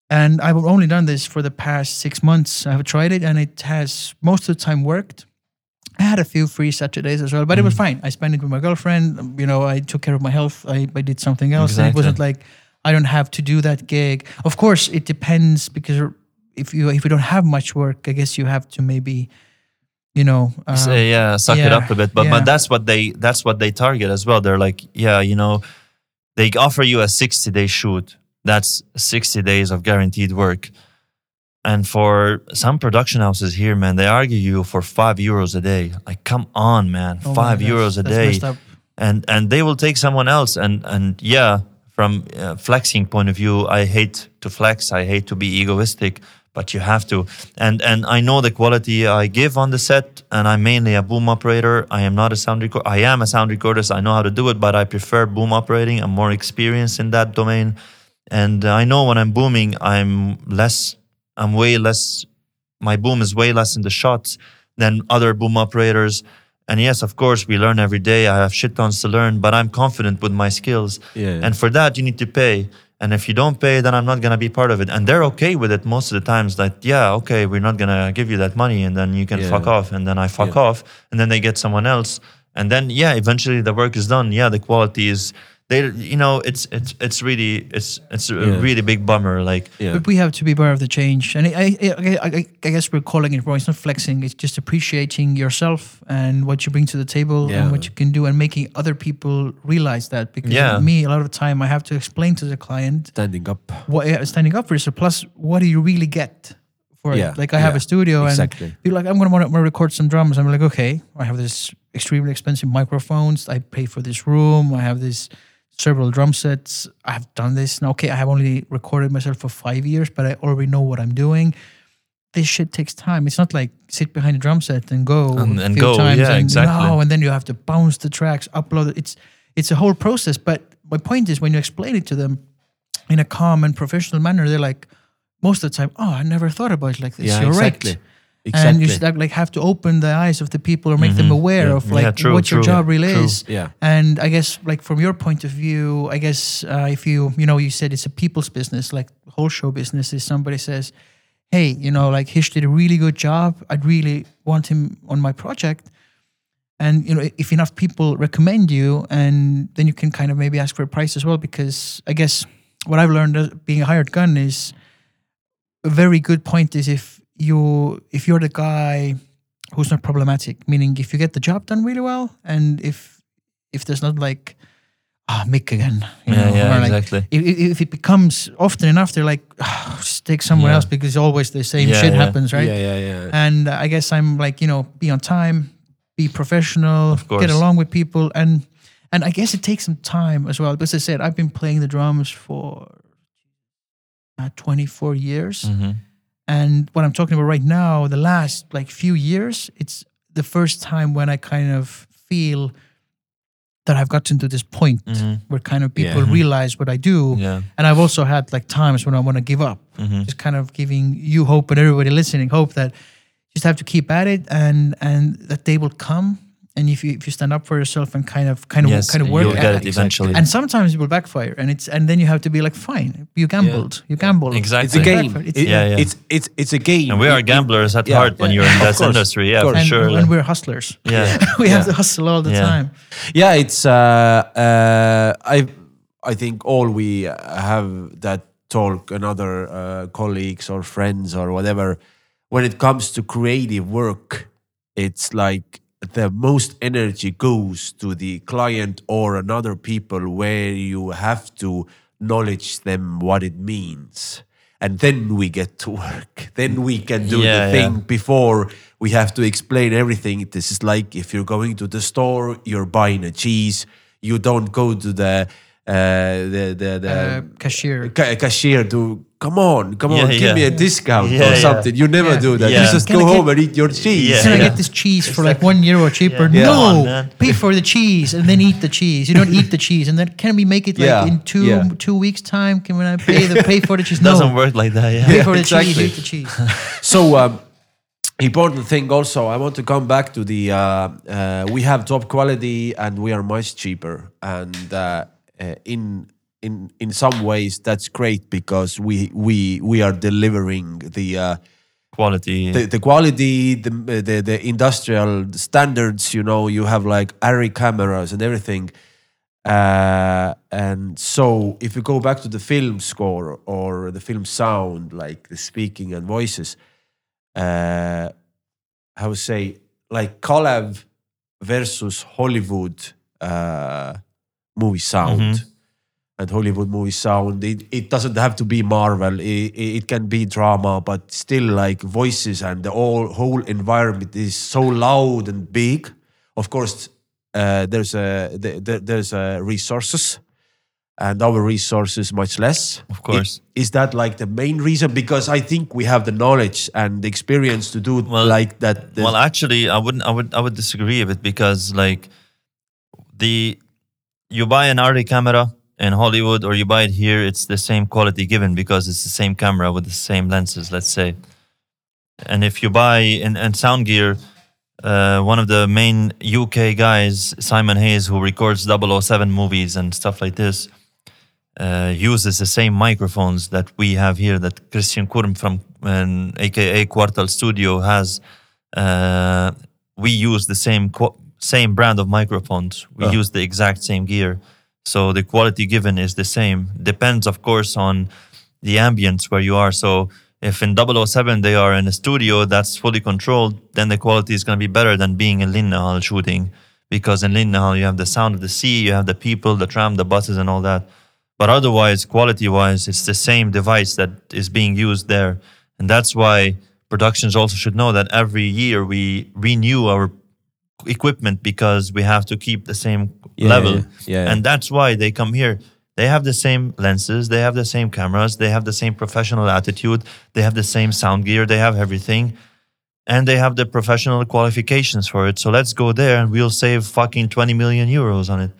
And I've only done this for the past six months. I've tried it, and it has most of the time worked. I had a few free Saturdays as well, but it was Mm-hmm. fine. I spent it with my girlfriend. You know, I took care of my health. I, I did something else, and it wasn't like I don't have to do that gig. Of course, it depends because if you if you don't have much work, I guess you have to maybe, you know, uh, Say, yeah, suck it up a bit. But yeah. but that's what they that's what they target as well. They're like, yeah, you know, they offer you a 60 day shoot. That's 60 days of guaranteed work. And for some production houses here, man, they argue you for five euros a day. Like, come on, man, oh five euros a day. and and they will take someone else. And and yeah from uh, flexing point of view i hate to flex. I hate to be egoistic but you have to. And and i know the quality i give on the set and i'm mainly a boom operator. I am not a sound recorder i am a sound recorder so i know how to do it but i prefer boom operating. I'm more experienced in that domain. And i know when i'm booming i'm less i'm way less my boom is way less in the shots than other boom operators. And yes, of course, we learn every day. I have shit tons to learn, but I'm confident with my skills. Yeah. And for that, you need to pay. And if you don't pay, then I'm not gonna be part of it. And they're okay with it most of the times. That yeah, okay, we're not gonna give you that money, and then you can Yeah. fuck off. And then I fuck Yeah. off, and then they get someone else. And then yeah, eventually the work is done. Yeah, the quality is. They, you know, it's it's it's really it's it's a Yeah. really big bummer. Like yeah. But we have to be aware of the change, and I, I, I, I, I guess we're calling it wrong. It's not flexing; it's just appreciating yourself and what you bring to the table Yeah. and what you can do, and making other people realize that. Because Yeah. me, a lot of the time, I have to explain to the client Standing up. what yeah, standing up for yourself. Plus, what do you really get for Yeah, it? Like I have a studio, exactly. and people are like, I'm gonna want to record some drums. I'm like, okay, I have this extremely expensive microphones. I pay for this room. I have this several drum sets. I have done this. Now, okay, I have only recorded myself for five years, but I already know what I'm doing. This shit takes time. It's not like sit behind a drum set and go And- a and few go, times yeah, and exactly. no, and then you have to bounce the tracks, upload it. It's it's a whole process. But my point is, when you explain it to them in a calm and professional manner, they're like, most of the time, oh, I never thought about it like this. Yeah, You're exactly. right. Exactly. And you should like have to open the eyes of the people or make them aware Yeah. of Mm-hmm. Yeah, like true, what your true. job really True. is. Yeah. And I guess like from your point of view, I guess uh, if you you know you said it's a people's business, like whole show business is somebody says, hey, you know, like Hish did a really good job. I'd really want him on my project. And you know, if enough people recommend you, and then you can kind of maybe ask for a price as well. Because I guess what I've learned being a hired gun is a very good point is if you if you're the guy who's not problematic, meaning if you get the job done really well, and if if there's not like ah Mick again, you Yeah, know, yeah, like exactly. if, if it becomes often enough, they're like ah, just take somewhere Yeah. else because always the same Yeah, shit happens, right? Yeah, yeah, yeah. And I guess I'm like, you know, be on time, be professional, get along with people, and and I guess it takes some time as well. But as I said, I've been playing the drums for uh, 24 years, Mhm. And what I'm talking about right now, the last like few years, it's the first time when I kind of feel that I've gotten to this point Mhm. where kind of people Yeah. realize what I do. Yeah. And I've also had like times when I want to give up. Mhm. Just kind of giving you hope and everybody listening hope that just have to keep at it and and that day will come. And if you if you stand up for yourself and kind of kind of Yes, kind of work you'll get at it eventually. and sometimes it will backfire and it's and then you have to be like fine you gambled you gambled Exactly. It's a game. It's- Yeah, yeah. It's it's it's a game. And we are It- it- gamblers at yeah. heart when you're in Of that course. industry. Yeah, for and, sure. and we're hustlers yeah. [laughs] we have to hustle all the Yeah. time yeah it's uh uh i i think all we have that talk another uh, colleagues or friends or whatever when it comes to creative work it's like the most energy goes to the client or another people where you have to knowledge them what it means and then we get to work then we can do Yeah, the yeah. thing before we have to explain everything. This is like if you're going to the store, you're buying a cheese. You don't go to the the the, the uh, cashier ca- cashier to come on, come Yeah, on, give yeah. me a discount Yeah, or yeah. something. You never Yeah. do that. Yeah. You just Can go I get- home and eat your cheese. Yeah, Can I yeah. get this cheese for like one euro cheaper? Yeah. No, on, pay for the cheese and then eat the cheese. You don't eat the cheese, and then can we make it like Yeah, in two yeah. two weeks time? Can I pay the pay for the cheese? No, [laughs] Doesn't no, work like that. Yeah. pay Yeah, for the cheese, eat the cheese. [laughs] So um, important thing also, I want to come back to the uh, uh, we have top quality and we are much cheaper, and uh, uh, in in in some ways that's great because we we we are delivering the. Uh, Quality. the, the quality, the, the the industrial standards, you know, you have like ARRI cameras and everything. Uh, and so if you go back to the film score or the film sound, like the speaking and voices, uh, I would say like Kalev versus Hollywood uh, movie sound. Mhm. And Hollywood movie sound, it, it doesn't have to be Marvel. It, it can be drama, but still like voices and the all, whole environment is so loud and big. Of course, uh, there's a the, the, there's a resources, and our resources much less. Of course. Is that like the main reason? Because I think we have the knowledge and the experience to do it Well- like that. Well, actually, I wouldn't. I would. I would disagree with it because, like, the you buy an ARRI camera in Hollywood or you buy it here, it's the same quality given because it's the same camera with the same lenses. Let's say, and if you buy in, in sound gear, uh, one of the main UK guys, Simon Hayes, who records 007 movies and stuff like this, uh, uses the same microphones that we have here that Christian Kurm from um, AKA Quartal Studio has. Uh, we use the same qu- same brand of microphones. We Ah. use the exact same gear, so the quality given is the same. Depends, of course, on the ambience where you are. So if in 007 they are in a studio that's fully controlled, then the quality is going to be better than being in Linnahall shooting. Because in Linnahall you have the sound of the sea, you have the people, the tram, the buses, and all that. But otherwise, quality-wise, it's the same device that is being used there, and that's why productions also should know that every year we renew our equipment because we have to keep the same Yeah, level. yeah, yeah. And that's why they come here. They have the same lenses, they have the same cameras, they have the same professional attitude, they have the same sound gear, they have everything. And they have the professional qualifications for it. So let's go there and we'll save fucking 20 million euros on it.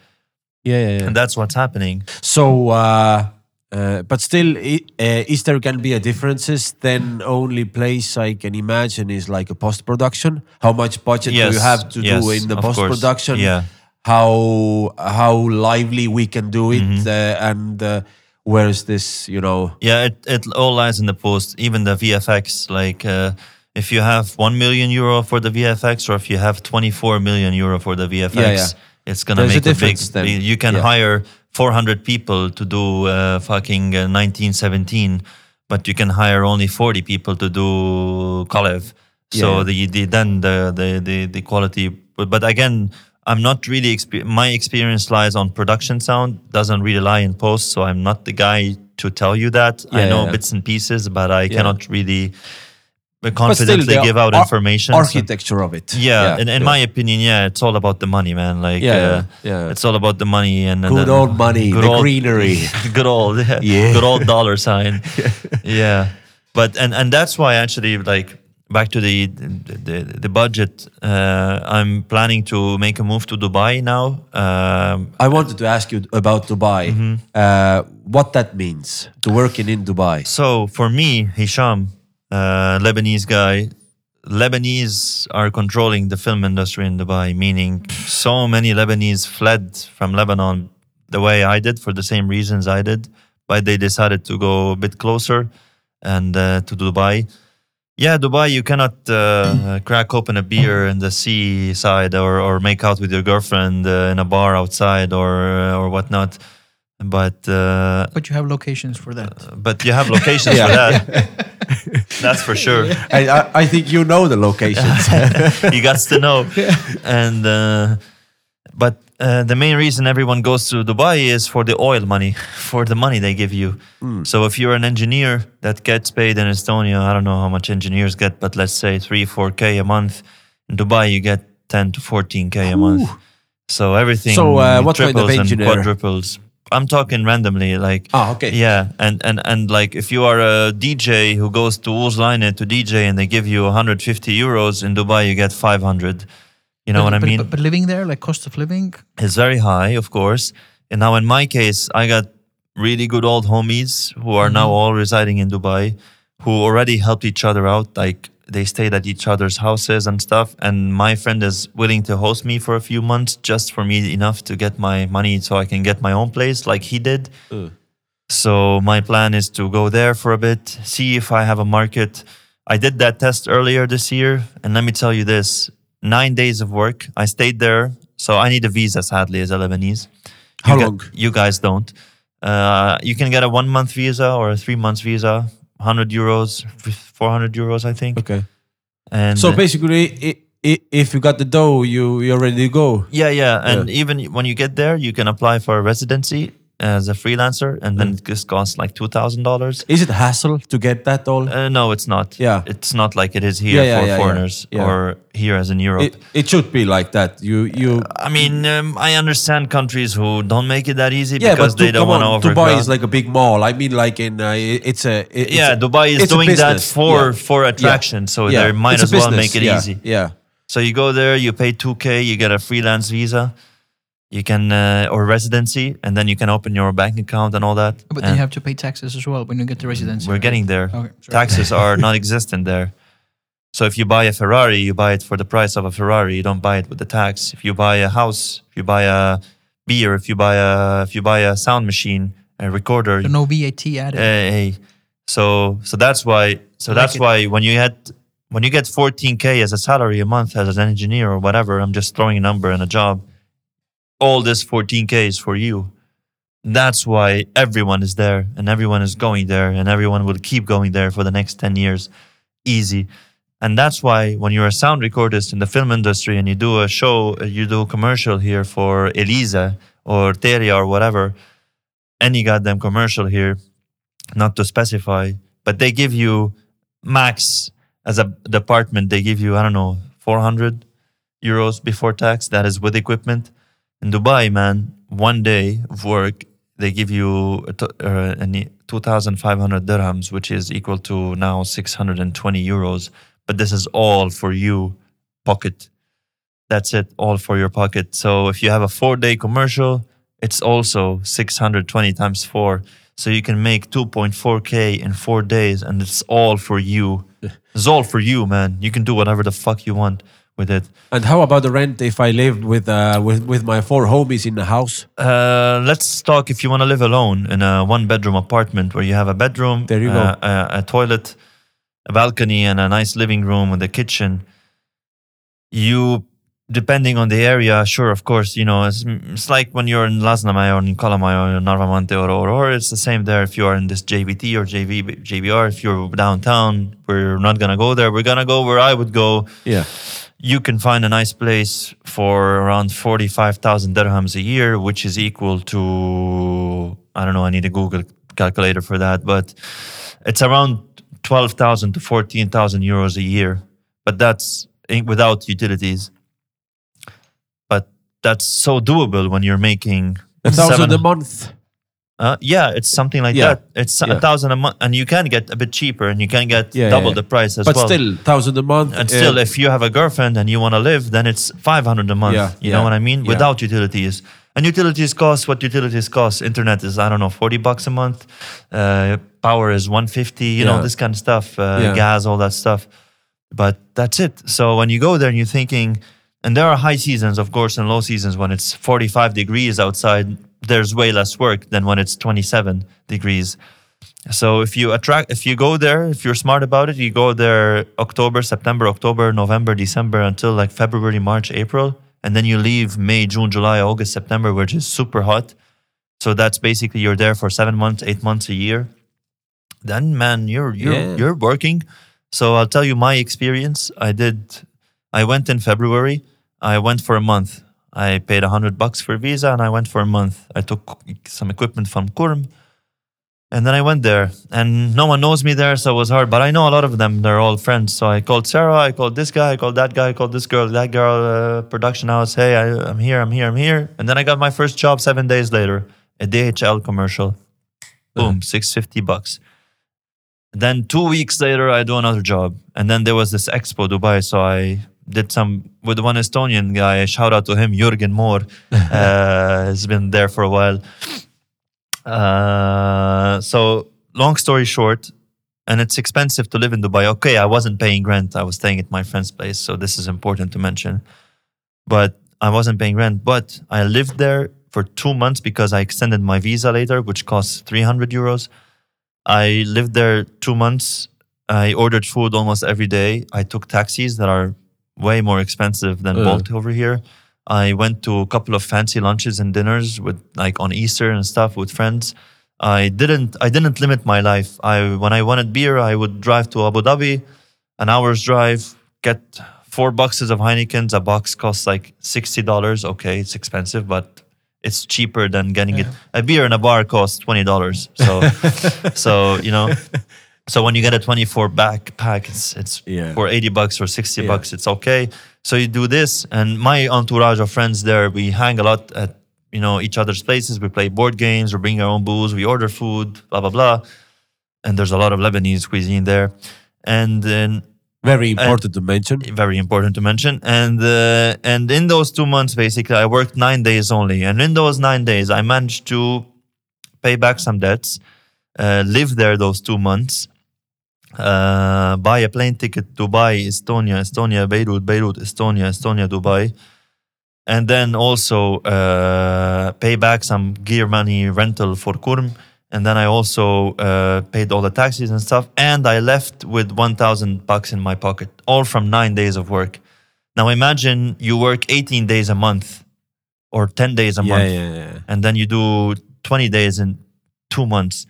yeah, yeah, yeah. And that's what's happening. So, uh, uh, but still, uh, is there going to be a differences? Then only place I can imagine is like a post production. How much budget do you have to do in the post production? Yeah. How how lively we can do it, Mm-hmm. uh, and uh, where is this? You know, Yeah, it, it all lies in the post, even the VFX. Like, uh, if you have 1 million euro for the VFX or if you have 24 million euro for the VFX, Yeah, yeah. it's going to There's a make a, big. difference then. You can Yeah. hire 400 people to do uh, fucking uh, 1917, but you can hire only 40 people to do Kalev. So Yeah. the, the then the, the the the quality. But, but again, I'm not really. Exper- my experience lies on production sound. Doesn't really lie in post. So I'm not the guy to tell you that. I know yeah. bits and pieces, but I cannot really confidently the give out ar- information. Architecture of it. yeah, in, in yeah. my opinion, yeah, it's all about the money, man. Like, Yeah, uh, yeah. it's all about the money and and Good then- old money, the greenery. [laughs] good old, yeah, Yeah. good old dollar sign, [laughs] yeah. But and and that's why actually, like, back to the the, the budget. Uh, I'm planning to make a move to Dubai now. Um, I wanted to ask you about Dubai. Mm-hmm. Uh, what that means to working in Dubai? So for me, Hisham, uh, Lebanese guy, Lebanese are controlling the film industry in Dubai, meaning so many Lebanese fled from Lebanon the way I did for the same reasons I did, but they decided to go a bit closer and uh, to Dubai. Yeah, Dubai, you cannot uh, crack open a beer in the seaside or, or make out with your girlfriend uh, in a bar outside or or whatnot. But uh, But you have locations for that. but you have locations for that. [laughs] That's for sure. I, I, I think you know the locations. [laughs] you got to know. And uh, but uh, the main reason everyone goes to Dubai is for the oil money, [laughs] for the money they give you. So if you're an engineer that gets paid in Estonia, I don't know how much engineers get, but let's say three, four k a month. In Dubai, you get ten to fourteen k a month. So everything. So, uh, what kind of triples and engineer? quadruples. I'm talking randomly, like Ah, okay. yeah, and and and like if you are a DJ who goes to Uzline to DJ and they give you 150 euros in Dubai, you get 500. You know but, what I but- mean? But, but living there, like cost of living, is very high, of course. And now in my case, I got really good old homies who are now all residing in Dubai, who already helped each other out. Like they stayed at each other's houses and stuff. And my friend is willing to host me for a few months, just for me enough to get my money so I can get my own place, like he did. So my plan is to go there for a bit, see if I have a market. I did that test earlier this year, and let me tell you this: nine days of work. I stayed there, so I need a visa. Sadly, as a Lebanese, How you gu- long? you guys don't. Uh, you can get a one month visa or a three months visa, hundred euros, four hundred euros, I think. okay. And So basically, if you got the dough, you you're ready to go. Yeah, yeah, and even when you get there, you can apply for a residency as a freelancer, and then it just costs like two thousand dollars. Is it hassle to get that all? Uh, no, it's not. Yeah. it's not like it is here Yeah, yeah, for yeah, yeah. foreigners Yeah. or here as in Europe. it, it should be like that. You you I mean, um, I understand countries who don't make it that easy yeah, because but they to, don't come want to Dubai is like a big mall. I mean, like in uh, it- it's a it- it's yeah, a- Dubai is it's a doing that business. for Yeah. for attraction, so Yeah. they might It's a as well business. make it Yeah. easy. Yeah. So you go there, you pay two k, you get a freelance visa, you can uh, or residency, and then you can open your bank account and all that. but And- you have to pay taxes as well when you get the residency. We're right? getting there. Okay. Taxes are [laughs] non-existent there. So if you buy a Ferrari, you buy it for the price of a Ferrari. You don't buy it with the tax. If you buy a house, if you buy a beer, if you buy a if you buy a sound machine, a recorder, So no VAT added. eh. so so that's why so that's like why when you had when you get 14k as a salary a month as an engineer or whatever, I'm just throwing a number and a job. All this 14k is for you. That's why everyone is there and everyone is going there and everyone will keep going there for the next 10 years. Easy. And that's why when you're a sound recordist in the film industry and you do a show, you do a commercial here for Elisa or Telia or whatever, any goddamn commercial here, not to specify, but they give you max as a department, they give you, I don't know, 400 euros before tax. That is with equipment. In Dubai, man, one day of work, they give you uh, an 2,500 dirhams, which is equal to now 620 euros. But this is all for you, pocket. That's it, all for your pocket. So if you have a four day commercial, it's also 620 times four. So you can make 2.4K in four days, and it's all for you. It's all for you, man. You can do whatever the fuck you want with it. And how about the rent if I lived with uh with with my four homies in the house? Uh, let's talk if you want to live alone in a one bedroom apartment where you have a bedroom, There you uh, A, a toilet, a balcony, and a nice living room with a kitchen. You, depending on the area, sure, of course, you know, it's, it's like when you're in Lasnamäe or in Kalamaja or in Narvamante or, or, or it's the same there if you are in this JVT or JV, JVR. If you're downtown, we're not going to go there. We're going to go where I would go Yeah. You can find a nice place for around 45,000 dirhams a year, which is equal to, I don't know, I need a Google calculator for that, but it's around twelve thousand to fourteen thousand euros a year, but that's eh, without utilities. But that's so doable when you're making A thousand seven- a month. Uh, yeah, it's something like Yeah. that. It's Yeah. a thousand a month, and you can get a bit cheaper, and you can get Yeah, double the price as But well. But still, thousand a month. and uh, still, if you have a girlfriend and you want to live, then it's five hundred a month. Yeah, you know what I mean? Without utilities, and utilities cost what utilities cost. Internet is I don't know forty bucks a month. Uh, power is one fifty. You know this kind of stuff. Uh, Yeah. Gas, all that stuff. But that's it. So when you go there and you're thinking, and there are high seasons, of course, and low seasons when it's 45 degrees outside, there's way less work than when it's 27 degrees. So if you attract, if you go there, if you're smart about it, you go there October, September, October, November, December until like February, March, April, and then you leave May, June, July, August, September, which is super hot. So that's basically you're there for seven months, eight months a year. Then man, you're you're Yeah. you're working. So I'll tell you my experience. I did. I went in February. I went for a month. I paid a hundred bucks for a visa, and I went for a month. I took some equipment from Kurm, and then I went there. And no one knows me there, so it was hard. But I know a lot of them. They're all friends. So I called Sarah. I called this guy. I called that guy. I called this girl. That girl. Uh, production house. Hey, I, I'm here. I'm here. I'm here. And then I got my first job seven days later. A DHL commercial. Boom, six fifty bucks. Then two weeks later, I do another job, and then there was this Expo Dubai. So I did some with one Estonian guy. Shout out to him, Jürgen Moore. [laughs] uh, has been there for a while. Uh, so long story short, and it's expensive to live in Dubai. Okay, I wasn't paying rent. I was staying at my friend's place, so this is important to mention. But I wasn't paying rent. But I lived there for two months because I extended my visa later, which costs 300 euros. I lived there two months. I ordered food almost every day. I took taxis that are way more expensive than Uh. Bolt over here. I went to a couple of fancy lunches and dinners with like on Easter and stuff with friends. I didn't I didn't limit my life. I when I wanted beer, I would drive to Abu Dhabi, an hour's drive, get four boxes of Heinekens. A box costs like sixty dollars. Okay, it's expensive, but it's cheaper than getting it. A beer in a bar costs twenty dollars. So, [laughs] so you know, so when you get a twenty-four backpack, it's it's Yeah. for eighty bucks or sixty Yeah. bucks. It's okay. So you do this, and my entourage of friends there, we hang a lot at you know each other's places. We play board games. We bring our own booze. We order food. Blah blah blah. And there's a lot of Lebanese cuisine there, and then Very important to mention. very important to mention. And uh, and in those two months, basically, I worked nine days only. And in those nine days, I managed to pay back some debts, uh, live there those two months, uh, buy a plane ticket to Dubai, Estonia, Estonia, Beirut, Beirut, Estonia, Estonia, Dubai. And then also uh, pay back some gear money rental for Kurm. And then I also uh, paid all the taxes and stuff. And I left with 1,000 bucks in my pocket, all from nine days of work. Now imagine you work 18 days a month or 10 days a Yeah, month yeah, yeah. and then you do 20 days in two months.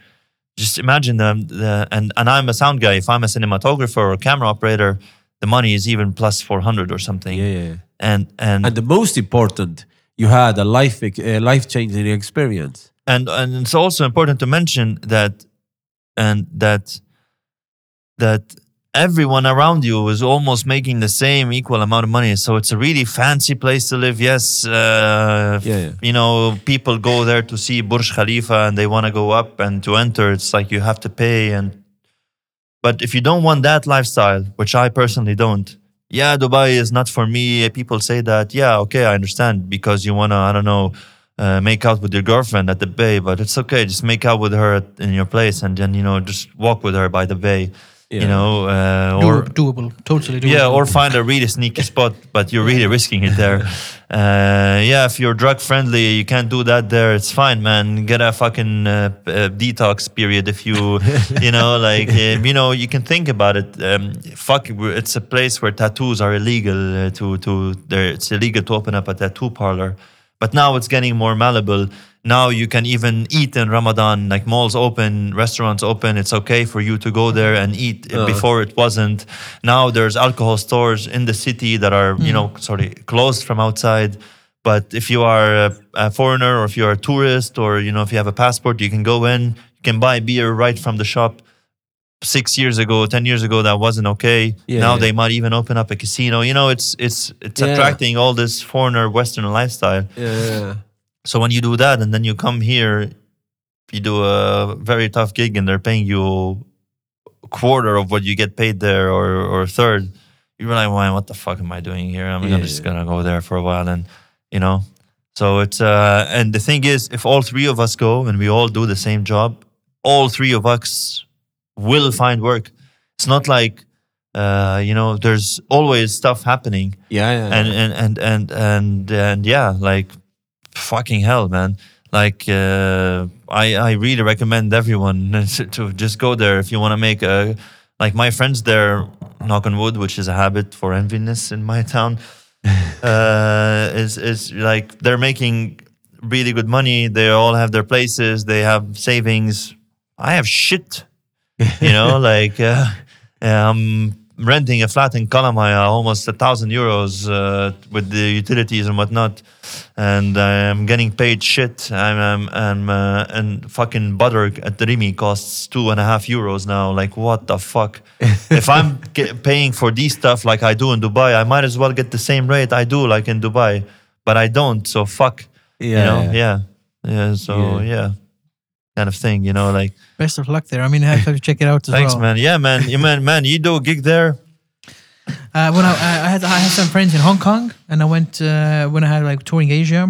Just imagine the, the and, and I'm a sound guy. If I'm a cinematographer or camera operator, the money is even plus 400 or something. Yeah, yeah. And, and, And the most important, you had a life uh, life changing experience. and and it's also important to mention that and that that everyone around you is almost making the same equal amount of money so it's a really fancy place to live yes uh, Yeah, yeah. you know people go there to see burj khalifa and they want to go up and to enter it's like you have to pay and but if you don't want that lifestyle which i personally don't yeah dubai is not for me people say that yeah okay i understand because you want to i don't know uh, make out with your girlfriend at the bay, but it's okay. Just make out with her at, in your place, and then you know just walk with her by the bay. Yeah. You know, uh, Do- or doable, totally doable. yeah, or find a really sneaky spot, but you're really risking it there. [laughs] Uh, yeah, if you're drug friendly, you can't do that there. It's fine, man. Get a fucking uh, uh, detox period if you, [laughs] you know, like uh, you know, you can think about it. Um, fuck, it's a place where tattoos are illegal. Uh, to to there, it's illegal to open up a tattoo parlor. But now it's getting more malleable. Now you can even eat in Ramadan, like malls open, restaurants open. It's okay for you to go there and eat. Uh. Before it wasn't. Now there's alcohol stores in the city that are, you know, sorry, closed from outside. But if you are a, a foreigner or if you're a tourist or, you know, if you have a passport, you can go in, you can buy beer right from the shop. six years ago, ten years ago, that wasn't okay. Yeah, now yeah. they might even open up a casino. You know, it's it's it's Yeah. attracting all this foreigner Western lifestyle. Yeah. So when you do that and then you come here, you do a very tough gig and they're paying you a quarter of what you get paid there or or a third, you're like, "Why? What the fuck am I doing here? I'm Yeah, just gonna go there for a while." And you know, so it's uh, and the thing is, if all three of us go and we all do the same job, all three of us will find work. It's not like uh, you know, there's always stuff happening Yeah. yeah. and and and and and and yeah, like fucking hell, man. Like uh, I I really recommend everyone [laughs] to, just go there if you want to make a like my friends there. Knock on wood, which is a habit for enviness in my town, [laughs] uh, is is like they're making really good money. They all have their places. They have savings. I have shit you know, [laughs] like uh, I'm renting a flat in Kalamaja, almost a thousand euros uh, with the utilities and whatnot, and I'm getting paid shit. I'm, I'm, I'm uh, and fucking butter at the Rimi costs two and a half euros now. Like what the fuck? [laughs] if I'm paying for these stuff like I do in Dubai, I might as well get the same rate I do like in Dubai, but I don't. So fuck. you Yeah, know, yeah. yeah, yeah. So Yeah. yeah. Kind of thing, you know, like Best of luck there. I mean, I have to check it out as Thanks, well. man. Yeah, man. You man, man. You do a gig there. Uh, when I, I had I had some friends in Hong Kong, and I went uh, when I had like touring Asia.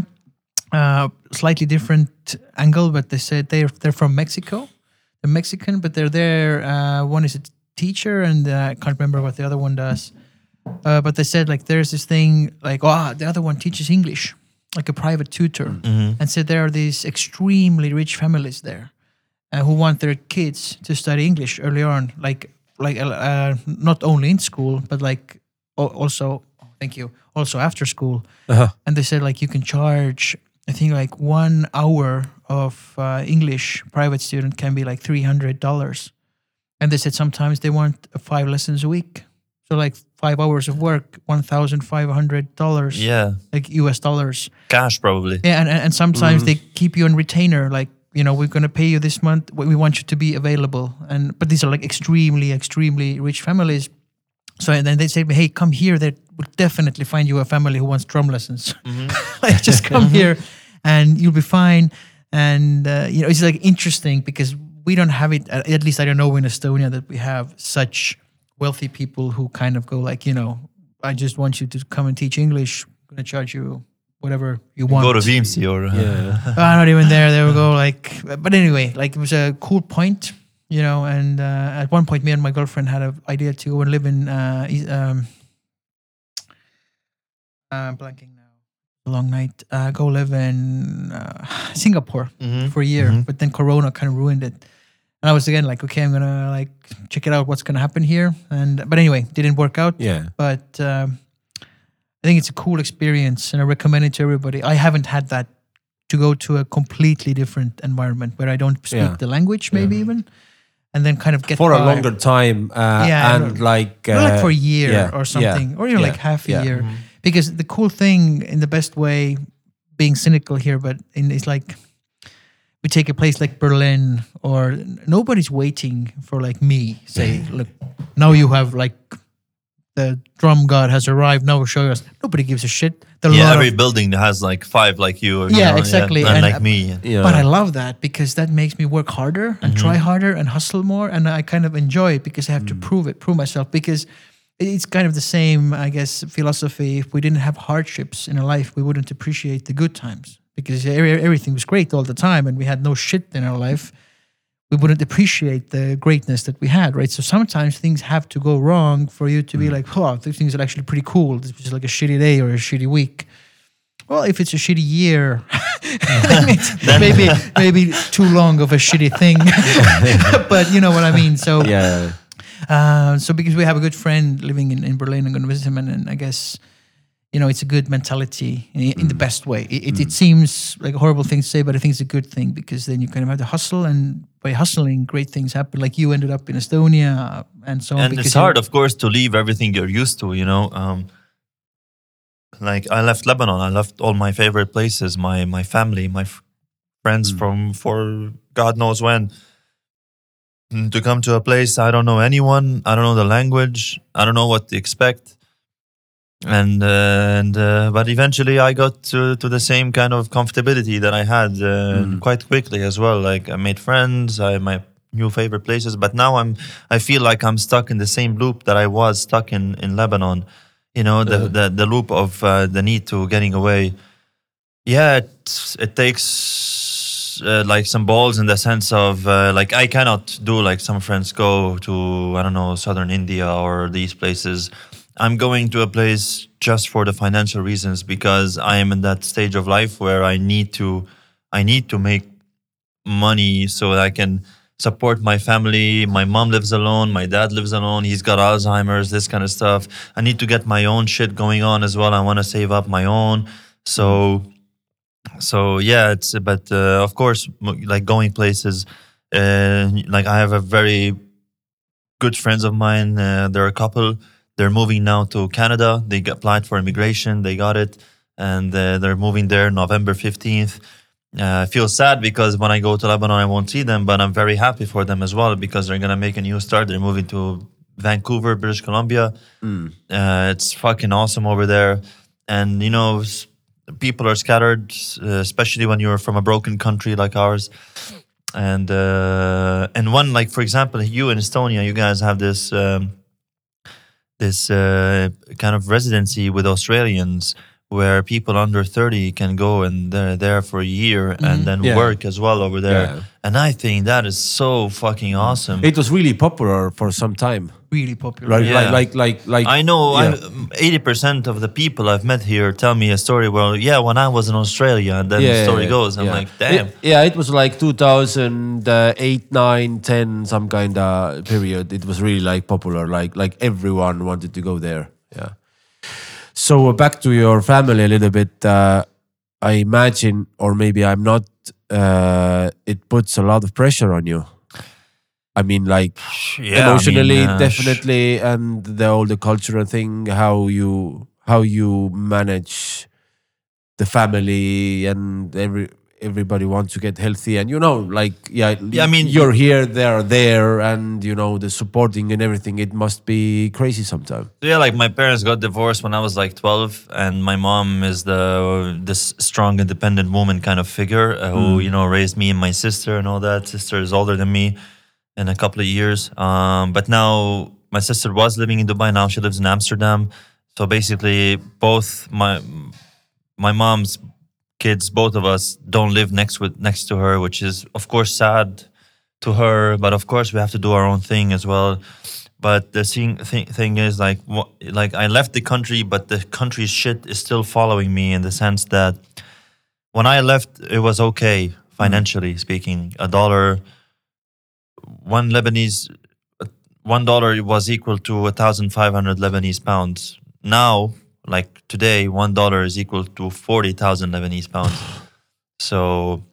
Uh, slightly different angle, but they said they're they're from Mexico. They're Mexican, but they're there. Uh, one is a teacher, and uh, I can't remember what the other one does. Uh, but they said like there's this thing like oh the other one teaches English, like a private tutor, and said there are these extremely rich families there uh, who want their kids to study English early on, like like uh, uh, not only in school but like also thank you also after school. Uh-huh. And they said like you can charge I think like one hour of uh, English private student can be like three hundred dollars, and they said sometimes they want five lessons a week, so like five hours of work, one thousand five hundred dollars, Yeah, like U.S. dollars. cash probably. Yeah, and, and and sometimes mm-hmm. they keep you on retainer, like you know, we're gonna pay you this month. We want you to be available, and but these are like extremely, extremely rich families. So and then they say, "Hey, come here. They will definitely find you a family who wants drum lessons. Mm-hmm. [laughs] like just come mm-hmm. here, and you'll be fine." And uh, you know, it's like interesting because we don't have it. At least I don't know in Estonia that we have such wealthy people who kind of go like, you know, I just want you to come and teach English. I'm gonna charge you whatever you want. Go to VMC or uh, Yeah. Uh, [laughs] not even there. They would go [laughs] like, but anyway, like it was a cool point, you know. And uh, at one point, me and my girlfriend had an idea to go and live in. Uh, East- um, uh, blanking now. Long night. Uh, go live in uh, [sighs] Singapore Mhm. for a year, Mhm. but then Corona kind of ruined it. And I was again like, okay, I'm gonna like check it out. What's gonna happen here? And but anyway, didn't work out Yeah. but um, I think it's a cool experience and I recommend it to everybody. I haven't had that to go to a completely different environment where I don't speak Yeah. the language, maybe even, and then kind of get For a longer time. Uh, Yeah, And like. Or like uh, for a year yeah, or yeah, something, or even yeah, like half a yeah. year. Because the cool thing, in the best way, being cynical here, but in, it's like we take a place like Berlin, or nobody's waiting for like me. Say, look, now you have like the drum god has arrived. Now show us. Nobody gives a shit. There a Yeah, lot every of- building has like five like you. Or, you Yeah, know, exactly. and, And, like uh, me. Yeah. But I love that because that makes me work harder and try harder and hustle more. And I kind of enjoy it because I have to prove it, prove myself. Because it's kind of the same, I guess, philosophy. If we didn't have hardships in our life, we wouldn't appreciate the good times because everything was great all the time and we had no shit in our life. We wouldn't appreciate the greatness that we had, right? So sometimes things have to go wrong for you to be like, oh, these things are actually pretty cool. This was like a shitty day or a shitty week. Well, if it's a shitty year, [laughs] [laughs] maybe [laughs] maybe too long of a shitty thing. but you know what I mean. So Yeah. uh, so because we have a good friend living in, in Berlin, I'm going to visit him, and, and I guess you know it's a good mentality in, in the best way. It, it, it seems like a horrible thing to say, but I think it's a good thing because then you kind of have to hustle, and by hustling, great things happen. Like you ended up in Estonia and so on. and it's hard, of course, to leave everything you're used to. You know, um, like I left Lebanon. I left all my favorite places, my my family, my friends from for God knows when. mm, to come to a place I don't know anyone, I don't know the language, I don't know what to expect, and uh, and uh, but eventually I got to to the same kind of comfortability that I had uh, Mm. quite quickly as well. Like I made friends, I my new favorite places, but now I'm I feel like I'm stuck in the same loop that I was stuck in in Lebanon. You know the the, the loop of uh, the need to getting away. Yeah, it, it takes uh, like some balls in the sense of uh, like I cannot do like some friends go to I don't know southern India or these places. I'm going to a place just for the financial reasons because I am in that stage of life where I need to I need to make money so that I can support my family. My mom lives alone. My dad lives alone. He's got Alzheimer's, this kind of stuff. I need to get my own shit going on as well. I want to save up my own. So, so yeah, it's, but uh, of course, like going places, uh, like I have a very good friends of mine. Uh, they're a couple. They're moving now to Canada. They applied for immigration. They got it. And uh, they're moving there November 15th. Uh, I feel sad because when I go to Lebanon, I won't see them, but I'm very happy for them as well because they're going to make a new start. They're moving to Vancouver, British Columbia. Mm. Uh, it's fucking awesome over there. And, you know, people are scattered, uh, especially when you're from a broken country like ours. And, uh, and one, like, for example, you in Estonia, you guys have this, um, this uh, kind of residency with Australians where people under 30 can go and they're there for a year and then Yeah. work as well over there. Yeah. And I think that is so fucking awesome. It was really popular for some time. Really popular. Right? Yeah. Like, like, like, like. I know yeah. 80% of the people I've met here tell me a story. Well, yeah, when I was in Australia, and then the story goes. I'm yeah. like, damn. It- yeah, it was like 2008, 9, 10, some kind of period. It was really like popular. Like, like everyone wanted to go there. Yeah. So uh, back to your family a little bit. Uh, I imagine, or maybe I'm not. Uh, it puts a lot of pressure on you. I mean, like yeah, emotionally, I mean, uh, definitely, and the all the cultural thing, how you how you manage the family and every everybody wants to get healthy and you know like yeah, Yeah, I mean, you're here they're there and you know the supporting and everything it must be crazy sometimes Yeah, like my parents got divorced when I was like 12, and my mom is the this strong, independent woman kind of figure uh, who you know raised me and my sister and all that. Sister is older than me in a couple of years, um, but now my sister was living in Dubai. Now she lives in Amsterdam. So basically, both my my mom's kids, both of us, don't live next with next to her, which is of course sad to her. But of course, we have to do our own thing as well. But the thing, thing, thing is, like, wha- like I left the country, but the country's shit is still following me in the sense that when I left, it was okay financially speaking. A dollar, one Lebanese, one dollar was equal to a thousand five hundred Lebanese pounds. Now, like today, one dollar is equal to forty thousand Lebanese pounds. So,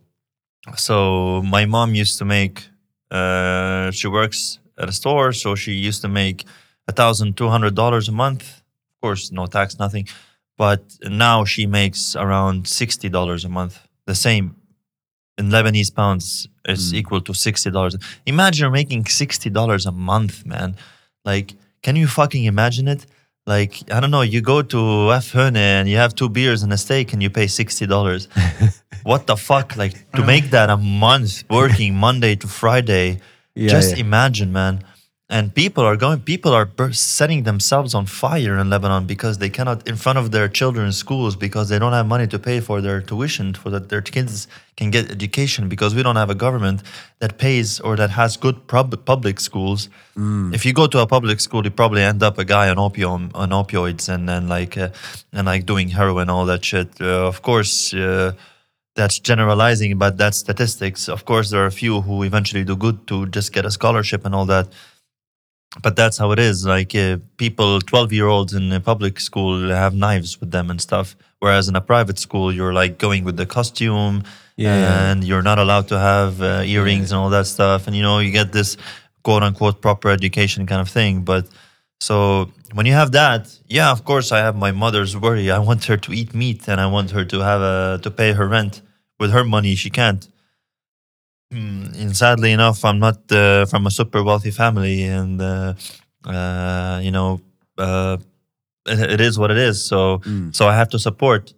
so my mom used to make. Uh, she works at a store, so she used to make a thousand two hundred dollars a month. Of course, no tax, nothing. But now she makes around sixty dollars a month. The same in Lebanese pounds is hmm. equal to sixty dollars. Imagine you're making sixty dollars a month, man. Like, can you fucking imagine it? Like, I don't know. You go to F and you have two beers and a steak, and you pay sixty dollars. [laughs] what the fuck? Like to make that a month, working Monday to Friday. Yeah, just yeah. imagine, man. And people are going. People are setting themselves on fire in Lebanon because they cannot, in front of their children's schools, because they don't have money to pay for their tuition, for that their kids can get education. Because we don't have a government that pays or that has good pub- public schools. If you go to a public school, you probably end up a guy on opium, on opioids, and then like uh, and like doing heroin, all that shit. Uh, of course. Uh, that's generalizing, but that's statistics. Of course, there are a few who eventually do good to just get a scholarship and all that. But that's how it is. Like uh, people, 12 year olds in a public school have knives with them and stuff. Whereas in a private school, you're like going with the costume Yeah, yeah. and you're not allowed to have uh, earrings and all that stuff. And you know, you get this quote unquote proper education kind of thing. But so when you have that, yeah, of course, I have my mother's worry. I want her to eat meat and I want her to have a, to pay her rent with her money. She can't. Mm, and sadly enough, I'm not uh, from a super wealthy family, and uh, uh, you know, uh, it, it is what it is. So, Mm. so I have to support,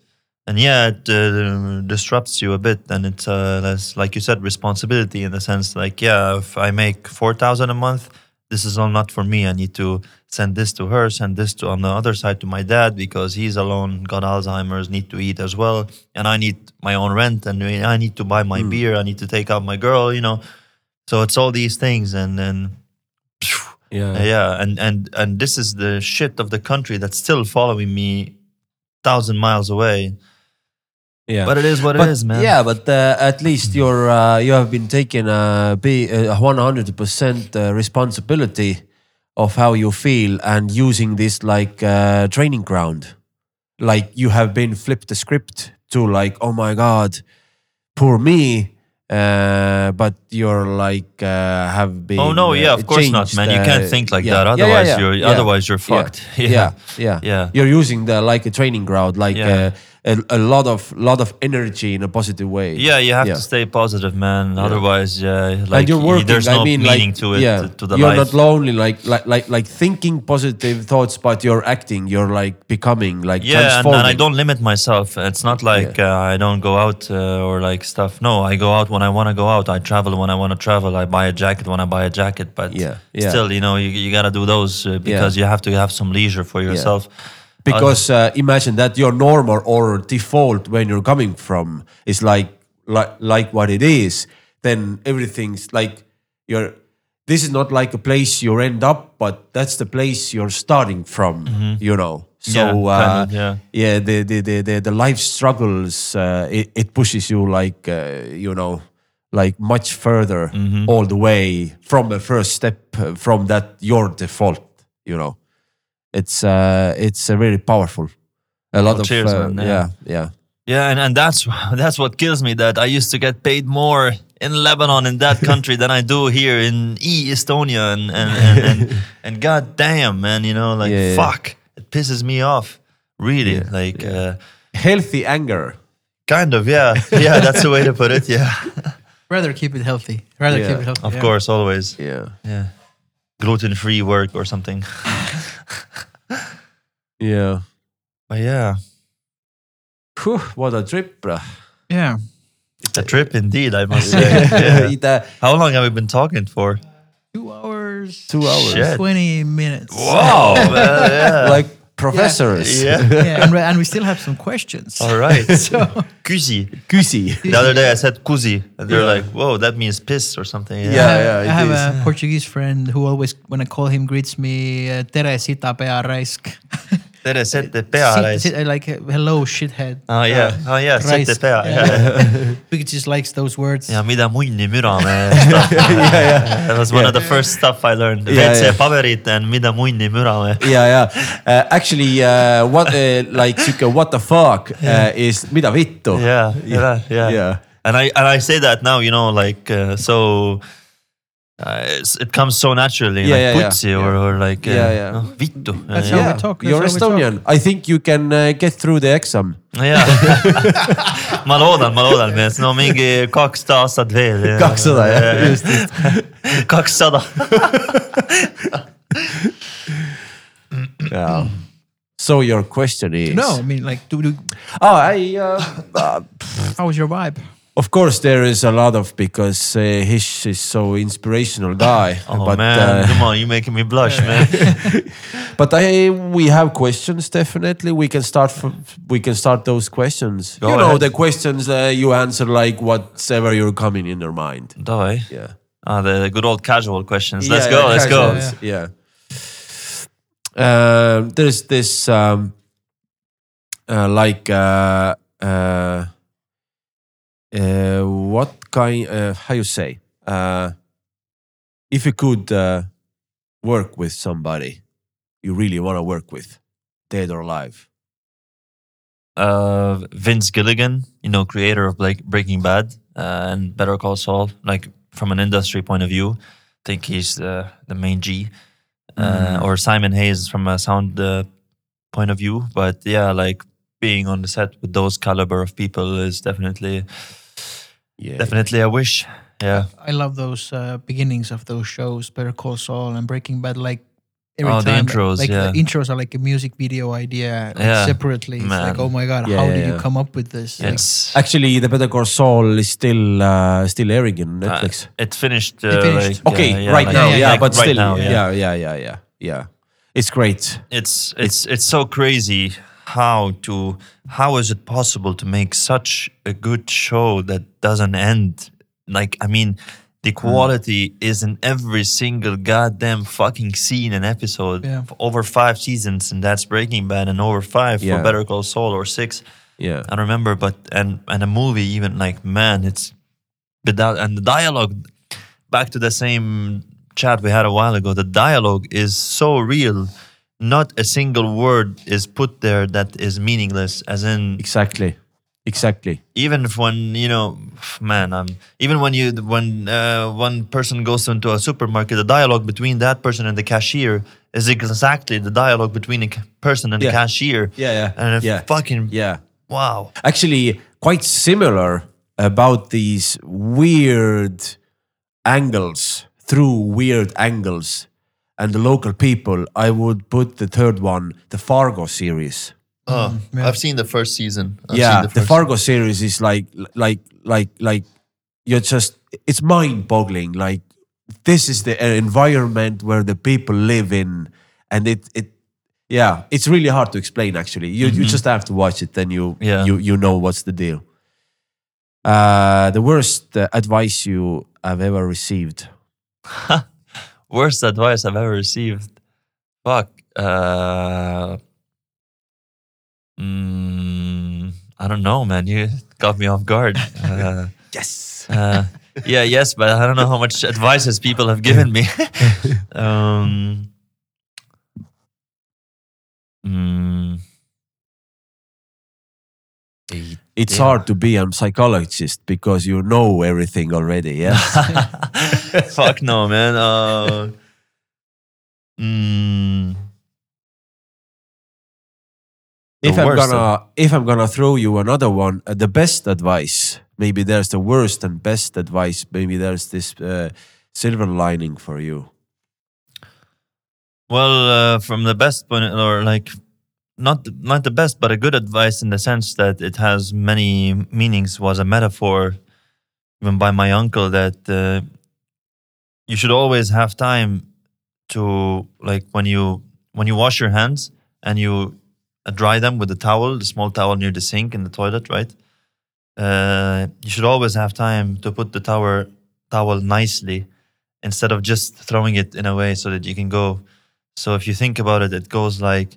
and yeah, it uh, disrupts you a bit, and it's uh, less, like you said, responsibility in the sense like, yeah, if I make four thousand a month, this is all not for me. I need to send this to her, send this to on the other side to my dad because he's alone, got Alzheimer's, need to eat as well, and I need my own rent, and I need to buy my hmm. beer, I need to take out my girl, you know. So it's all these things, and then [sighs] Yeah. yeah, and and and this is the shit of the country that's still following me thousand miles away. Yeah. But it is what it is, man. Yeah, but uh, at least you're uh, you have been taking a be one hundred percent uh, responsibility of how you feel and using this like uh, training ground. Like you have been flipped the script to like, oh my god, poor me. Uh, but you're like uh, have been. Oh no, yeah, uh, of course not, changed, man. You can't uh, think like yeah. that. Yeah, yeah, Otherwise, yeah, you're yeah. otherwise you're Yeah. fucked. [laughs] Yeah, yeah, Yeah. You're using the like a training ground, like Yeah. uh, a, a lot of lot of energy in a positive way. Yeah, you have Yeah. to stay positive, man. Otherwise, yeah, like and you're working. there's no I mean, meaning like, to it Yeah, to, to the you're life. not lonely, like like like like thinking positive thoughts, but you're acting. You're like becoming, like yeah, and, and I don't limit myself. It's not like uh, I don't go out uh, or like stuff. No, I go out when I want to go out. I travel when I want to travel. I buy a jacket when I buy a jacket. But Yeah, yeah. still, you know, you, you got to do those uh, because you have to have some leisure for yourself. Because uh, imagine that your normal or default when you're coming from is like like like what it is. Then everything's like you're. This is not like a place you end up, but that's the place you're starting from. You know. So. Yeah, uh, kind of, yeah. yeah, the the the the, the life struggles uh, it, it pushes you like uh, you know like much further Mm-hmm. all the way from the first step uh, from that your default. You know, it's uh it's uh, really powerful. A lot Oh, of cheers, uh, man, yeah. yeah yeah Yeah, and, and that's [laughs] that's what kills me. That I used to get paid more in Lebanon in that country than I do here in E Estonia, and and and, and, [laughs] and god damn, man, you know, like Yeah, yeah. fuck, it pisses me off. Really, like Uh, healthy anger. kind of, yeah, [laughs] yeah. That's the way to put it. Yeah, Rather keep it healthy. Rather Yeah, keep it healthy. of yeah. course, always. Yeah Yeah, gluten free work or something. [laughs] yeah. But yeah, Whew, what a trip, bruh. Yeah. it's a trip indeed. I must say. [laughs] Yeah. It, How long have we been talking for? Two hours. Two hours. Shit. 20 minutes. Wow, man, [laughs] yeah. like professors. [laughs] yeah. yeah, and, we- and we still have some questions. All right. [laughs] So, Kuzi. Kusi. The other day I said kuzi, and they're like, "Whoa, that means piss or something." Yeah. I have, it I have is. a Portuguese friend who always, when I call him, greets me, uh, Tere sita pea raisk. [laughs] Tere sette pea Sit- reis. sit- uh, like, uh, hello, shithead. Oh yeah, oh yeah, sette Raisk. pea. Yeah. Yeah. [laughs] He just likes those words. ja mida munni müra me. [laughs] That was one of the first stuff I learned. Yeah, WC yeah. paberit and mida munni müra me. [laughs] yeah, yeah. Uh, actually, uh, what uh, like sihuke what the fuck uh, is mida vittu. Yeah, yeah, yeah. Yeah. And I and I say that now, you know, like uh, so. Uh, it's, it comes so naturally, Yeah, like yeah, yeah. putsi or, or like uh, Yeah, yeah. oh, vittu. That's yeah. how Yeah, we talk, that's You're how talk. Estonian. I think you can uh, get through the exam. jaa, [laughs] [laughs] ma loodan, ma loodan, mees, no mingi kakssada aastat veel. kakssada jah, just, kakssada. yeah. So your question is? No, I mean, like, do, do, Oh, I. Uh, uh, how was your vibe? Of course, there is a lot of because uh, Hish is so inspirational guy. [laughs] Oh but man, uh, come on, you're making me blush, [laughs] man. but I we have questions definitely. We can start from, we can start those questions. Go you know the questions uh, you answer like whatever you're coming in your mind. Davai. Yeah. Ah, the good old casual questions. Let's Yeah, go, yeah, let's go. casuals, Yeah. Um, there's this um, uh, like uh, what kind? Uh, how you say? Uh, if you could uh, work with somebody you really want to work with, dead or alive. Uh, Vince Gilligan, you know, creator of like Breaking Bad uh, and Better Call Saul, like from an industry point of view, I think he's uh, the main G. Uh, Or Simon Hayes from a sound uh, point of view. But yeah, like being on the set with those caliber of people is definitely Yeah. definitely a wish. yeah. I love those uh, beginnings of those shows, Better Call Saul and Breaking Bad. Like every Oh, the intros, like yeah. the intros are like a music video idea like, Yeah, separately. It's like, oh my god, Yeah, how yeah, did you come up with this? Like, Actually, the Better Call Saul is still uh, still airing in uh, Netflix. it finished. Uh, It finished. Like, okay, uh, yeah, right like- now, yeah, yeah, yeah, but right still, now, yeah. yeah, yeah, yeah, yeah, It's great. it's it's it's so crazy how to how is it possible to make such a good show that doesn't end like i mean the Hmm. quality is in every single goddamn fucking scene and episode Yeah. for over five seasons and that's breaking bad and over five Yeah. for better call saul or six Yeah, i remember but and and a movie even like man it's without and the dialogue back to the same chat we had a while ago the dialogue is so real not a single word is put there that is meaningless as in exactly, exactly. even if when you know man um, even when you when uh, one person goes into a supermarket the dialogue between that person and the cashier is exactly the dialogue between a person and Yeah. the cashier Yeah, yeah, and yeah. fucking Yeah, wow actually, quite similar about these weird angles through weird angles and the local people. I would put the third one, the Fargo series. oh, yeah. i've seen the first season I've yeah, seen the, first- Fargo series is like like like like you're just it's mind-boggling. Like this is the environment where the people live in, and it it yeah, it's really hard to explain. Actually, you you just have to watch it, then you Yeah. you you know what's the deal. Uh, the worst uh, advice you have ever received. Worst advice I've ever received. Fuck. Uh, mm, I don't know, man. You [laughs] got me off guard. Uh, [laughs] Yes. uh, yeah, yes, but I don't know how much advices people have given me. [laughs] um, mm, It's hard to be a psychologist because you know everything already. Yeah. [laughs] Fuck no, man. Uh, mm, if I'm gonna if I'm gonna throw you another one, uh, the best advice. Maybe there's the worst and best advice. Maybe there's this uh, silver lining for you. Well, uh, from the best point, or like not not the best, but a good advice in the sense that it has many meanings. Was a metaphor, even by my uncle, that uh, you should always have time to like when you when you wash your hands and you uh, dry them with the towel, the small towel near the sink in the toilet, right? Uh, you should always have time to put the towel towel nicely instead of just throwing it in a way so that you can go so if you think about it, it goes like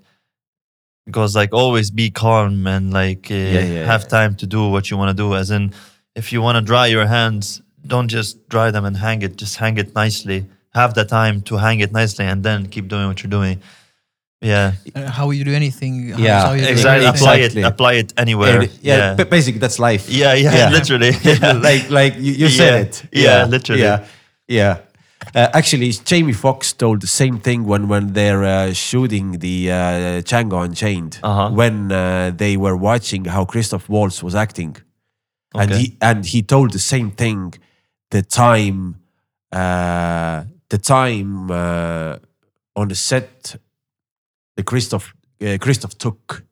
it goes like always be calm and like uh, yeah, have yeah. time to do what you want to do. As in, if you want to dry your hands, don't just dry them and hang it. Just hang it nicely. Have the time to hang it nicely, and then keep doing what you're doing. Yeah, Uh, how you do anything. how- Yeah, how you do exactly. Apply Exactly. it. Apply it anywhere. And, yeah, yeah, ba- basically that's life. yeah, yeah, [laughs] Yeah. literally. Yeah. [laughs] like like you, you said Yeah. it. Yeah, literally. Yeah, yeah. Uh, actually, Jamie Foxx told the same thing when when they're uh, shooting the uh, Django Unchained. Uh-huh. When uh, they were watching how Christoph Waltz was acting, and he and he told the same thing. The time, uh, the time uh, on the set, the Christoph uh, Christoph took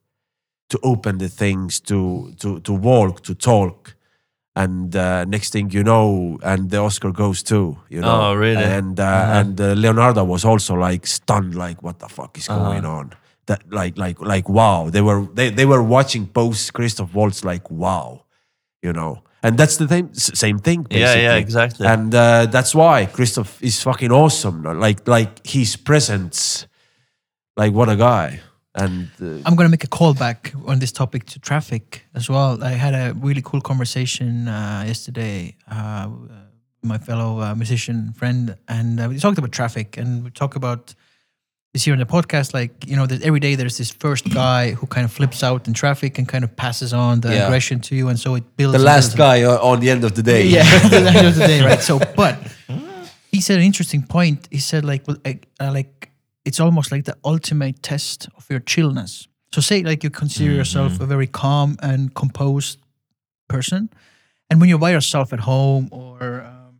to open the things, to to to walk, to talk, and uh, next thing you know, and the Oscar goes too. You know, Oh, really? And uh, Uh-huh. and uh, Leonardo was also like stunned, like what the fuck is Uh-huh. going on? That like like like wow, they were they they were watching post Christoph Waltz like wow, you know. And that's the same same thing. Yeah, yeah, exactly. And uh, that's why Christoph is fucking awesome. Like like his presence, like what a guy. And uh, I'm gonna make a callback on this topic to traffic as well. I had a really cool conversation uh, yesterday uh, with my fellow uh, musician friend, and uh, we talked about traffic, and we talk about this here in the podcast. Like you know, that every day there's this first guy who kind of flips out in traffic and kind of passes on the Yeah. aggression to you, and so it builds. the last guy uh, on the end of the day. yeah, [laughs] the end of the day, right? So, [laughs] but he said an interesting point. He said like, well, like it's almost like the ultimate test of your chillness. So, say like you consider yourself mm-hmm. a very calm and composed person, and when you're by yourself at home or um,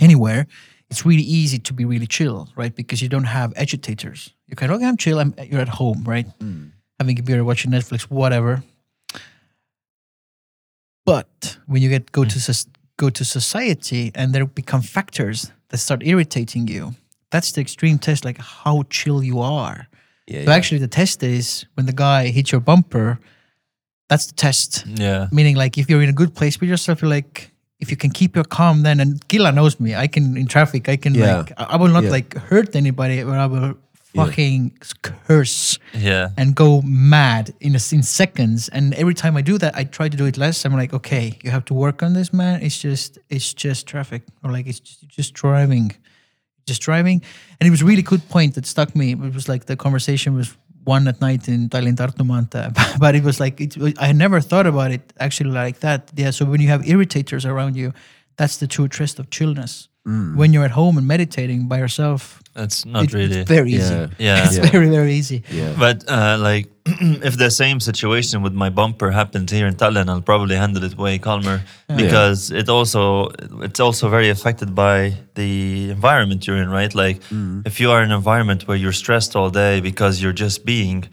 anywhere, it's really easy to be really chill, right? Because you don't have agitators. You kind of okay, I'm chill. I'm you're at home, right? Mm. Having a beer, watching Netflix, whatever. But when you get go to mm. go to society and there become factors that start irritating you, that's the extreme test, like how chill you are. Yeah, So actually, the test is when the guy hits your bumper. That's the test. Yeah. Meaning, like, if you're in a good place with yourself, you're like, if you can keep your calm, then and Gila knows me. I can in traffic. I can Yeah. like, I will not Yeah. like hurt anybody, but I will fucking curse Yeah. and go mad in a, in seconds. And every time I do that, I try to do it less. I'm like, okay, you have to work on this, man. It's just it's just traffic, or like it's just, just driving, just driving. And it was really good point that stuck me. It was like the conversation was one at night in Tallinn [laughs] but it was like it, I never thought about it actually like that. Yeah. So when you have irritators around you, that's the true test of chillness. When you're at home and meditating by yourself, that's not it- really. it's very easy. Yeah. [laughs] Yeah. It's Yeah. very very easy. yeah. But uh, like, [clears throat] if the same situation with my bumper happens here in Tallinn, I'll probably handle it way calmer because it also it's also very affected by the environment you're in, right? Like, if you are in an environment where you're stressed all day because you're just being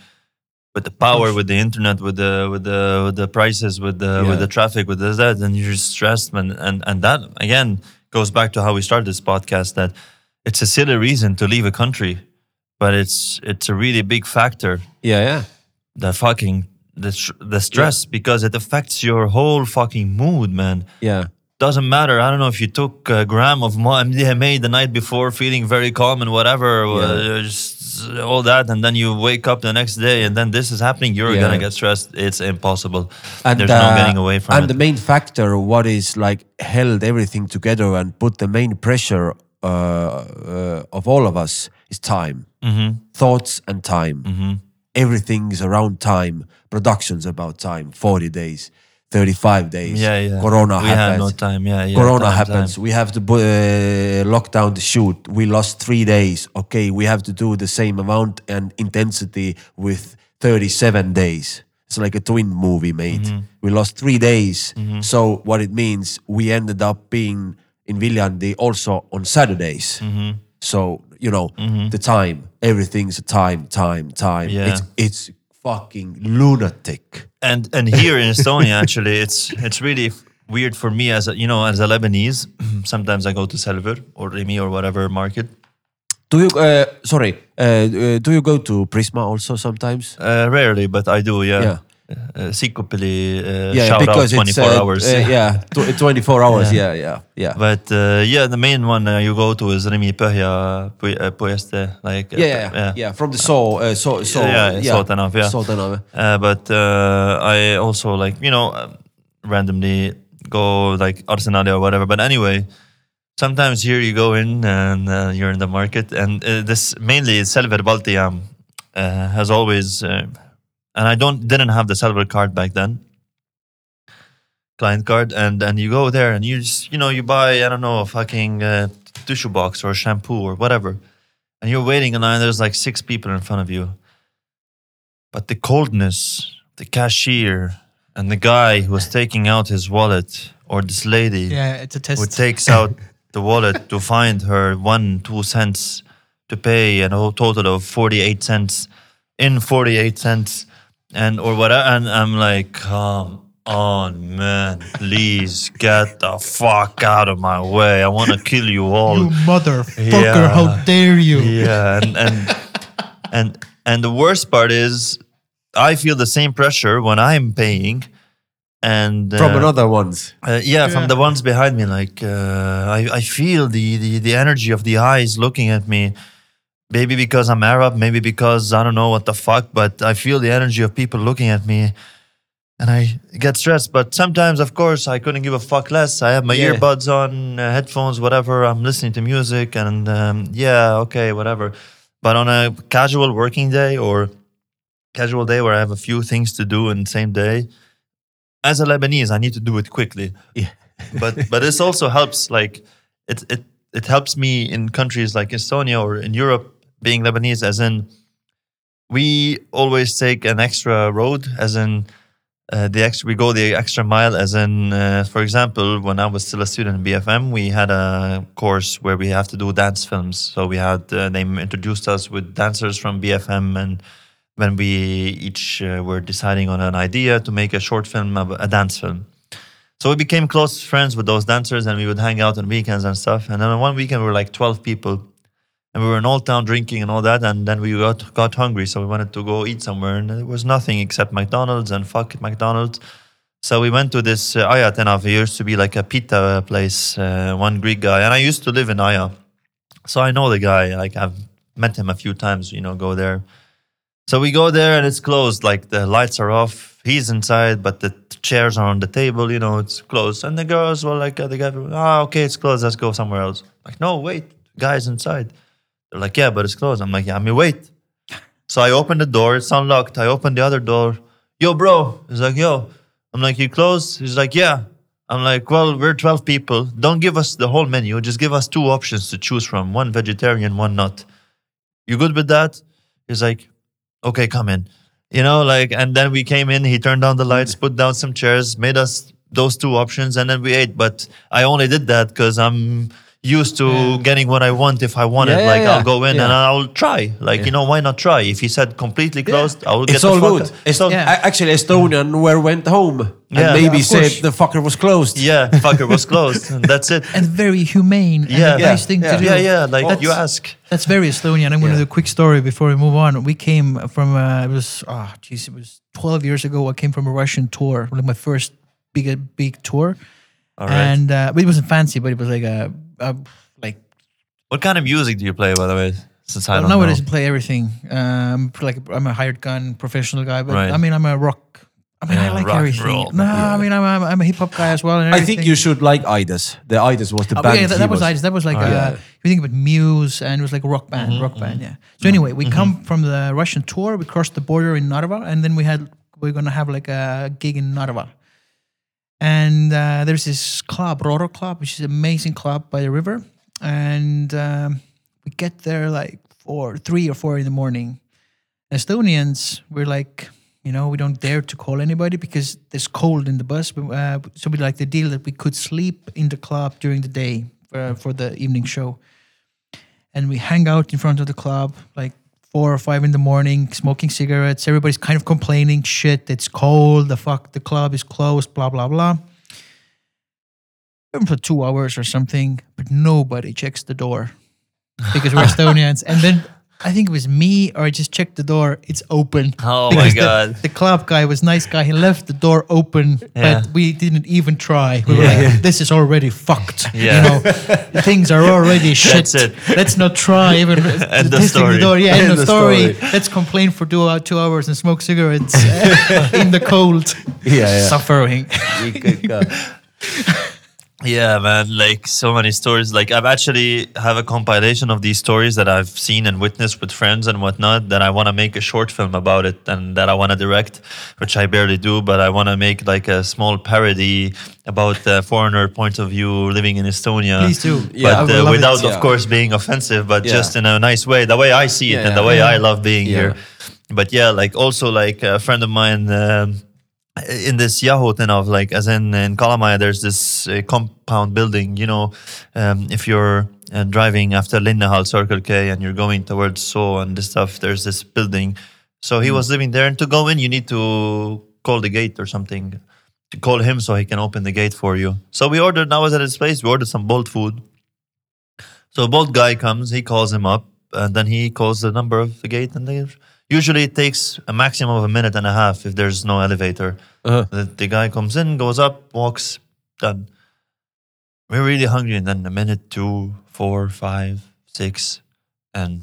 with the power, with the internet, with the with the with the prices, with the Yeah. with the traffic, with this that, then you're stressed, man. And and that again goes back to how we started this podcast. That it's a silly reason to leave a country, but it's it's a really big factor yeah, yeah. the fucking the the stress because it affects your whole fucking mood, man. Yeah. Doesn't matter. I don't know if you took a gram of MDMA the night before, feeling very calm and whatever, uh, just all that, and then you wake up the next day and then this is happening. You're Yeah. gonna get stressed. It's impossible. And There's uh, no getting away from and it. the main factor, what is like held everything together and put the main pressure uh, uh, of all of us is time, mm-hmm. thoughts and time. Mm-hmm. Everything's around time. Production's about time. Forty days, thirty-five days. Yeah, yeah. Corona we happens. had no time. Yeah, yeah. Corona time, happens. time. We have to uh, lock down the shoot. We lost three days. Okay, we have to do the same amount and intensity with 37 days. It's like a twin movie, mate. Mm-hmm. We lost three days. So what it means, we ended up being in Viljandi also on Saturdays. Mm-hmm. So you know the time, everything's a time, time, time. Yeah. It's it's fucking lunatic. and and here in Estonia, actually, it's it's really weird for me as a you know as a Lebanese. [clears throat] Sometimes I go to Selver or Rimi or whatever market. Do you? Uh, sorry. Uh, uh, do you go to Prisma also sometimes? Uh, rarely, but I do. Yeah. Yeah. Uh, Sikupilli, uh, yeah, shout out 24 it's uh, hours. uh, yeah, tw- [laughs] 24 hours. Yeah, yeah, yeah. But uh, yeah, the main one uh, you go to is Pu- uh, Puiestee, like uh, yeah, yeah, yeah, From the Soo, uh, Soo, Soo, Yeah, yeah, yeah. Soo tänav. Uh, but uh, I also like you know uh, randomly go like Arsenal or whatever. But anyway, sometimes here you go in and uh, you're in the market, and uh, this mainly Selver Balti jaam uh, has always, uh, and I don't didn't have the Selver card back then. Client card, and and you go there and you just you know you buy I don't know a fucking uh, tissue box or a shampoo or whatever, and you're waiting in line. There's like six people in front of you, but the coldness, the cashier, and the guy who was taking out his wallet, or this lady Yeah, it's a test. who takes out the wallet to find her one, two cents to pay and a total of 48 cents in 48 cents and or whatever. And I'm like, come on, man, please get the fuck out of my way. I want to kill you all. you motherfucker! Yeah. How dare you? Yeah, and and and and the worst part is, I feel the same pressure when I'm paying, and uh, From another ones. uh, yeah, from the ones behind me. Like uh, I, I feel the, the the energy of the eyes looking at me. Maybe because I'm Arab, maybe because I don't know what the fuck, but I feel the energy of people looking at me, and I get stressed. But sometimes, of course, I couldn't give a fuck less. I have my Yeah. earbuds on, uh, headphones, whatever. I'm listening to music, and um, yeah, okay, whatever. But on a casual working day or casual day where I have a few things to do in the same day, as a Lebanese, I need to do it quickly. Yeah. [laughs] but but this also helps. Like it it it helps me in countries like Estonia or in Europe being Lebanese, as in we always take an extra road, as in uh, the extra, we go the extra mile. As in, uh, for example, when I was still a student in BFM, we had a course where we have to do dance films. So we had uh, they introduced us with dancers from BFM, and when we each uh, were deciding on an idea to make a short film, a, dance film. So we became close friends with those dancers, and we would hang out on weekends and stuff. And then on one weekend, we were like twelve people, and we were in Old Town drinking and all that. And then we got got hungry, so we wanted to go eat somewhere, and there was nothing except McDonald's and fuck it, McDonald's. So we went to this uh, Aia tänav. It used to be like a pita place. Uh, one Greek guy, and I used to live in Aya, so I know the guy. Like I've met him a few times. You know, go there. So we go there and it's closed. Like the lights are off. He's inside, but the chairs are on the table. You know, it's closed. And the girls were like, uh, the guy, ah, okay, it's closed. Let's go somewhere else. Like, no, wait, guy's inside. They're like, yeah, but it's closed. I'm like, yeah, I mean, wait. So I open the door. It's unlocked. I open the other door. Yo, bro. He's like, yo. I'm like, you closed? He's like, yeah. I'm like, well, we're 12 people. Don't give us the whole menu. Just give us two options to choose from one vegetarian, one not. You good with that? He's like, okay, come in. You know, like, and then we came in, he turned down the lights, put down some chairs, made us those two options, and then we ate. But I only did that because I'm used to getting what I want if I want Yeah, it. yeah, like, yeah. I'll go in Yeah. and I'll try. Like, you know, why not try? If he said completely closed, I will get It's the all fuck good. out. Est- So- Yeah. Actually, Estonian where went home and Yeah. maybe Yeah, said the fucker was closed. Yeah, fucker was closed, and [laughs] that's it. and very humane Yeah. and a nice thing Yeah. to do. Yeah, yeah, like That's- you ask. That's very Estonian. I'm going to do a quick story before we move on. We came from, uh, it was, oh, jeez, it was 12 years ago. I came from a Russian tour, like my first big, big tour. All right. And uh, but it wasn't fancy, but it was like a, a like, What kind of music do you play, by the way? Since I well, don't nowadays know. I play everything. Um, like I'm a hired gun professional guy, but Right. I mean, I'm a rock. I mean, Yeah, I like rock everything. roll. No, I mean, I'm, I'm, I'm a hip hop guy as well. And I think you should like Idas. The Idas was the Oh, band. yeah, that, that was Idas. That was like Oh, uh, yeah. if you think about Muse and it was like a rock band, Mm-hmm, rock band, yeah. So anyway, we come from the Russian tour. We crossed the border in Narva, and then we had we are gonna have like a gig in Narva. And uh, there's this club, Roro Club, which is an amazing club by the river. And um, we get there like four, three or four in the morning. Estonians, we're like, you know, we don't dare to call anybody because there's cold in the bus. Uh, so we like the deal that we could sleep in the club during the day for, for the evening show. And we hang out in front of the club like four or five in the morning, smoking cigarettes. Everybody's kind of complaining, shit, it's cold. The fuck, the club is closed, blah, blah, blah. For two hours or something, but nobody checks the door because we're [laughs] Estonians. And then I think it was me or I just checked the door. It's open. [laughs] Oh my Because the- God. The, club guy was nice guy. He left the door open, Yeah. but we didn't even try. We were Yeah. like, [laughs] "This is already fucked." Yeah. You know, things are already [laughs] shit. That's it. Let's not try even End testing story. the door. Yeah, end, End of story. story. Let's complain for two, two hours and smoke cigarettes uh, in the cold, Yeah, yeah. suffering. Yeah, man, like so many stories. Like I've actually have a compilation of these stories that I've seen and witnessed with friends and whatnot that I want to make a short film about it and that I want to direct, which I barely do, but I want to make like a small parody about the foreigner point of view living in Estonia. Please do. Yeah, but uh, love it, without, yeah. of course, being offensive, but Yeah. just in a nice way, the way I see it and the way. I love being here. But yeah, like also like a friend of mine. Um, in this Yahoo of like as in in Kalamaja there's this uh, compound building you know um, if you're uh, driving after Linnahall Circle K and you're going towards So and this stuff there's this building. So he was living there and to go in you need to call the gate or something. To call him so he can open the gate for you. So we ordered I was at his place we ordered some bolt food. So a bolt guy comes he calls him up and then he calls the number of the gate and they usually it takes a maximum of a minute and a half if there's no elevator Uh-huh. the, the guy comes in, goes up, walks, done. We're really hungry, and then a minute, two, four, five, six, and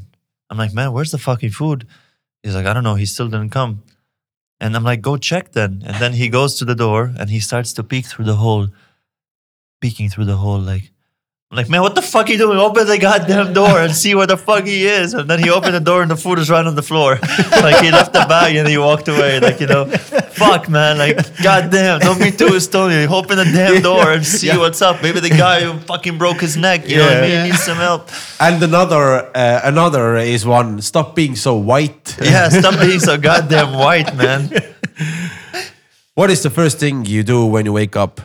I'm like, man, where's the fucking food? He's like, I don't know. He still didn't come, and I'm like, go check then. And then he goes to the door and he starts to peek through the hole, peeking through the hole, like. I'm like, man, what the fuck are you doing? Open the goddamn door and see where the fuck he is. And then he opened the door and the food is right on the floor. [laughs] like he left the bag and he walked away. Like, you know, fuck, man. Like, goddamn, don't be too Estonian. Open the damn door and see Yeah. what's up. Maybe the guy who fucking broke his neck, you know what I mean? Yeah. Needs some help. And another, uh, another is one. Stop being so white. Yeah, [laughs] stop being so goddamn white, man. What is the first thing you do when you wake up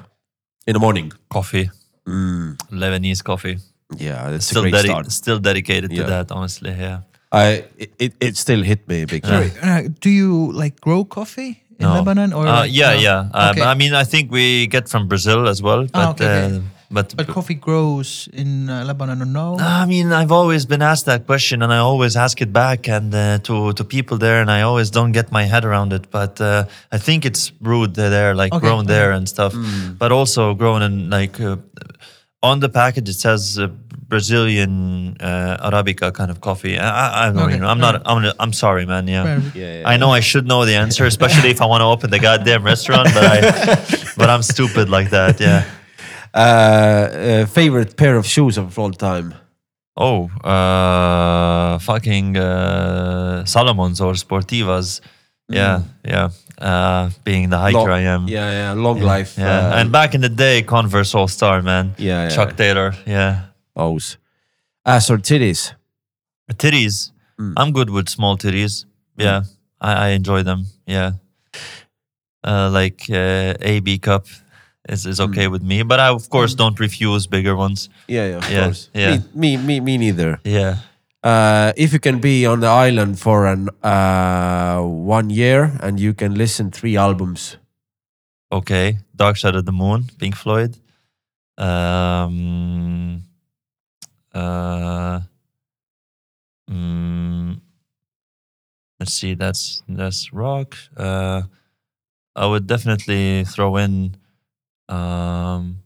in the morning? Coffee, Lebanese coffee. Yeah, that's Still, a great dedi- start. still dedicated to Yeah. that, honestly. Yeah. I it, it, it still hit me big time. Uh, do you like grow coffee in No. Lebanon or? Uh, yeah, no? yeah. Uh, Okay. but I mean, I think we get from Brazil as well. But, Ah, okay, okay. But, but coffee grows in uh, Lebanon or no? I mean, I've always been asked that question, and I always ask it back and uh, to to people there, and I always don't get my head around it. But uh, I think it's brewed there, like Okay, grown there okay. and stuff, but also grown in like uh, on the package it says uh, Brazilian uh, Arabica kind of coffee. I, I, I don't okay. know. I'm not. I'm, I'm sorry, man. Yeah. Yeah, yeah. I know I should know the answer, [laughs] especially if I want to open the goddamn restaurant, but I, [laughs] but I'm stupid like that. Yeah. Uh, uh, favorite pair of shoes of all time? Oh, uh, fucking uh, Salomons or Sportivas. Yeah, yeah. Uh, being the hiker Long- I am. Yeah, yeah, long life. Yeah. uh, and back in the day, Converse All Star, man. Yeah, yeah. Chuck Taylor. Yeah. O's. Ass or titties? Titties. Mm. I'm good with small titties. Yeah. I, I enjoy them. Yeah. Uh, like uh, AB cup is, is Mm. okay with me, but I of course don't refuse bigger ones. Yeah, yeah, of Yeah, course. yeah. Me, me, me, me neither. Yeah. Uh, if you can be on the island for an uh, one year and you can listen three albums, Okay. Dark Side of the Moon, Pink Floyd. Um, uh, mm, let's see. That's that's rock. Uh, I would definitely throw in um,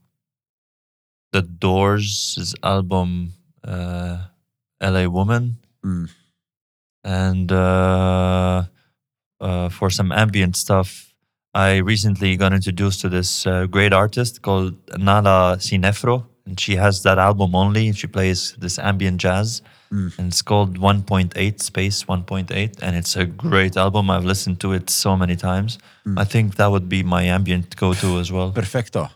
the Doors' album uh, "L.A. Woman," Mm. and uh, uh, for some ambient stuff. I recently got introduced to this uh, great artist called Nala Sinephro, and she has that album only. She plays this ambient jazz, Mm. and it's called 1.8 Space 1.8, and it's a great album. I've listened to it so many times. Mm. I think that would be my ambient go-to as well. perfecto.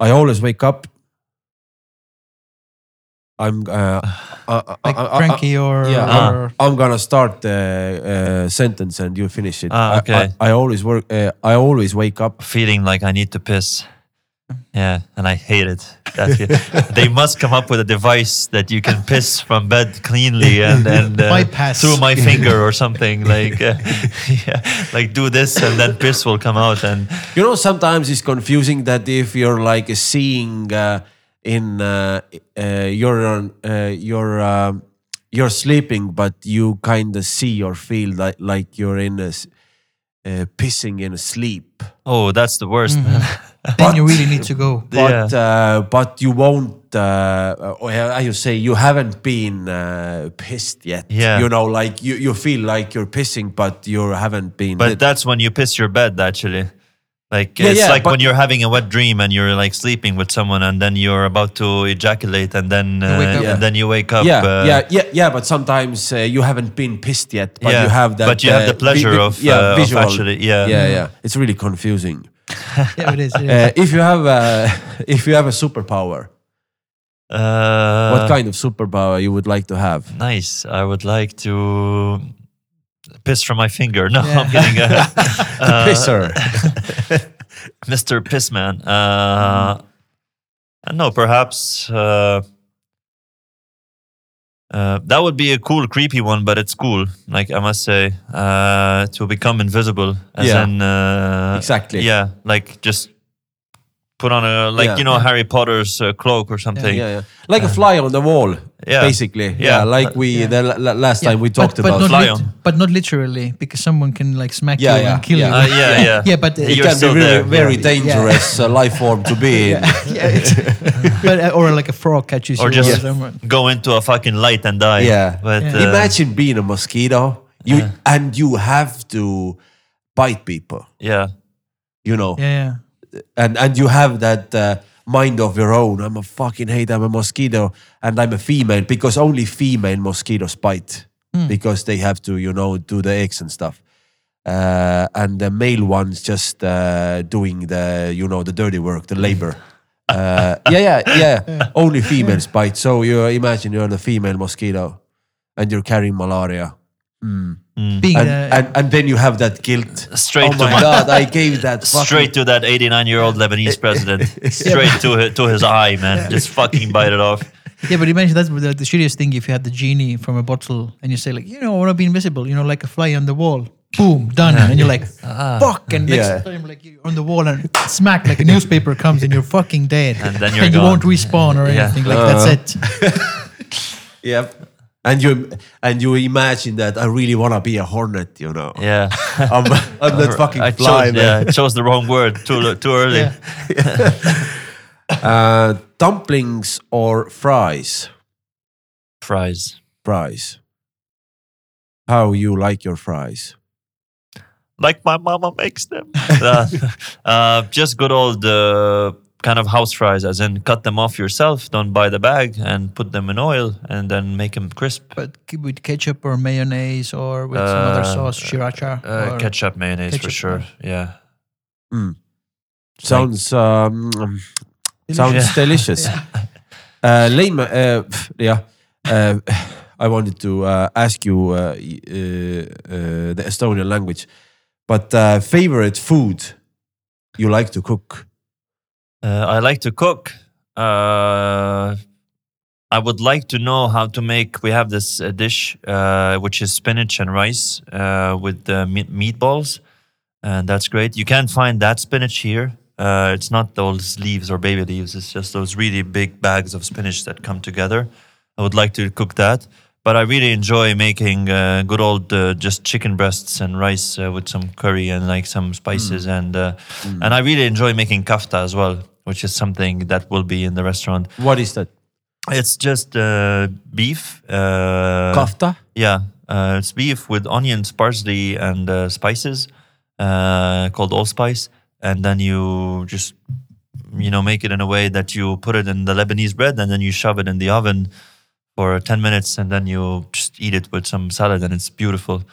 I always wake up. I'm uh, uh, like uh, uh, uh, Frankie or, yeah, or I'm gonna start the uh, sentence and you finish it. Ah, I- okay. I, I always work. Uh, I always wake up. Feeling like I need to piss. Yeah, and I hate it. They must come up with a device that you can piss from bed cleanly and and [laughs] uh, Bypass. through my [laughs] finger or something like uh, [laughs] yeah, like do this and then piss will come out and You know, sometimes it's confusing that if you're like seeing uh, in uh, uh, you're uh, you're um, you're sleeping, but you kind of see or feel like like you're in a uh, pissing in a sleep. oh that's the worst Mm-hmm. man. Then you really need to go. [laughs] But uh, but you won't. Uh, or how you say you haven't been uh, pissed yet. Yeah. You know, like you, you feel like you're pissing, but you haven't been. But that's when you piss your bed actually. Like Yeah, it's yeah, like when you're having a wet dream and you're like sleeping with someone and then you're about to ejaculate and then uh, wake up. and then you wake up. yeah, uh, yeah, yeah, yeah. But sometimes uh, you haven't been pissed yet, but Yeah, you have that. but you have the uh, pleasure of, uh, of actually- yeah. yeah, yeah. It's really confusing. [laughs] yeah, it is. it is. Uh, if you have a, [laughs] if you have a superpower, Uh, what kind of superpower you would like to have? Nice. I would like to piss from my finger. No, Yeah. I'm getting a, [laughs] uh, Pisser. Mr. Pissman. Uh, no, perhaps uh, uh, that would be a cool, creepy one, but it's cool. Like I must say, uh, to become invisible, as Yeah. in uh, Exactly. Yeah, like just put on a like Yeah. you know Harry Potter's uh, cloak or something. Yeah, yeah. Like a fly on the wall, Yeah. basically. Yeah, Yeah. like we the la- la- last time we talked but, about. but not Fly lit- on. but not literally because someone can like smack Yeah, you yeah, and kill yeah. you. Uh, yeah, yeah. yeah, but uh, it can be still really, very yeah. dangerous uh, life form to be in. yeah, it's, [laughs] but uh, or like a frog catches Or you just or someone. go into a fucking light and die. Yeah. but Yeah. uh, Imagine being a mosquito, you and you have to bite people. yeah, You know, Yeah, yeah. and and you have that uh, mind of your own. I'm a fucking hate. I'm a mosquito, and I'm a female because only female mosquitoes bite because they have to, you know, do the eggs and stuff. Uh, and the male ones just uh, doing the, you know, the dirty work, the labor. [laughs] Uh, yeah, yeah, yeah. Only females bite. So you imagine you're the female mosquito, and you're carrying malaria. Being and, the, and and then you have that guilt. Straight oh to my my- god! I gave that [laughs] Straight to that 89 year old Lebanese [laughs] president. Straight to his, to his eye, man. Just fucking bite it off. yeah, but you mentioned that's the, the shittiest thing if you had the genie from a bottle and you say like, you know, I want to be invisible, you know, like a fly on the wall. Boom, done. And you're like, [laughs] fuck. And next Yeah. time, like you're on the wall and smack, like a newspaper comes and you're fucking dead. And then you're and you won't respawn or Yeah. anything. Like Uh. that's it. Yep. And you and you imagine that I really want to be a hornet, you know. Yeah. [laughs] I'm, I'm not [laughs] fucking I fly, chose, man. yeah, I chose the wrong word too, too early. Yeah. [laughs] Uh, dumplings or fries? Fries. Fries. How you like your fries? Like my mama makes them. uh, uh, just good old uh, kind of house fries, as in cut them off yourself, don't buy the bag, and put them in oil and then make them crisp. But with ketchup or mayonnaise or with some other Uh, sauce, sriracha. Uh, ketchup, mayonnaise for ketchup, sure. Yeah. Sounds um, sounds delicious. [laughs] Uh, Leima, uh, pff, yeah. Uh, I wanted to uh, ask you uh, y- uh, uh, the Estonian language, but uh, favorite food you like to cook? Uh, I like to cook. Uh, I would like to know how to make. We have this uh, dish uh, which is spinach and rice uh, with meat meatballs, and that's great. You can't find that spinach here. Uh, it's not those leaves or baby leaves. It's just those really big bags of spinach that come together. I would like to cook that, but I really enjoy making uh, good old uh, just chicken breasts and rice uh, with some curry and like some spices, and uh, and I really enjoy making kafta as well, which is something that will be in the restaurant. What is that? It's just uh, beef. Uh, Kafta? yeah, uh, it's beef with onions, parsley, and uh, spices uh, called allspice, and then you just you know make it in a way that you put it in the Lebanese bread, and then you shove it in the oven for ten minutes, and then you just eat it with some salad, and it's beautiful.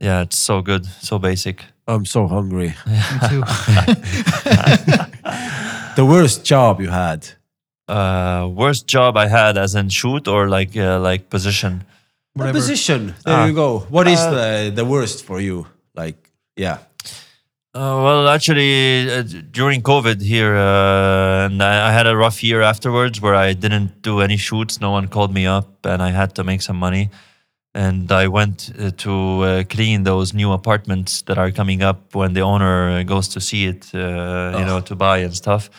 Yeah, it's so good, so basic. I'm so hungry. [laughs] Me too. [laughs] The worst job you had? Uh, worst job I had, as in shoot or like uh, like position. The Whatever. position. There Ah. you go. What is the the worst for you? Like, yeah. Uh, well, actually, uh, during COVID here, uh, and I, I had a rough year afterwards where I didn't do any shoots. No one called me up, and I had to make some money. And I went uh, to uh, clean those new apartments that are coming up when the owner goes to see it, uh, you know, to buy and stuff.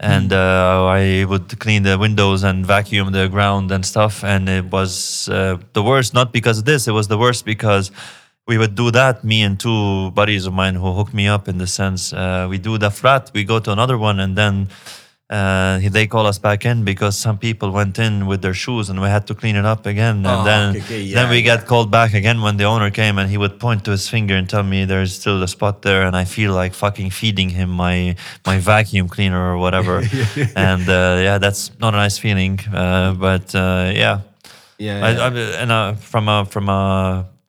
And uh, I would clean the windows and vacuum the ground and stuff. And it was uh, the worst, not because of this, it was the worst because we would do that me and two buddies of mine who hooked me up in the sense uh, we do the flat, we go to another one and then uh, they call us back in because some people went in with their shoes and we had to clean it up again and Oh, then okay, yeah, then we yeah. got called back again when the owner came and he would point to his finger and tell me there's still a spot there and I feel like fucking feeding him my my vacuum cleaner or whatever [laughs] and uh, yeah that's not a nice feeling uh, but uh, yeah Yeah. I, I, and uh, from a from a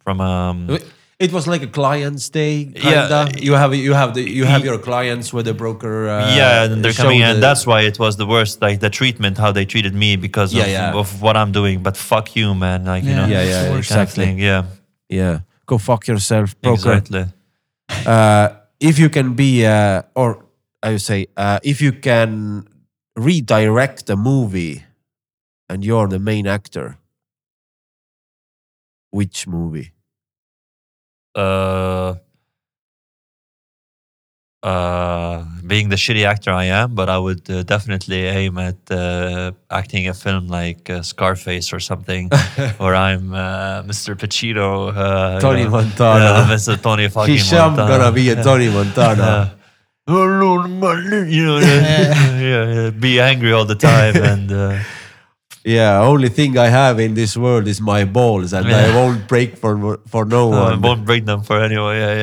from um, a it was like a client's day. Yeah. Kinda. You have you have the you have your clients with the broker. Uh, yeah, and they're show coming in. the- That's why it was the worst. Like the treatment, how they treated me because Yeah, of, yeah. of what I'm doing. But fuck you, man. Like you know, Yeah, It's yeah, the worst. kind of exactly. Yeah, Yeah. Go fuck yourself, broker. exactly. Uh, if you can be, uh, or I would say, uh, if you can redirect a movie, and you're the main actor, which movie? Uh, uh, being the shitty actor I am, but I would uh, definitely aim at uh, acting a film like uh, Scarface or something, [laughs] where I'm uh, Mr. Pacino, uh, you Tony know, Montana. [laughs] Mr. Tony fucking Hisham Montana. gonna be a Tony Montana. [laughs] You know, yeah, yeah, be angry all the time and uh, Yeah, only thing I have in this world is my balls, and I won't break for for no [laughs] uh, one. won't break them for anyone. Yeah,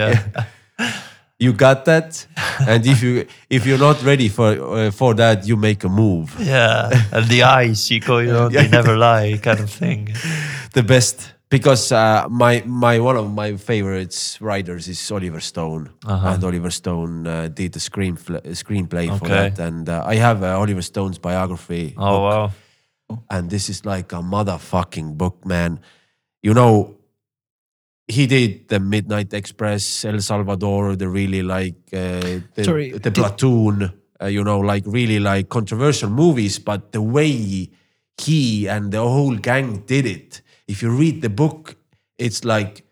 yeah. You got that? [laughs] and if you if you're not ready for uh, for that, you make a move. Yeah, and the [laughs] eyes, Chico, you know, they never lie, kind of thing. The best because uh, my my one of my favorites writers is Oliver Stone, Uh-huh. and Oliver Stone uh, did the screen screenplay for that, and uh, I have uh, Oliver Stone's biography. Oh book. wow, and this is like a motherfucking book, man. You know, he did the Midnight Express, El Salvador, the really like uh, the, Sorry, the did- Platoon, uh, you know, like really like controversial movies. But the way he and the whole gang did it, if you read the book, it's like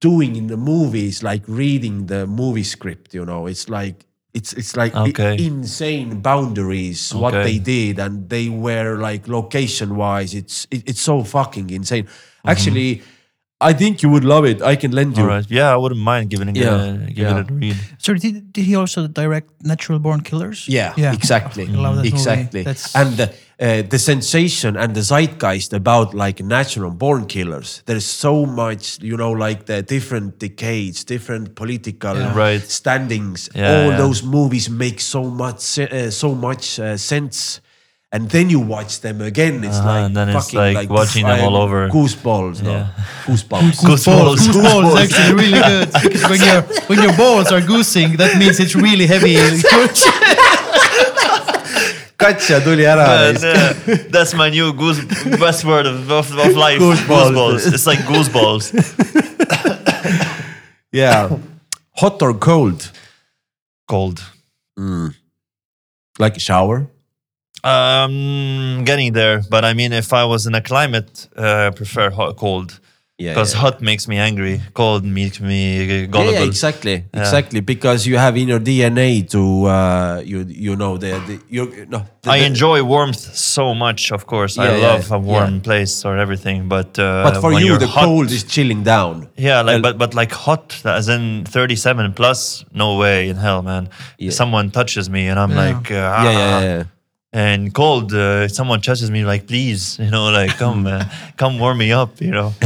doing in the movies, like reading the movie script. You know, it's like it's it's like Okay. insane boundaries what they did, and they were like location wise, it's it, it's so fucking insane. Actually, I think you would love it. I can lend you. All right. Yeah, I wouldn't mind giving it, Yeah, uh, giving yeah. it a read. Sorry, did, did he also direct Natural Born Killers? Yeah, yeah, exactly, I love that movie. exactly. That's And the, uh, the sensation and the zeitgeist about like natural born killers. There's so much, you know, like the different decades, different political Yeah. Right. standings. Yeah, All yeah. those movies make so much, uh, so much uh, sense. And then you watch them again. It's Uh-huh, like and then it's fucking like watching them all I- over. Gooseballs, no, Yeah. gooseballs. [laughs] Goosebumps. Goosebumps is actually really good. Because [laughs] when your when your balls are goosing, that means it's really heavy. [laughs] Katja tuli ära. Uh, that's my new goose best word of, of, of life. Gooseballs. Gooseballs. It's like gooseballs. [laughs] yeah, hot or cold? Cold. Like a shower. Um, getting there, but I mean, if I was in a climate, uh, I prefer hot, cold. Yeah, Because yeah. hot makes me angry. Cold makes me uh, Yeah, gullible. yeah, exactly, exactly. Because you have in your DNA to uh, you you know the, the you no. The, I enjoy warmth so much, of course. Yeah, I yeah, love a warm yeah. place or everything, but uh, But for when you, the hot, cold is chilling down. Yeah, like but but like hot, as in thirty-seven plus. No way in hell, man. Yeah. Someone touches me and I'm Yeah. like, uh, Yeah, yeah, yeah. yeah. And cold, uh, someone touches me like, please, [laughs] you know, like come, uh, come warm me up, you know. [laughs]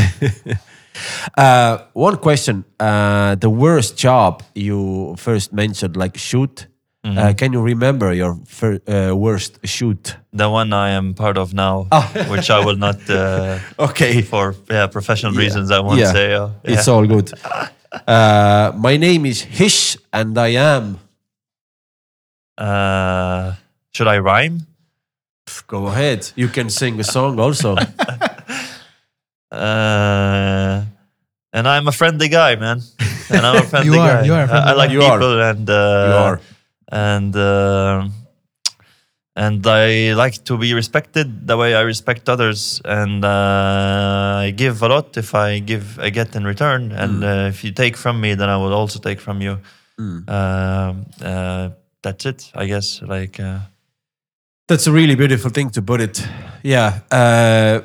Uh, one question: uh, the worst job you first mentioned, like shoot. Mm-hmm. Uh, can you remember your uh, worst shoot? the one I am part of now, [laughs] which I will not, uh, Okay, for yeah professional reasons, I won't Yeah. say. Uh, it's all good. Uh, my name is Hish, and I am. Uh, should I rhyme? Go ahead. You can sing a song also. [laughs] Uh, and I'm a friendly guy, man. And I'm a [laughs] friendly are, guy. you are a I- I, like. You are. people, and uh, you are. and uh, and I like to be respected the way I respect others, and uh, I give a lot if I give, I get in return, and Mm. uh, if you take from me, then I will also take from you. Mm. Um, uh, that's it, I guess. Like, uh, That's a really beautiful thing to put it. Yeah. Uh,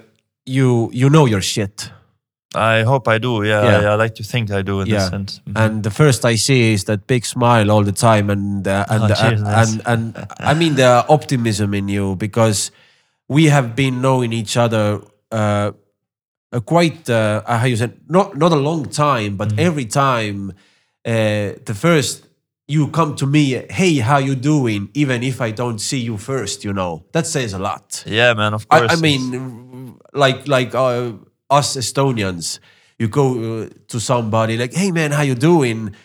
you you know your shit. I hope I do. Yeah, Yeah. I, I like to think I do in Yeah. this sense. Mhm. And the first I see is that big smile all the time, and uh, and, Oh, cheers, and, and and I mean the optimism in you because we have been knowing each other uh, uh, quite uh, how you said not not a long time, but Mm-hmm. every time uh, the first you come to me, hey, how you doing? Even if I don't see you first, you know that says a lot. yeah, man. Of I, course. I mean, like like uh, us Estonians, you go uh, to somebody like, "Hey man, how you doing?"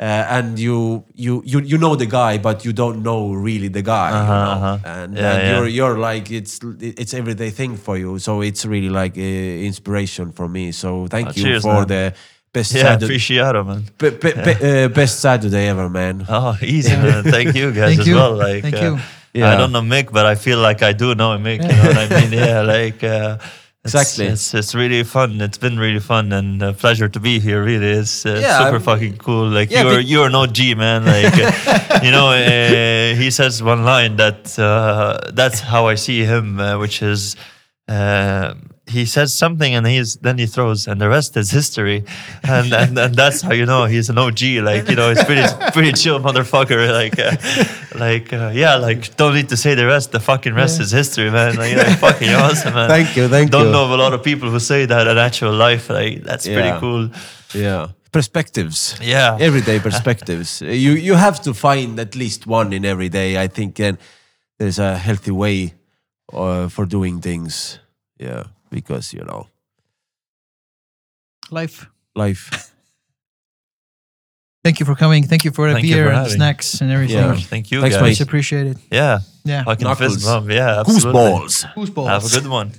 Uh, and you you you you know the guy, but you don't know really the guy. you Uh-huh, know? uh-huh. And, Yeah, and yeah. you're you're like it's it's everyday thing for you. So it's really like uh, inspiration for me. So thank Oh, you cheers, for man. the best yeah, Saturday, appreciado, man. be, be, be- uh, best Saturday ever, man. [laughs] Oh, easy, man. [laughs] Thank you guys Thank as you. well. Like, Thank uh, you. Yeah. I don't know Mick, but I feel like I do know Mick. You know what I mean? Yeah, [laughs] like uh, it's, Exactly. It's it's really fun. It's been really fun and a pleasure to be here. Really, it's uh, Yeah, super I'm- fucking cool. Like Yeah, you're you're no G man. Like uh, you know, uh, he says one line that uh, that's how I see him, uh, which is. He says something and he's then he throws and the rest is history and and, and that's how you know he's an OG like you know he's pretty pretty chill motherfucker [laughs] like uh, like uh, yeah like don't need to say the rest the fucking rest is history man like, like fucking [laughs] awesome man Thank you, thank don't you. know of a lot of people who say that in actual life like that's Yeah. pretty cool Yeah, perspectives. yeah everyday [laughs] perspectives. you you have to find at least one in every day. I think then there's a healthy way uh, for doing things. Yeah, because you know Life. life. [laughs] Thank you for coming. Thank you for the Thank beer for and having snacks and everything. Yeah. thank you Thanks, guys mate. Much appreciated. yeah Yeah. fucking Knuckles. fist bump yeah absolutely Gooseball. Goosebumps. have a good one